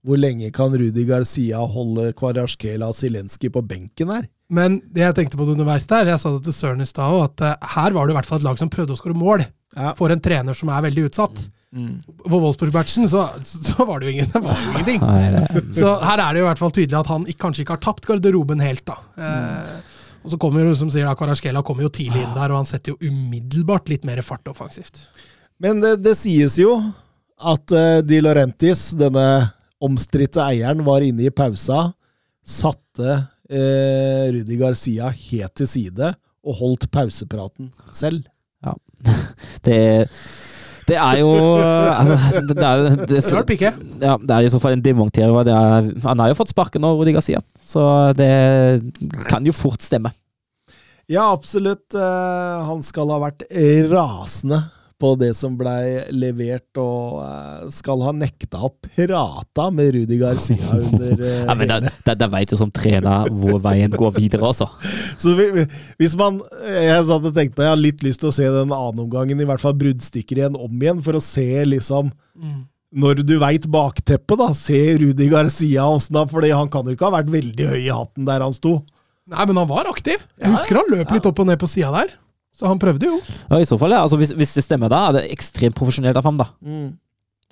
Hvor lenge kan Rudi Garcia holde Kvarasjkela og Zelenskyj på benken her? Men det jeg tenkte på det underveis der, jeg sa det til Søren i stad òg, at uh, her var det i hvert fall et lag som prøvde å skåre mål. Ja. For en trener som er veldig utsatt. På Wolfsburg-matchen så, så var det jo ingen, det var jo ingenting. Nei, det, Så her er det jo i hvert fall tydelig at han ikke, kanskje ikke har tapt garderoben helt, da. Eh, og så kommer jo, som sier da, Kvarasjkela kommer jo tidlig inn der, og han setter jo umiddelbart litt mer fart offensivt. Men det, det sies jo at uh, Di Laurentis, denne omstridte eieren, var inne i pausa, satte uh, Rudi Garcia helt til side og holdt pausepraten selv. Ja, det, det er jo altså, det, er, det, Rart ikke. ja, det er i så fall en demonter. og det er- Han har jo fått sparken nå, Rudi Garcia, så det kan jo fort stemme. Ja, absolutt. Uh, han skal ha vært rasende på det som blei levert, og uh, skal ha nekta å prate med Rudi Garcia under uh, Ja, men Da, da, da veit du som trener hvor veien går videre, altså. Så vi, vi- hvis man Jeg satt og tenkte på Jeg har litt lyst til å se den annenomgangen, i hvert fall bruddstykker igjen, om igjen, for å se liksom Når du veit bakteppet, da. Se Rudi Garcia åssen da, Fordi han kan jo ikke ha vært veldig høy i hatten der han sto. Nei, men han var aktiv. Jeg husker han løp litt opp og ned på sida der. Så han prøvde jo. Ja, I så fall, ja. Altså, hvis, hvis det stemmer, da er det ekstremt profesjonelt av ham, da.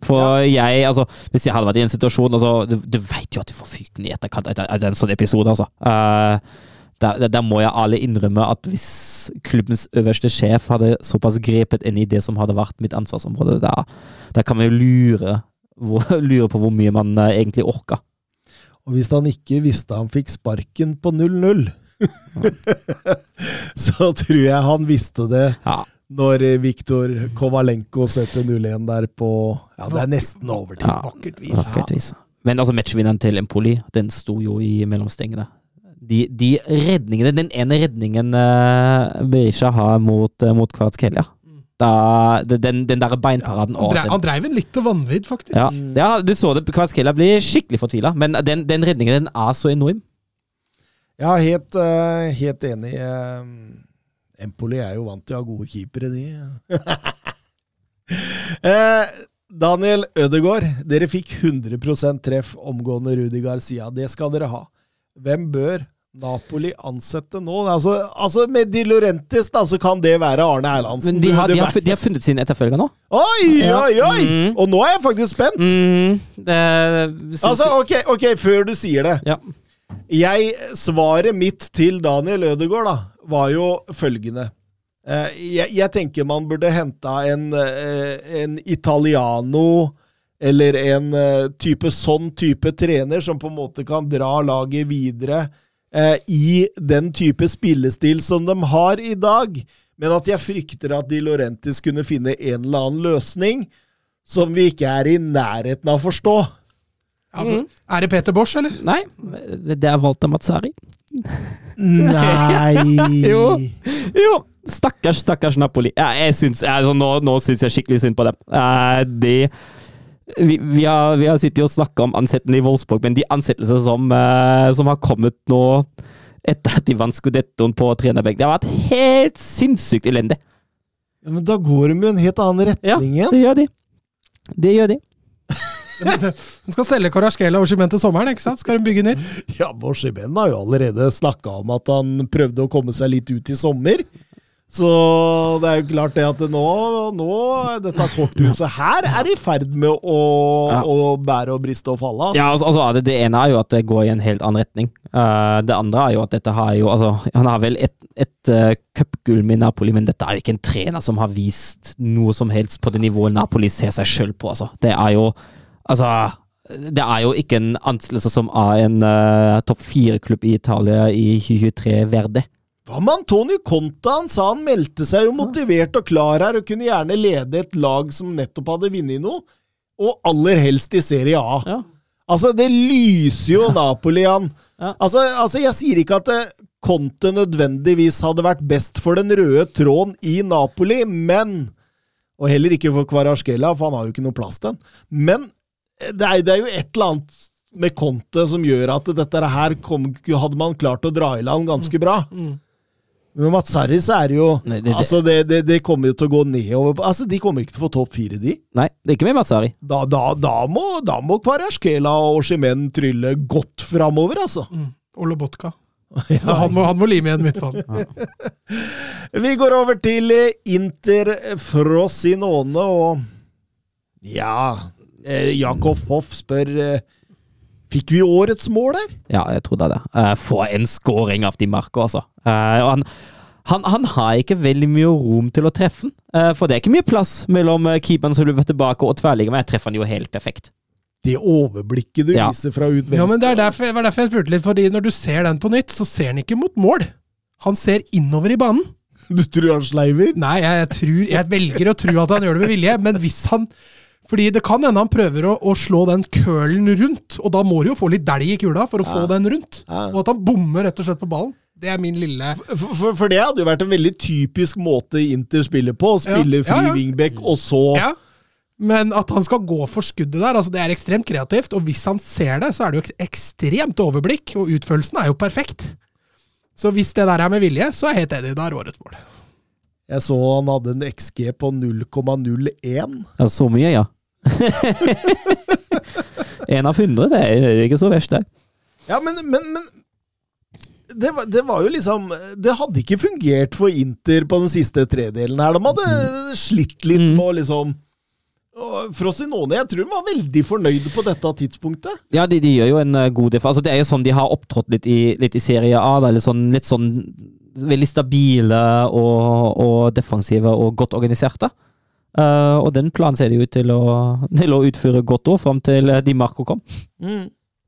For jeg, altså, hvis jeg hadde vært i en situasjon altså, Du, du veit jo at du får fyken i etterkant av en sånn episode, altså. Uh, der, der- der må jeg alle innrømme at hvis klubbens øverste sjef hadde såpass grepet inn i det som hadde vært mitt ansvarsområde, da, da kan vi jo lure, lure på hvor mye man eh, egentlig orka. Og hvis han ikke visste han fikk sparken på 0-0, så tror jeg han visste det Ja. når Viktor Kovalenko setter 0-1 der på Ja, det er nesten overtid. Ja. Vakkert vis. Vakkert vis. Men altså, matchvinneren til Empoli, den sto jo i mellomstengene. De, de redningene, den ene redningen uh, Berisha har mot, uh, mot Kvaratskhelia da, den, den der beinparaden Han, drev, han dreiv en litt til vanvidd, faktisk. ja, ja, du så det. Kvaratskhelia blir skikkelig fortvila, men den, den redningen den er så enorm. Ja, helt, eh, helt enig. eh, Empoli er jo vant til å ha gode keepere, de. Eh, Daniel Ødegaard, dere fikk 100% treff omgående Rudi Garcia. Det skal dere ha. Hvem bør Napoli ansette nå? Altså, altså Med Di Laurentis da, så kan det være Arne Erlandsen. Men de har, de har, de har funnet sin etterfølger nå. Oi, oi, oi! Mm. Og nå er jeg faktisk spent! Mm, det, Altså, ok, ok, før du sier det. ja. Jeg, svaret mitt til Daniel Ødegaard da, var jo følgende. Eh, Jeg, jeg tenker man burde henta en, eh, en italiano eller en eh, type sånn type trener som på en måte kan dra laget videre i den type spillestil som de har i dag. Men at jeg frykter at Di Laurentis kunne finne en eller annen løsning som vi ikke er i nærheten av å forstå. Ja, for- Er det Peter Bosch, eller? Nei, det er Walter Mazzari. Nei Jo. Jo, stakkars, stakkars Napoli. Ja, jeg syns, altså, nå, nå syns jeg skikkelig synd på dem. Eh, de, vi, vi, har, vi har sittet og snakka om ansettelsene i Wolfsburg, men de ansettelsene som, eh, som har kommet nå etter at de vant skudettoen på trenerbenk, det har vært helt sinnssykt elendig. Ja, men da går de jo en helt annen retning igjen. det gjør de. Det gjør de. De skal selge Karaskela og Chimen til sommeren, ikke sant? Skal de bygge nytt? Ja, Chimen har jo allerede snakka om at han prøvde å komme seg litt ut i sommer. Så det er jo klart det at det nå, nå Dette korthuset her er i ferd med å, Ja. å bære og briste og falle. Altså. Ja, altså, altså det, det ene er jo at det går i en helt annen retning. Uh, det andre er jo at dette har jo altså, Han har vel et, et uh, cupgull med Napoli, men dette er jo ikke en trener som har vist noe som helst på det nivået Napoli ser seg sjøl på. Altså. Det er jo Altså det er jo ikke en ansettelse som er en uh, topp fire-klubb i Italia i 2023 verdig. Hva med Antonio Conta? Han sa han meldte seg jo motivert og klar her, og kunne gjerne lede et lag som nettopp hadde vunnet noe. Og aller helst i Serie A. Ja. Altså, det lyser jo Napoli an. Ja. Altså, altså, jeg sier ikke at eh, Conte nødvendigvis hadde vært best for den røde tråden i Napoli, men Og heller ikke for Kvarasjkela, for han har jo ikke noe plass til den. Men det er, det er jo et eller annet med Conte som gjør at dette her kom, hadde man klart å dra i land ganske bra. Men Mats Harris er jo Nei, det- det- Altså, det, det, det kommer jo til å gå nedover Altså, De kommer ikke til å få topp fire, de. Nei, det er ikke med Matsari. Da, da, da må, da må Kvarasjkela og Oshimen trylle godt framover, altså. Og Ja. Han må, han må lime igjen midtbanen. Vi går over til Inter Frosinone, og ja eh, Jakob Hoff spør eh, Fikk vi årets mål der? Ja, jeg trodde det. Eh, få en scoring av de marka, altså. Eh, og han, han, han har ikke veldig mye rom til å treffe den. Eh, for det er ikke mye plass mellom uh, keeperen som løper tilbake og tverrligger, men jeg treffer han jo helt perfekt. Det overblikket du Ja. viser fra ut venstre. Ja, men Det er derfor, det var derfor jeg spurte litt, fordi når du ser den på nytt, så ser han ikke mot mål. Han ser innover i banen. Du tror han sleiver? Nei, jeg, jeg, tror, jeg velger å tro at han gjør det med vilje, men hvis han Fordi det kan hende han prøver å, å slå den curlen rundt, og da må du jo få litt dælj i kula for å få den rundt. Ja. Og at han bommer rett og slett på ballen. Det er min lille For, for, for det hadde jo vært en veldig typisk måte Inter spiller på. Å spille Ja, fri ja, ja. wingback, og så Ja. Men at han skal gå for skuddet der, altså det er ekstremt kreativt. Og hvis han ser det, så er det jo ekstremt overblikk, og utførelsen er jo perfekt. Så hvis det der er med vilje, så er jeg helt enig. Da er årets mål. Jeg så han hadde en XG på 0,01. Ja, så mye, ja. En av hundre, det er ikke så verst, det. Ja, men, men, men det, var, det var jo liksom Det hadde ikke fungert for Inter på den siste tredelen her. De hadde slitt litt Mm. med å liksom Frosinone, jeg tror de var veldig fornøyde på dette tidspunktet. Ja, de, de gjør jo en eh, god defa. Altså, det er jo sånn de har opptrådt litt i, litt i Serie A. Da, litt, sånn, litt sånn veldig stabile og, og defensive og godt organiserte. Eh, og den planen ser de ut til å, til å utføre godt òg, fram til eh, Di Marco kom.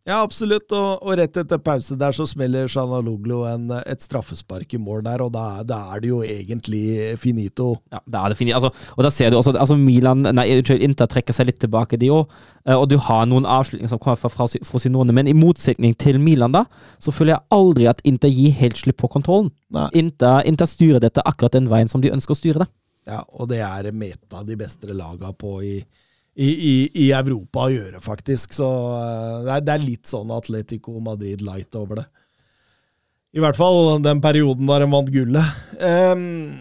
Ja, absolutt. Og, og rett etter pause der så smeller Sjanaloglo en, et straffespark i mål der, og da, da er det jo egentlig finito. Ja, da er det finito. Altså, og da ser du også altså Milan, nei, unnskyld, Inter trekker seg litt tilbake, de òg. Og du har noen avslutninger som kommer fra Frosi- Frosinone, men i motsetning til Milan, da, så føler jeg aldri at Inter gir helt slipp på kontrollen. Inter, Inter styrer dette akkurat den veien som de ønsker å styre det. Ja, og det er et av de beste laga på i, i, i, i Europa å gjøre, faktisk. Så eh, det er, det er litt sånn Atletico Madrid light over det. I hvert fall den perioden da de vant gullet. Um,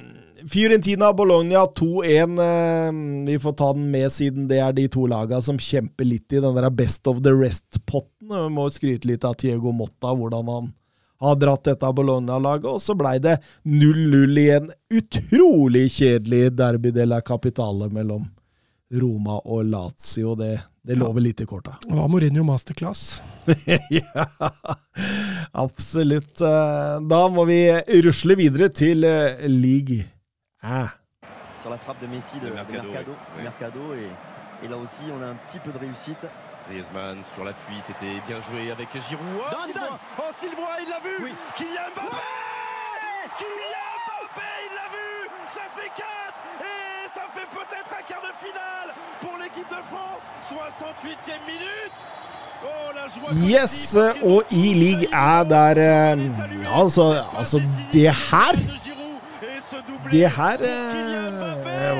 Fiorentina Bologna 2-1. ehm, vi får ta den med siden det er de to laga som kjemper litt i den der best of the rest-potten. Vi må skryte litt av Tiego Motta, hvordan han har dratt dette Bologna-laget, og så blei det 0-0 i en utrolig kjedelig derby de la Capitale mellom Roma og Lazio. Det, det lover litt i korta. Det var Mourinho masterclass. ja, absolutt. Da må vi rusle videre til eh, league. Ah. sur la frappe de Messi de, De de Mercado, Mercado, oui. Mercado, et, et là aussi on a un petit peu de réussite. Griezmann sur l'appui, c'était bien joué avec Giroud. Oh. Sylvain Oh, Sylvain, il l'a vu Oui. Kylian Mbappé Kylian Mbappé, il l'a vu Ça fait 4 Et ça fait peut-être un quart de finale pour l'équipe de France 68e minute Oh, Yes, og ont i tous league failli er der altså, altså, det her Det her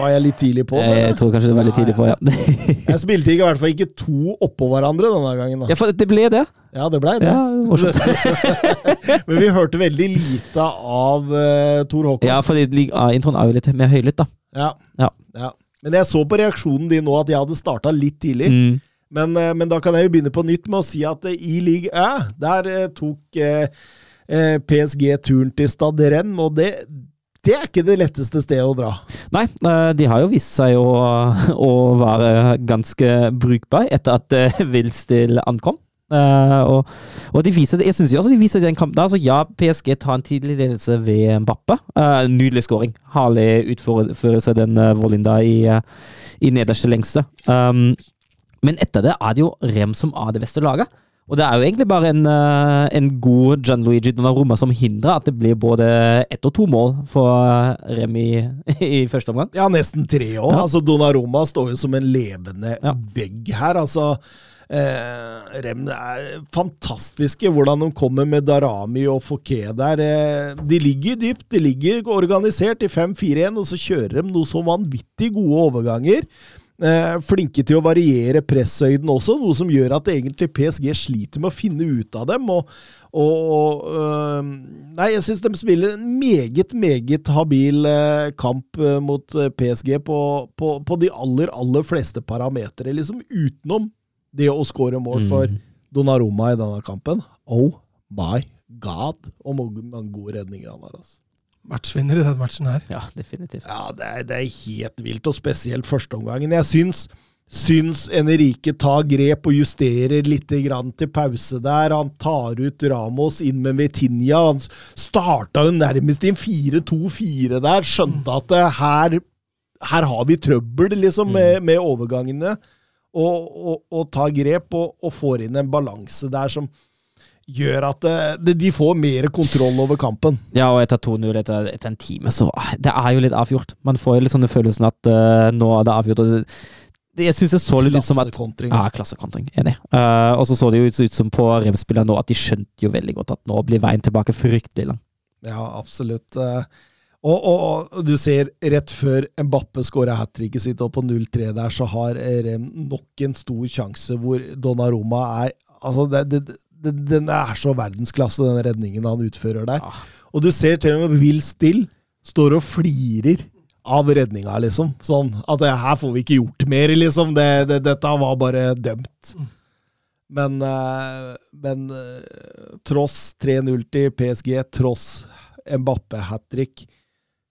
var jeg litt tidlig på. Jeg tror kanskje det var litt tidlig på, ja. jeg spilte ikke i hvert fall ikke to oppå hverandre denne gangen. ja, for det ble det. Ja, det blei det. Ja, morsomt. Men vi hørte veldig lite av uh, Tor Håkon. Ja, for introen er jo litt mer høylytt, da. Ja. Ja. Ja. Men jeg så på reaksjonen din nå at jeg hadde starta litt tidlig. Mm. Men, eh, men da kan jeg jo begynne på nytt med å si at eh, i league Æ, der eh, tok eh, eh, PSG turen til Stade Rennes, og det, det er ikke det letteste stedet å dra. Nei, eh, de har jo vist seg å, å være ganske brukbare etter at uh, Wilstil ankom. Eh, og, og de viser, jeg synes jo også de viser den kampen der, så ja, PSG tar en tidlig ledelse ved Mbappe. Eh, nydelig scoring. Herlig utførelse, den Volinda i, eh, i nederste lengste. Um, men etter det er det jo Rem som er det beste laget. Og det er jo egentlig bare en, eh, en god Gianluigi Donnarumma som hindrer at det blir både ett og to mål for Remi i, i første omgang. Ja, nesten tre òg. Ja. Altså, Donnarumma står jo som en levende Ja. vegg her. Altså, Eh, Rem er fantastiske hvordan de kommer med Darami og Fouquet der. Eh, de ligger dypt, de ligger organisert i 5-4-1, og så kjører de noe så vanvittig gode overganger. Eh, flinke til å variere presshøyden også, noe som gjør at egentlig PSG sliter med å finne ut av dem. og, og Nei, jeg syns de spiller en meget, meget habil eh, kamp eh, mot PSG på, på, på de aller, aller fleste parametere, liksom utenom det å skåre mål for Mm. Donnarumma i denne kampen. Oh my god! Og mange gode redninger han har. altså. Matchvinner i den matchen her. Ja, definitivt. Ja, det er, det er helt vilt, og spesielt førsteomgangen. Jeg syns, syns Enrique tar grep og justerer litt grann til pause der. Han tar ut Ramos inn med Vitinha. Han starta jo nærmest i en 4-2-4 der. Skjønte at det her, her har vi trøbbel liksom, med, med overgangene. Og, og, og tar grep og, og får inn en balanse der som gjør at det, de får mer kontroll over kampen. Ja, og etter 2-0 etter, etter en time, så Det er jo litt avgjort. Man får jo litt sånn følelsen at uh, nå er det avgjort. Og det, jeg syns det så litt ut som at Klassekontring. Ja, klassekontring. Enig. Uh, og så så det jo ut som på Rem-spillerne nå at de skjønte jo veldig godt at nå blir veien tilbake fryktelig lang. Ja, absolutt. Uh, Og, og, og du ser rett før Mbappe skårer hat tricket sitt, og på 0-3 der, så har Rem nok en stor sjanse hvor Donnarumma er Altså, det, det, det, den er så verdensklasse, den redningen han utfører der. Ja. Og du ser til og med Will Still står og flirer av redninga, liksom. Sånn at det, her får vi ikke gjort mer, liksom. Det, det, dette var bare dømt. Men, eh, men eh, tross 3-0 til PSG, tross Mbappe hat trick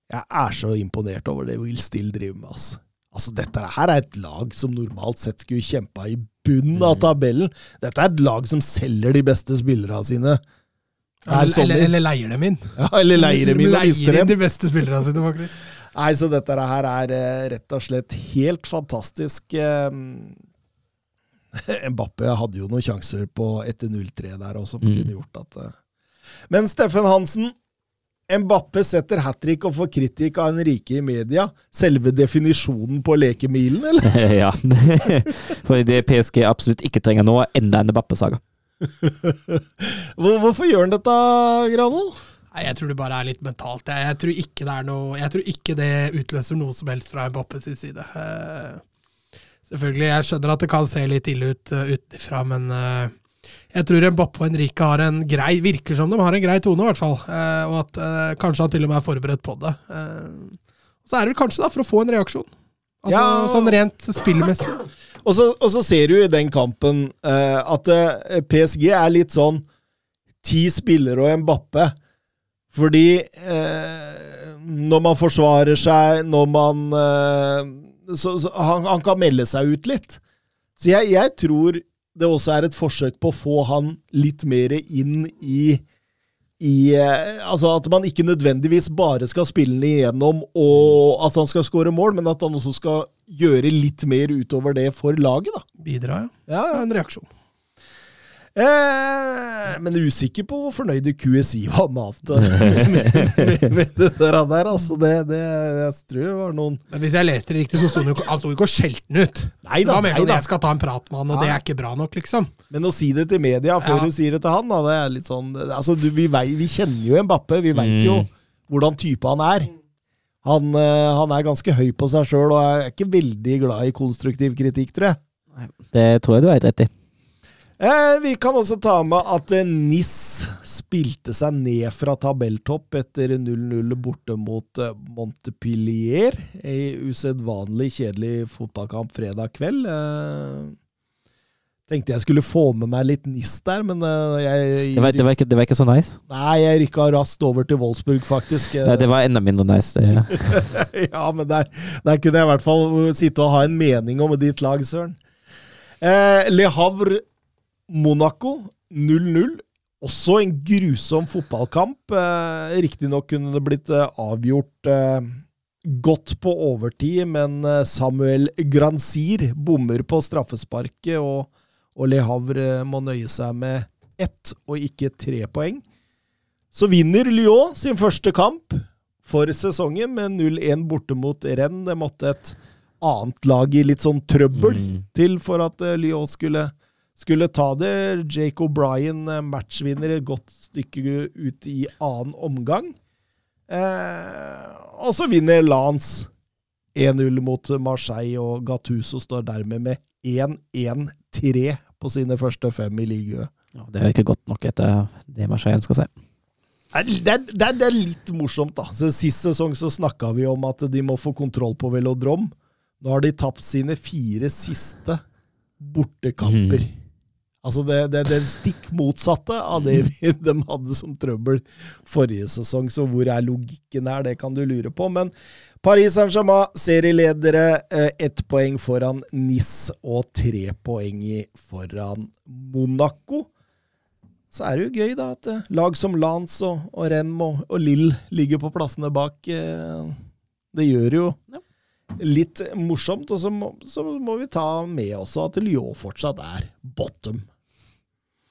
Jeg er så imponert over det Will Still driver med, altså. Altså, dette her er et lag som normalt sett skulle kjempa i bunnen av tabellen. Dette er et lag som selger de beste spillerne sine. Eller, eller, eller leier dem inn. Ja, eller leier dem inn og Leier inn de beste spillerne sine, faktisk. Nei, så dette her er eh, rett og slett helt fantastisk. Eh, Mbappe hadde jo noen sjanser på etter 0-3 der også, som Mm. kunne gjort at eh. Men Steffen Hansen Mbappe setter hat trick og får kritikk av Henrike i media. Selve definisjonen på lekemilen, eller? ja. For det PSG absolutt ikke trenger nå, er enda en Mbappe-saga. Hvorfor gjør han dette, Granvoll? Nei, Jeg tror det bare er litt mentalt. Jeg, jeg, tror ikke det er noe, jeg tror ikke det utløser noe som helst fra Mbappe sin side. Eh, selvfølgelig, jeg skjønner at det kan se litt ille ut uh, utenfra, men eh, jeg tror Mbappe og Henrique har en grei virker som de har en grei tone, i hvert fall. Eh, og at eh, kanskje han til og med er forberedt på det. Eh, så er det vel kanskje da for å få en reaksjon. Altså Ja. Sånn rent spillmessig. Og så, og så ser du i den kampen eh, at eh, PSG er litt sånn ti spillere og Mbappe. Fordi eh, når man forsvarer seg, når man Så, så han, han kan melde seg ut litt. Så jeg, jeg tror det også er et forsøk på å få han litt mer inn i i, eh, altså At man ikke nødvendigvis bare skal spille den igjennom og at han skal skåre mål, men at han også skal gjøre litt mer utover det for laget. da. Bidra, ja. Ja, ja. En reaksjon. Eh, men usikker på hvor fornøyde QSI var med, at- med, med, med det der. der altså, det, det, jeg tror det var noen Men hvis jeg leste det riktig, så sto han jo ikke- han sto ikke og skjelte den ut. Nei da, Det var mer nei sånn da. 'jeg skal ta en prat med han', og det er ikke bra nok, liksom. Men å si det til media før Ja. du sier det til han, da, det er litt sånn altså, du, vi, vei, vi kjenner jo Mbappe, vi veit jo Mm. hvordan type han er. Han, eh, han er ganske høy på seg sjøl og er ikke veldig glad i konstruktiv kritikk, tror jeg. Det tror jeg du har helt rett i. Eh, vi kan også ta med at eh, NIS spilte seg ned fra tabelltopp etter 0-0 borte mot eh, Montepillier. Ei usedvanlig kjedelig fotballkamp fredag kveld. Eh, tenkte jeg skulle få med meg litt NIS der, men jeg Det var, det var, ikke, det var ikke så nice. Nei, jeg rykka raskt over til Wolfsburg, faktisk. Nei, det var enda mindre nice. Det. ja, men der, der kunne jeg i hvert fall sitte og ha en mening om ditt lag, Søren. Eh, Le Havre Monaco 0-0. Også en grusom fotballkamp. Eh, Riktignok kunne det blitt eh, avgjort eh, godt på overtid, men eh, Samuel Granzir bommer på straffesparket, og, og Le Havre må nøye seg med ett og ikke tre poeng. Så vinner Lyon sin første kamp for sesongen med 0-1 borte mot Rennes. Det måtte et annet lag i litt sånn trøbbel Mm. til for at Lyon skulle, skulle ta det. Jake O'Brien, eh, matchvinner, et godt stykke ut i annen omgang. Eh, og så vinner Lance 1-0 mot Marseille, og Gattuso står dermed med 1-1-3 på sine første fem i ligaen. Ja, det er ikke godt nok etter det Marseille ønsker seg. Det er, det, er, det er- litt morsomt, da. Så Sist sesong så snakka vi om at de må få kontroll på velodrom. Nå har de tapt sine fire siste bortekamper. Altså det, det, det stikk motsatte av det vi, de hadde som trøbbel forrige sesong. Så hvor er logikken her, det kan du lure på. Men Paris Saint-Germain, serieledere, eh, ett poeng foran NIS og tre poeng foran Monaco. Så er det jo gøy da at eh, lag som Lance og, og Rem og, og Lill ligger på plassene bak. eh, Det gjør jo litt morsomt. Og så må, så må vi ta med også at Lyon fortsatt er bottom.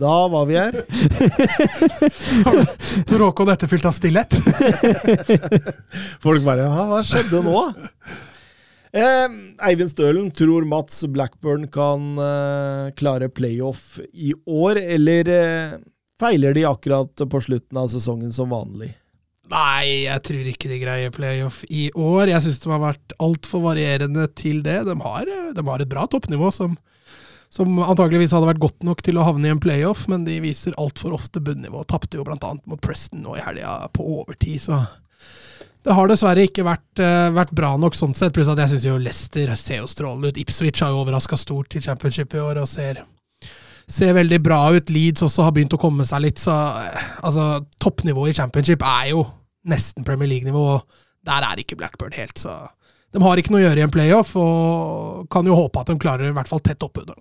Da var vi her. Råkon etterfylt av stillhet. Folk bare ja, Hva skjedde nå? Eh, Eivind Stølen tror Mats Blackburn kan eh, klare playoff i år, eller eh, feiler de akkurat på slutten av sesongen som vanlig? Nei, jeg tror ikke de greier playoff i år. Jeg syns de har vært altfor varierende til det. De har, de har et bra toppnivå som, som antageligvis hadde vært godt nok til å havne i en playoff, men de viser altfor ofte bunnivå. Tapte jo bl.a. mot Preston nå i helga på overtid, så det har dessverre ikke vært, uh, vært bra nok sånn sett. Pluss at jeg syns jo Leicester ser jo strålende ut. Ipswich har jo overraska stort i championship i år og ser ser veldig bra ut. Leeds også har begynt å komme seg litt, så uh, altså, toppnivået i championship er jo nesten Premier League-nivå. og Der er ikke Blackburn helt, så de har ikke noe å gjøre i en playoff, og kan jo håpe at de klarer i hvert fall tett oppunder.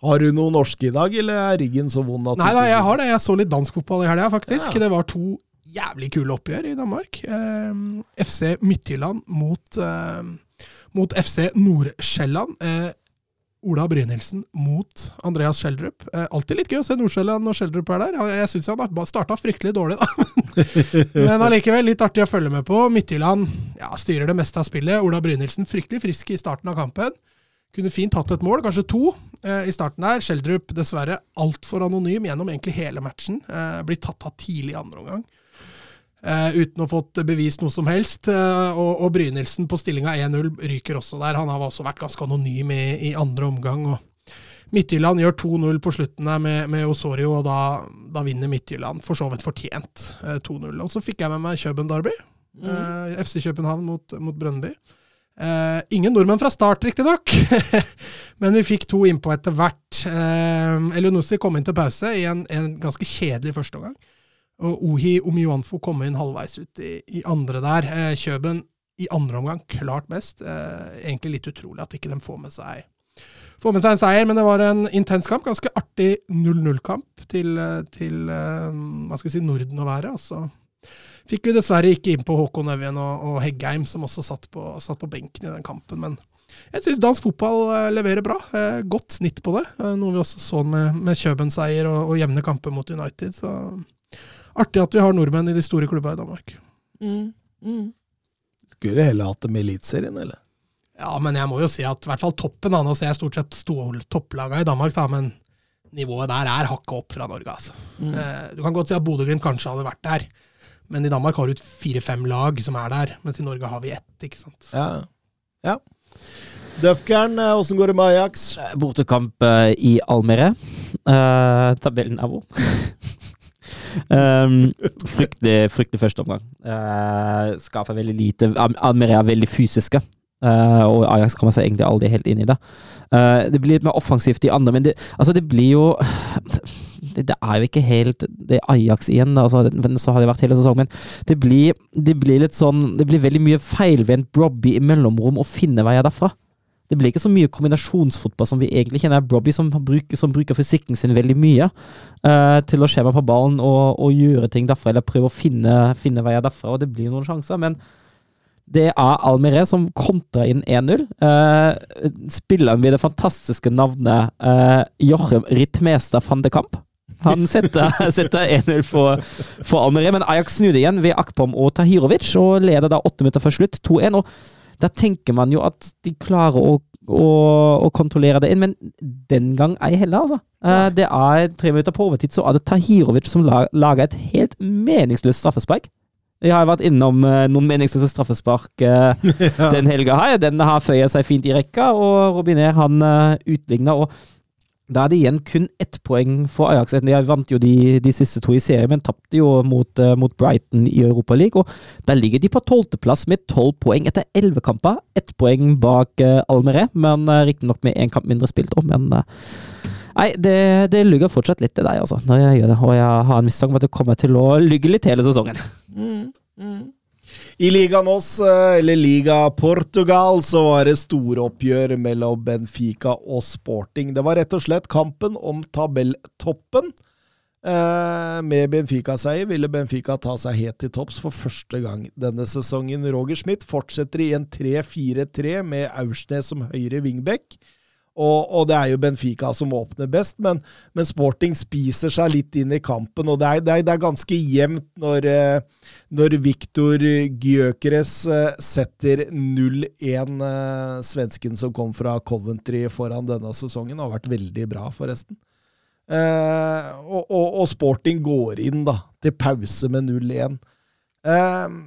Har du noe norske i dag, eller er ryggen så vond at Nei da, jeg har det. Jeg så litt dansk fotball i helga, faktisk. Ja. Det var to jævlig kule oppgjør i Danmark. Eh, FC Midtjylland mot, eh, mot FC Nordsjælland. Eh, Ola Brynildsen mot Andreas Schjelderup. Eh, alltid litt gøy å se Nordsjælland når Schjelderup er der. Jeg syns han starta fryktelig dårlig, da. Men allikevel litt artig å følge med på. Midtjylland ja, styrer det meste av spillet. Ola Brynildsen fryktelig frisk i starten av kampen. Kunne fint hatt et mål, kanskje to, eh, i starten der. Schjelderup dessverre altfor anonym gjennom egentlig hele matchen. Eh, blir tatt av tidlig i andre omgang. Eh, uten å fått bevist noe som helst. Eh, og, og Brynildsen på stillinga 1-0 ryker også der. Han har også vært ganske anonym i, i andre omgang. og Midtjylland gjør 2-0 på slutten der med, med Osorio, og da, da vinner Midtjylland for så vidt fortjent eh, 2-0. Og så fikk jeg med meg Køben Derby. Eh, FC København mot, mot Brøndby. Eh, ingen nordmenn fra start, riktignok, men vi fikk to innpå etter hvert. Uh, Elionussi kom inn til pause i en, en ganske kjedelig førsteomgang. Og Ohi Omjuanfo kom inn halvveis ut i, i andre der. Uh, Kjøben i andre omgang klart best. Uh, egentlig litt utrolig at ikke de får med seg får med seg en seier, men det var en intens kamp. Ganske artig 0-0-kamp til, eh, til eh, hva skal vi si, Norden å være. Og så fikk vi dessverre ikke inn på Håkon Evjen og, og Heggheim, som også satt på, satt på benken i den kampen. Men jeg syns dansk fotball eh, leverer bra. Eh, godt snitt på det. Eh, noe vi også så med, med Kjøben-seier og, og jevne kamper mot United. Så artig at vi har nordmenn i de store klubba i Danmark. Skulle heller hatt det med Eliteserien, eller? Ja, men jeg må jo si at i hvert fall toppen Nå ser jeg stort sett topplaga i Danmark, da, men nivået der er hakket opp fra Norge. altså. Mm. du kan godt si at Bodø-Glimt kanskje hadde vært der, men i Danmark har du fire-fem lag som er der, mens i Norge har vi ett. ikke sant? Ja. ja. Dupkern, eh, åssen går det med Ajax? Bortekamp eh, i Almere. Uh, tabellen er hvor? um, fryktelig, fryktelig første omgang. Uh, skaper veldig lite. Almere er veldig fysiske. Uh, og Ajax kommer seg egentlig aldri helt inn i det. Uh, det blir litt mer offensivt i andre, men det, altså det blir jo det, er jo ikke helt Det Ajax igjen, altså, men så har det vært hele sesongen. Men det blir, det blir litt sånn Det blir veldig mye feilvendt Brobby i mellomrom å finne veier derfra. Det blir ikke så mye kombinasjonsfotball som vi egentlig kjenner. Brobby som bruker, som bruker fysikken sin veldig mye uh, til å skjema på ballen og, og, gjøre ting derfra, eller prøve å finne, finne veier derfra, og det blir noen sjanser. men det er Almiré som kontrer inn 1-0. Eh, spilleren med det fantastiske navnet eh, Joachim Rittmester van de Kamp. Han setter, setter 1-0 for, for Almiré, men Ajax snudde igjen ved Akpom og Tahirovic, og leder da åtte minutter før slutt 2-1. og da tenker man jo at de klarer å, å, å kontrollere det inn, men den gang ei heller, altså. Nei. det er tre minutter på overtid, så er det Tahirovic som lager et helt meningsløst straffespark. Jeg har vært innom uh, noen meningsløse straffespark uh, ja. den helga her. Den har føyet seg fint i rekka, og Robinet han uh, utligna. Og da er det igjen kun ett poeng for Ajax. De vant jo de, de siste to i serien, men tapte jo mot, uh, mot Brighton i Europaligaen. Og der ligger de på tolvteplass med tolv poeng etter elleve kamper. Ett poeng bak uh, Almeré, men uh, riktignok med én kamp mindre spilt. Også, men nei, det, det lugger fortsatt litt til deg, altså, når jeg gjør det. Og jeg har en mistanke om at det kommer til å lugge litt hele sesongen. Mm, mm. I Liga Nos, eh, eller Liga Portugal, så var det store oppgjør mellom Benfica og Sporting. Det var rett og slett kampen om tabelltoppen. Eh, med Benfica-seier ville Benfica ta seg helt til topps for første gang denne sesongen. Roger Schmidt fortsetter i en 3-4-3 med Aursnes som høyre wingback. Og, og, det er jo Benfica som åpner best, men, men, Sporting spiser seg litt inn i kampen. Og det er, det er, det er ganske jevnt når, eh, når Viktor Gyökeres eh, setter 0-1. Eh, svensken som kom fra Coventry foran denne sesongen, har vært veldig bra, forresten. Eh, og, og, og, Sporting går inn da, til pause med 0-1. Eh,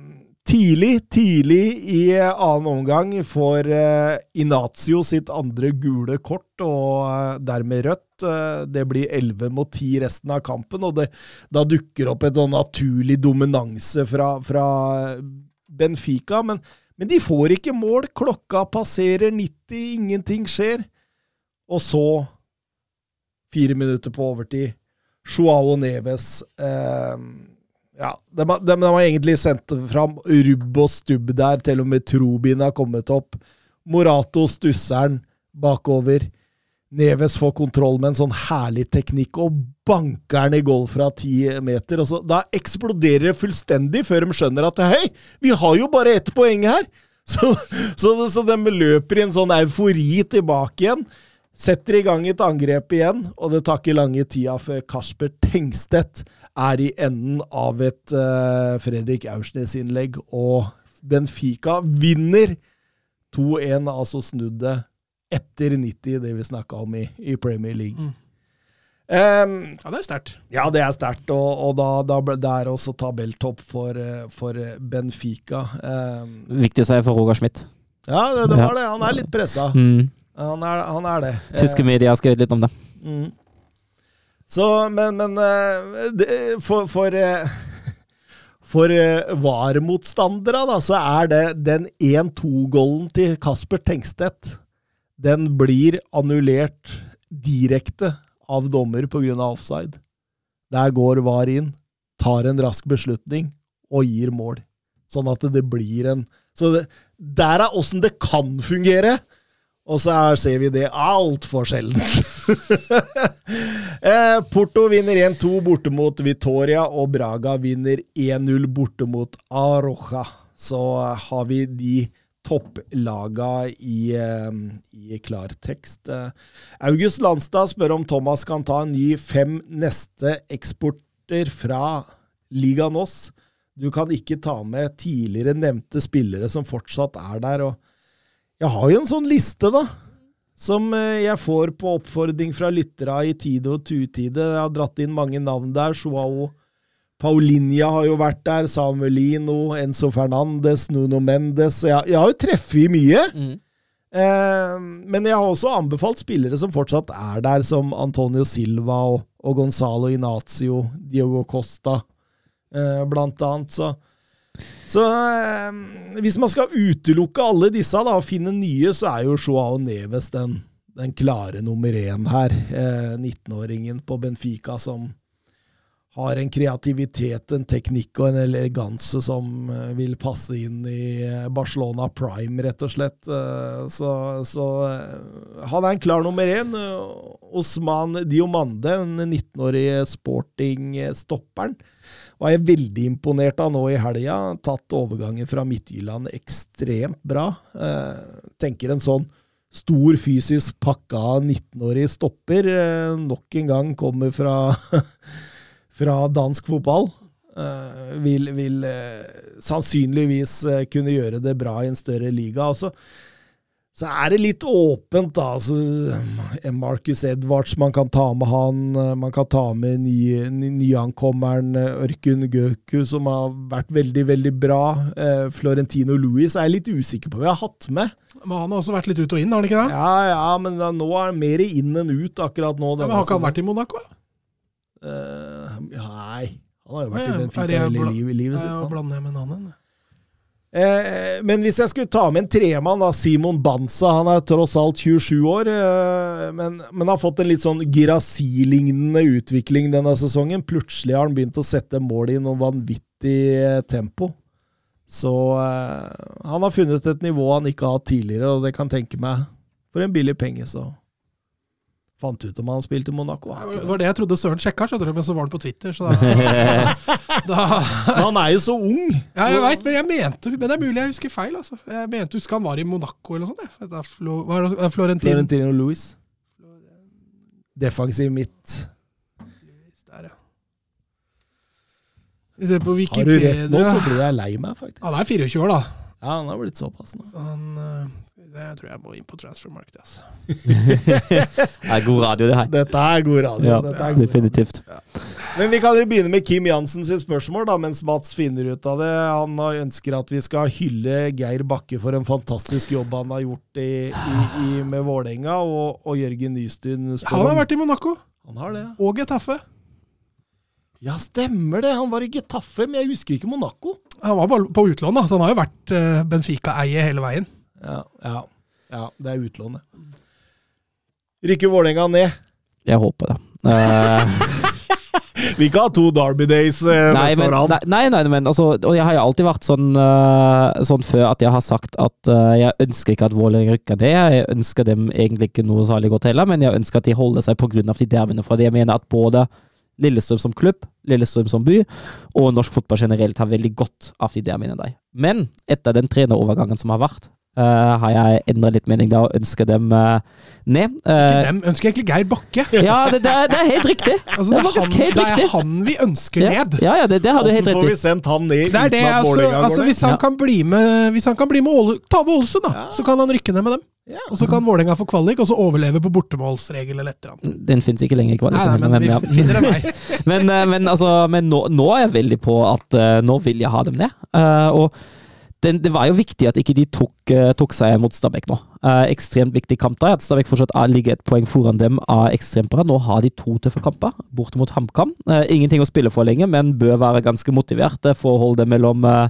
Tidlig, tidlig i annen omgang får uh, Inazio sitt andre gule kort, og uh, dermed rødt. Det blir 11 mot 10 resten av kampen, og det, da dukker opp et sånn naturlig dominanse fra, fra Benfica. Men, men, de får ikke mål. Klokka passerer 90, ingenting skjer. Og så, fire minutter på overtid, Joao Neves eh, ja, de, de, de, har egentlig sendt fram rubb og stubb der, til og med Trobin har kommet opp. Morato stusser den bakover. Neves får kontroll med en sånn herlig teknikk og banker den i goal fra ti meter. Så, da eksploderer det fullstendig før de skjønner at hei, vi har jo bare ett poeng her! Så, så, så de løper i en sånn eufori tilbake igjen. Setter i gang et angrep igjen, og det tar ikke lange tida før Kasper Tengstedt er i enden av et uh, Fredrik Aursnes-innlegg, og Benfica vinner 2-1, altså snudde etter 90, det vi snakka om i, i, Premier League. Mm. Um, ja, det er sterkt. Ja, det er sterkt, og, og da, da, det er også tabelltopp for, eh, for Benfica. Um, Viktig seier for Roger Schmidt. Ja, det, det, var det. Han er litt pressa. Mm. Han, er, han, er, det. Tyske medier har skrevet litt om det. Mm. Så, men, men det, for, for eh, for eh, VAR-motstandere, da, så er det den 1-2-golden til Kasper Tengstedt Den blir annullert direkte av dommer pga. offside. Der går VAR inn, tar en rask beslutning og gir mål. Sånn at det blir en Så det, der er åssen det kan fungere! Og så her ser vi det altfor sjelden. eh, Porto vinner 1-2 borte mot Vitoria, og Braga vinner 1-0 borte mot Aroja. Så eh, har vi de topplaga i, eh, i klartekst. Eh, August Landstad spør om Thomas kan ta en ny fem neste eksporter fra Liga Nos. Du kan ikke ta med tidligere nevnte spillere som fortsatt er der. og jeg har jo en sånn liste, da. Som eh, jeg får på oppfordring fra lyttere i tide og tutide. Jeg har dratt inn mange navn der. Joao Paulinia har jo vært der. Samuelino, Enzo Fernandes, Nuno Mendes. Jeg, jeg har jo treffet mye. Mm. Eh, men jeg har også anbefalt spillere som fortsatt er der, som Antonio Silva og, og Gonzalo Inacio, Diogo Costa, eh, blant annet. Så så eh, hvis man skal utelukke alle disse da, og finne nye, så er jo Joao Neves den, den klare nummer én her. Eh, 19-åringen på Benfica som har en kreativitet, en teknikk og en eleganse som eh, vil passe inn i eh, Barcelona Prime, rett og slett. Eh, Så, så han er en klar nummer én. Osman Diomande, den 19-årige sporting-stopperen, var jeg veldig imponert av nå i helga. Tatt overgangen fra Midtjylland ekstremt bra. Eh, tenker en sånn stor fysisk pakka 19-årig stopper eh, nok en gang kommer fra fra dansk fotball. eh, vil vil eh, sannsynligvis eh, kunne gjøre det bra i en større liga. Og så, er det litt åpent, da. Altså, eh, Marcus Edwards, man kan ta med han. eh, Man kan ta med ny- ny- nyankommeren eh, Ørkun Gøku, som har vært veldig, veldig bra. Eh, Florentino Louis er jeg litt usikker på om jeg har hatt med. Men han har også vært litt ut og inn, har han ikke det? Ja, ja, men da, nå er han mer inn enn ut akkurat nå. Ja, men Har ikke han vært i Monaco? Eh, nei, han har jo vært Ja, i Benfica hele livet, sitt. Ja, blander jeg med en annen. Eh, men hvis jeg skulle ta med en tremann, da, Simon Banza Han er tross alt 27 år, eh, men, men har fått en litt sånn Girasi-lignende utvikling denne sesongen. Plutselig har han begynt å sette mål i noe vanvittig eh, tempo. Så eh, han har funnet et nivå han ikke har hatt tidligere, og det kan tenke meg For en billig penge, så fant ut om han spilte i Monaco. Det var det jeg trodde Søren sjekka, skjønner du, men så var han på Twitter, så da, da han er jo så ung! Ja, jeg veit, men jeg mente Men det er mulig jeg husker feil, altså. Jeg mente husker han var i Monaco eller noe sånt. er Flo, Florentin. Florentino Louis. Defensiv midt. Der, ja. Vi ser på Har du rett nå, så blir jeg lei meg, faktisk. Han er 24 år, da. Ja, han har blitt såpass nå. Så han, eh, jeg tror jeg må inn på transfermarkedet. Altså. Det er god radio, det her. Dette er god radio. Ja, Dette er god radio. definitivt. Men vi kan jo begynne med Kim Jansen sitt spørsmål, da, mens Mats finner ut av det. Han ønsker at vi skal hylle Geir Bakke for en fantastisk jobb han har gjort i, i, i, med Vålerenga, og, og Jørgen Nystuen spør Han har vært i Monaco Han har det. og Getafe. Ja, stemmer det! Han var i Getafe, men jeg husker ikke Monaco. Han var bare på utlån, da, så han har jo vært uh, Benfica-eie hele veien. Ja, ja, ja det er utlånet. Rykker Vålerenga ned? Jeg håper det. Eh, Vi kan ha to Derby Days eh, nei, neste men, år, nei, nei, nei, men altså, og jeg har jo alltid vært sånn, uh, sånn før at jeg har sagt at uh, jeg ønsker ikke at Vålerenga rykker ned. Jeg ønsker dem egentlig ikke noe særlig godt heller, men jeg ønsker at de holder seg pga. de derbyene. For jeg mener at både Lillestrøm som klubb, Lillestrøm som by, og norsk fotball generelt har veldig godt av de der, mener jeg. Men etter den trenerovergangen som har vært, eh, har jeg endret litt mening da og ønsker dem uh, ned. Ikke Eh, dem, ønsker egentlig Geir Bakke. ja, det, det, er, det er helt riktig. Altså, det det, er han, helt det er han vi ønsker Ja, ned. ja, ja det, det har du helt Hvordan får vi sendt han ned Det er det, uten at altså, Vålerenga altså går Hvis han Ja. kan bli med Hvis han kan bli med Åle, ta med Ålesund, da, så kan han rykke ned med dem. Ja. Og så kan Vålerenga få kvalik, og så overleve på bortemålsregel eller et eller annet. Den finnes ikke lenger i Nei, nei, men, men vi ja. finner en vei. men, men, altså, men nå, nå er jeg veldig på at nå vil jeg ha dem ned. Eh, og den, det var jo viktig at ikke de tok, eh, tok seg mot Stabæk nå. Eh, ekstremt viktig kamp der. At Stabæk fortsatt er, ligger et poeng foran dem er ekstremt bra. Nå har de to tøffe kamper, borte mot HamKam. Eh, ingenting å spille for lenge, men bør være ganske motivert. eh, Forholdet mellom eh,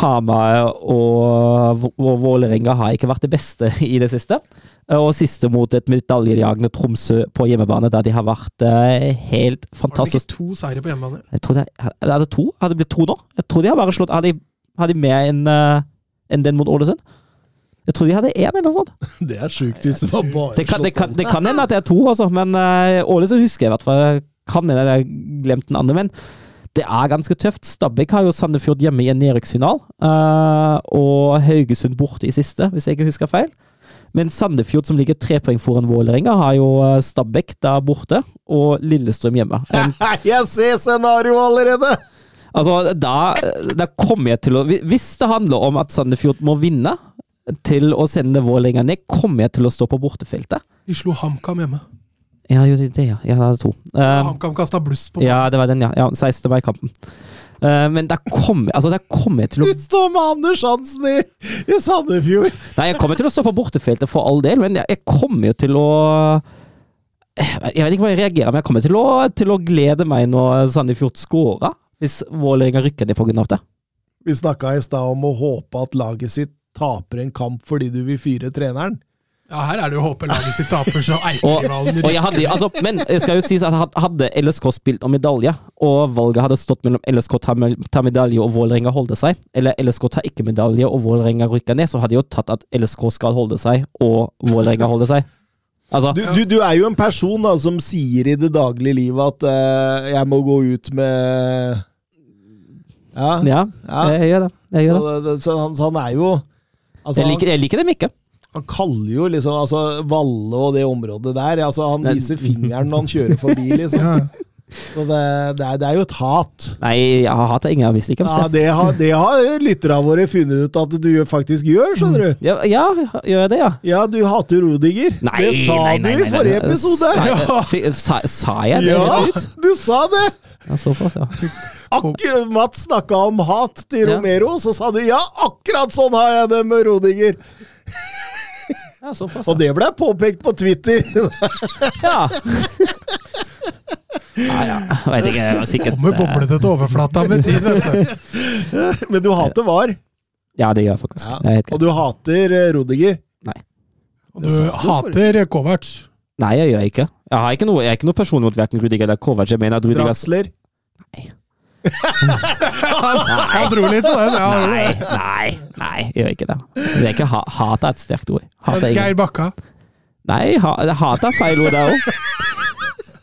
Hamar og, og Vålerenga har ikke vært det beste i det siste. Eh, Og siste mot et medaljejagende Tromsø på hjemmebane, der de har vært helt helt Var det ikke to seire på hjemmebane? Jeg tror det er, er det to? Har det blitt to nå? Jeg tror de har bare slått Har de, har de mer enn eh, enn den mot Ålesund? Jeg tror de hadde én, eller noe sånt. Det er sjukt hvis det var bare Det kan, det kan, det kan hende at det er to, altså, men uh, Ålesund husker jeg i hvert fall. Kan hende jeg har glemt den andre, men det er ganske tøft. Stabæk har jo Sandefjord hjemme i en nedrykksfinal, eh, og Haugesund borte i siste, hvis jeg ikke husker feil. Men Sandefjord, som ligger tre poeng foran Vålerenga, har jo eh, Stabæk der borte, og Lillestrøm hjemme. En Jeg ser scenario allerede! Altså, da, da kommer jeg til å Hvis det handler om at Sandefjord må vinne til å sende Vålerenga ned, kommer jeg til å stå på bortefeltet. De slo HamKam hjemme. Ja, jo, det, det, ja. det er to. Uh, HamKam kasta bluss på ja, det var den, ja. ja 16. mai-kampen. Uh, men der kommer, altså, kom jeg til å Du står med Anders Hansen i, i Sandefjord! Nei, jeg kommer til å stå på bortefeltet for all del, men jeg, jeg kommer jo til å Jeg vet ikke hva jeg reagerer, men jeg kommer til å, til å glede meg når Sandefjord scorer. Hvis Vålerenga rykker ned pga. det. Vi snakka i stad om å håpe at laget sitt taper en kamp fordi du vil fyre treneren. Ja, her er det jo å håpe laget sitt taper, så og jeg hadde, altså, men jeg skal jo sies at hadde LSK spilt om medalje, og valget hadde stått mellom LSK tar, medalje og Vålerenga holder seg, eller LSK tar ikke medalje og Vålerenga rykker ned, så hadde jeg jo tatt at LSK skal holde seg og Vålerenga holder seg. Altså, Du, du, du er jo en person da, som sier i det daglige livet at uh, jeg må gå ut med Ja. ja, Ja. jeg gjør det. Jeg, gjør Så, det. det, så, han, så han er jo altså, jeg, liker, jeg liker dem ikke. han, han kaller jo liksom altså, Valle og det området der altså, Han viser fingeren når han kjører forbi, liksom. Ja. Så det, det, er, det er jo et hat. Nei, jeg har hatt ingen visste ikke. Ja, det har, det har lytterne våre funnet ut at du faktisk gjør, skjønner du. Ja, ja, gjør jeg det, ja? Ja, du hater Rodiger. Nei, det sa nei, nei, du i forrige episode. Sa, sa, sa jeg det? Ja, du sa det! Ja, såpass, ja. Akkurat Mats snakka om hat til Ja. Romero, så sa du ja, akkurat sånn har jeg det med Rodiger. ja såpass, Og det ble påpekt på Twitter. ja. Ja, ja. Jeg ikke, det var sikkert Kommer eh, boblete til overflata med tid, vet du. Men du hater VAR, Ja, det gjør jeg faktisk. ja. Det er helt og du hater Rodiger? Rodiger. Og du hater Kovac. Nei, jeg gjør ikke. Jeg, har ikke noe, jeg er ikke noe person mot hverken Rudiger eller Kovac. Jeg mener at Rudiger Draxler. Han dro litt på den. Ja, Nei, nei, nei, jeg gjør ikke det. Det er ikke ha, Hat er et sterkt ord. Hat er Geir. Bakka. Nei, ha, hat er feil ord, det òg.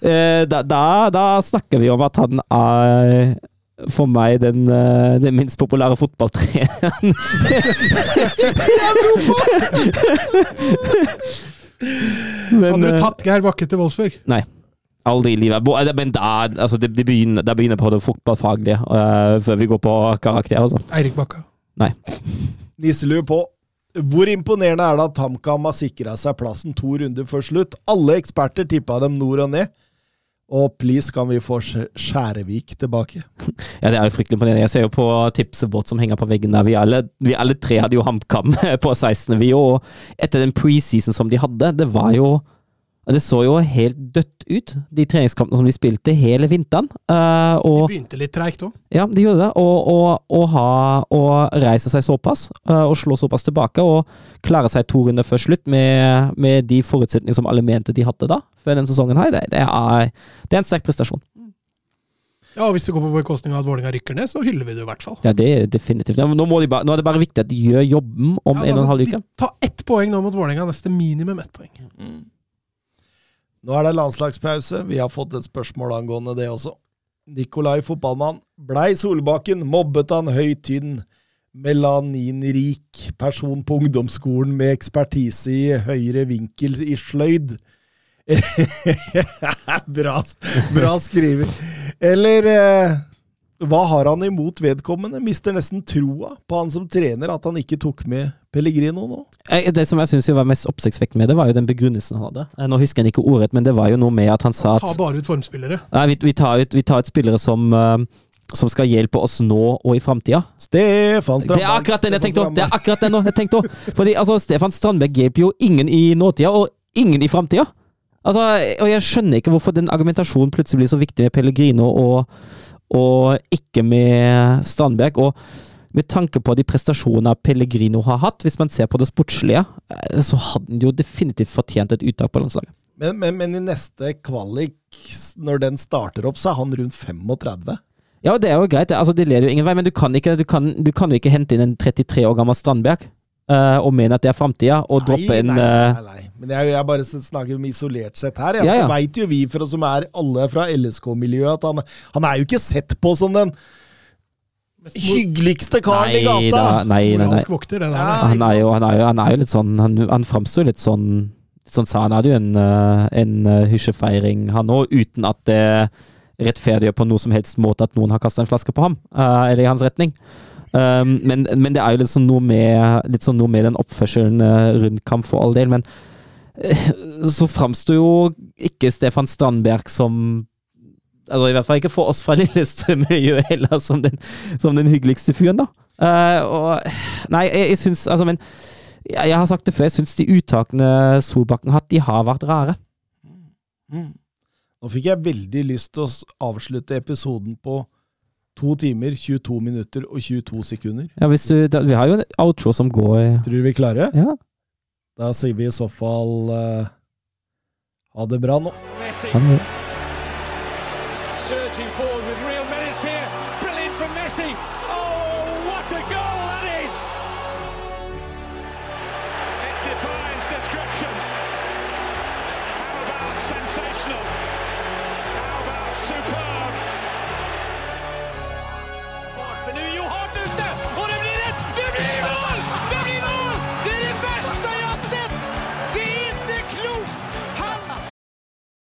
Da, da, da snakker vi om at han er for meg den, eh, den minst populære fotballtreeren. Hadde du eh, tatt Geir Bakke til Wolfsburg? Nei. Aldri i livet. Men da, altså, det, det begynner, det begynner på det fotballfaglige, uh, før vi går på karakter. Altså. Eirik Bakka. Nisselue på. Hvor imponerende er det at HamKam har sikra seg plassen to runder før slutt? Alle eksperter tippa dem nord og ned. Og please, kan vi få Skjærevik tilbake? Ja, det er jo fryktelig imponerende. Jeg ser jo på tipset vårt som henger på veggen der. Vi alle, vi alle tre hadde jo HamKam på 16. Vi og etter den preseason som de hadde, det var jo Det så jo helt dødt ut, de treningskampene som de spilte hele vinteren. Og, De begynte litt treigt òg. Ja, de gjorde det. Og, og, og, ha, og reise seg såpass, eh, og slå såpass tilbake, og klare seg to runder før slutt med, med de forutsetningene som alle mente de hadde da, før den sesongen her, det, det, er, det er en sterk prestasjon. Ja, og hvis det går på bekostning av at Vålerenga rykker ned, så hyller vi det i hvert fall. Ja, det er definitivt. Nå, må de bare, nå er det bare viktig at de gjør jobben om Ja, en og en altså, halv uke. Ta ett poeng nå mot Vålerenga, neste minimum ett poeng. Nå er det landslagspause. Vi har fått et spørsmål angående det også. Nikolai fotballmann. Blei Solbakken mobbet han høytynn, melaninrik person på ungdomsskolen med ekspertise i høyre vinkel i sløyd? bra, bra skriver. Eller eh, hva har han imot vedkommende? Mister nesten troa på han som trener, at han ikke tok med Pellegrino nå? Eh, Det som jeg syns var mest oppsiktsvekkende med det, var jo den begrunnelsen han hadde. Eh, Nå husker jeg ikke ordrett, men det var jo noe med at han sa at Ta bare ut formspillere. Nei, vi, vi, tar ut, vi tar ut spillere som, eh, som skal hjelpe oss nå og i framtida. Stefan Strandberg! Det er akkurat den jeg tenkte òg! Det er akkurat den jeg tenkte også. Fordi altså, Stefan Strandberg hjelper jo ingen i nåtida, og ingen i framtida. Altså, og jeg skjønner ikke hvorfor den argumentasjonen plutselig blir så viktig med Pellegrino og, og ikke med Strandberg. Og med tanke på de prestasjonene Pellegrino har hatt, hvis man ser på det sportslige, eh, så hadde han jo definitivt fortjent et uttak på landslaget. Men, men, men i neste kvalik, når den starter opp, så er han rundt 35. Ja, det er jo greit. Altså, det leder jo ingen vei, men du kan, ikke, du kan, du kan jo ikke hente inn en 33 år gammel Strandberg eh, og mener at det er framtida, og droppe en nei, eh, nei, nei. Men jeg, jeg bare snakker om isolert sett her. Ja, Ja, ja. Så veit jo vi for oss som er alle fra LSK-miljøet, at han, han er jo ikke sett på som den hyggeligste karen i gata. da, nei, nei, nei. Vokter, det der. Han er jo, han er jo, han er jo litt sånn Han, han framstår litt sånn sånn sa Han hadde jo en, eh, en hysjefeiring, han òg, uten at det rettferdiggjør på noe som helst måte at noen har kasta en flaske på ham, uh, eller i hans retning. Um, men, men det er jo litt sånn noe med, litt sånn noe med den oppførselen uh, rundt kamp for all del. Men eh, så framstår jo ikke Stefan Strandberg som altså I hvert fall ikke for oss fra Lillestrøm-miljøet heller, som den, som den hyggeligste fyren, da. Uh, og Nei, jeg, jeg syns Altså, men jeg, jeg har sagt det før, jeg syns de uttakene Solbakken har hatt, de har vært rare. Mm. Nå fikk jeg veldig lyst til å avslutte episoden på to timer, 22 minutter og 22 sekunder. Ja, hvis du, da, vi har jo en outro som går Tror du vi klarer det? Ja. Da sier vi i så fall uh, ha det bra nå. Ha det.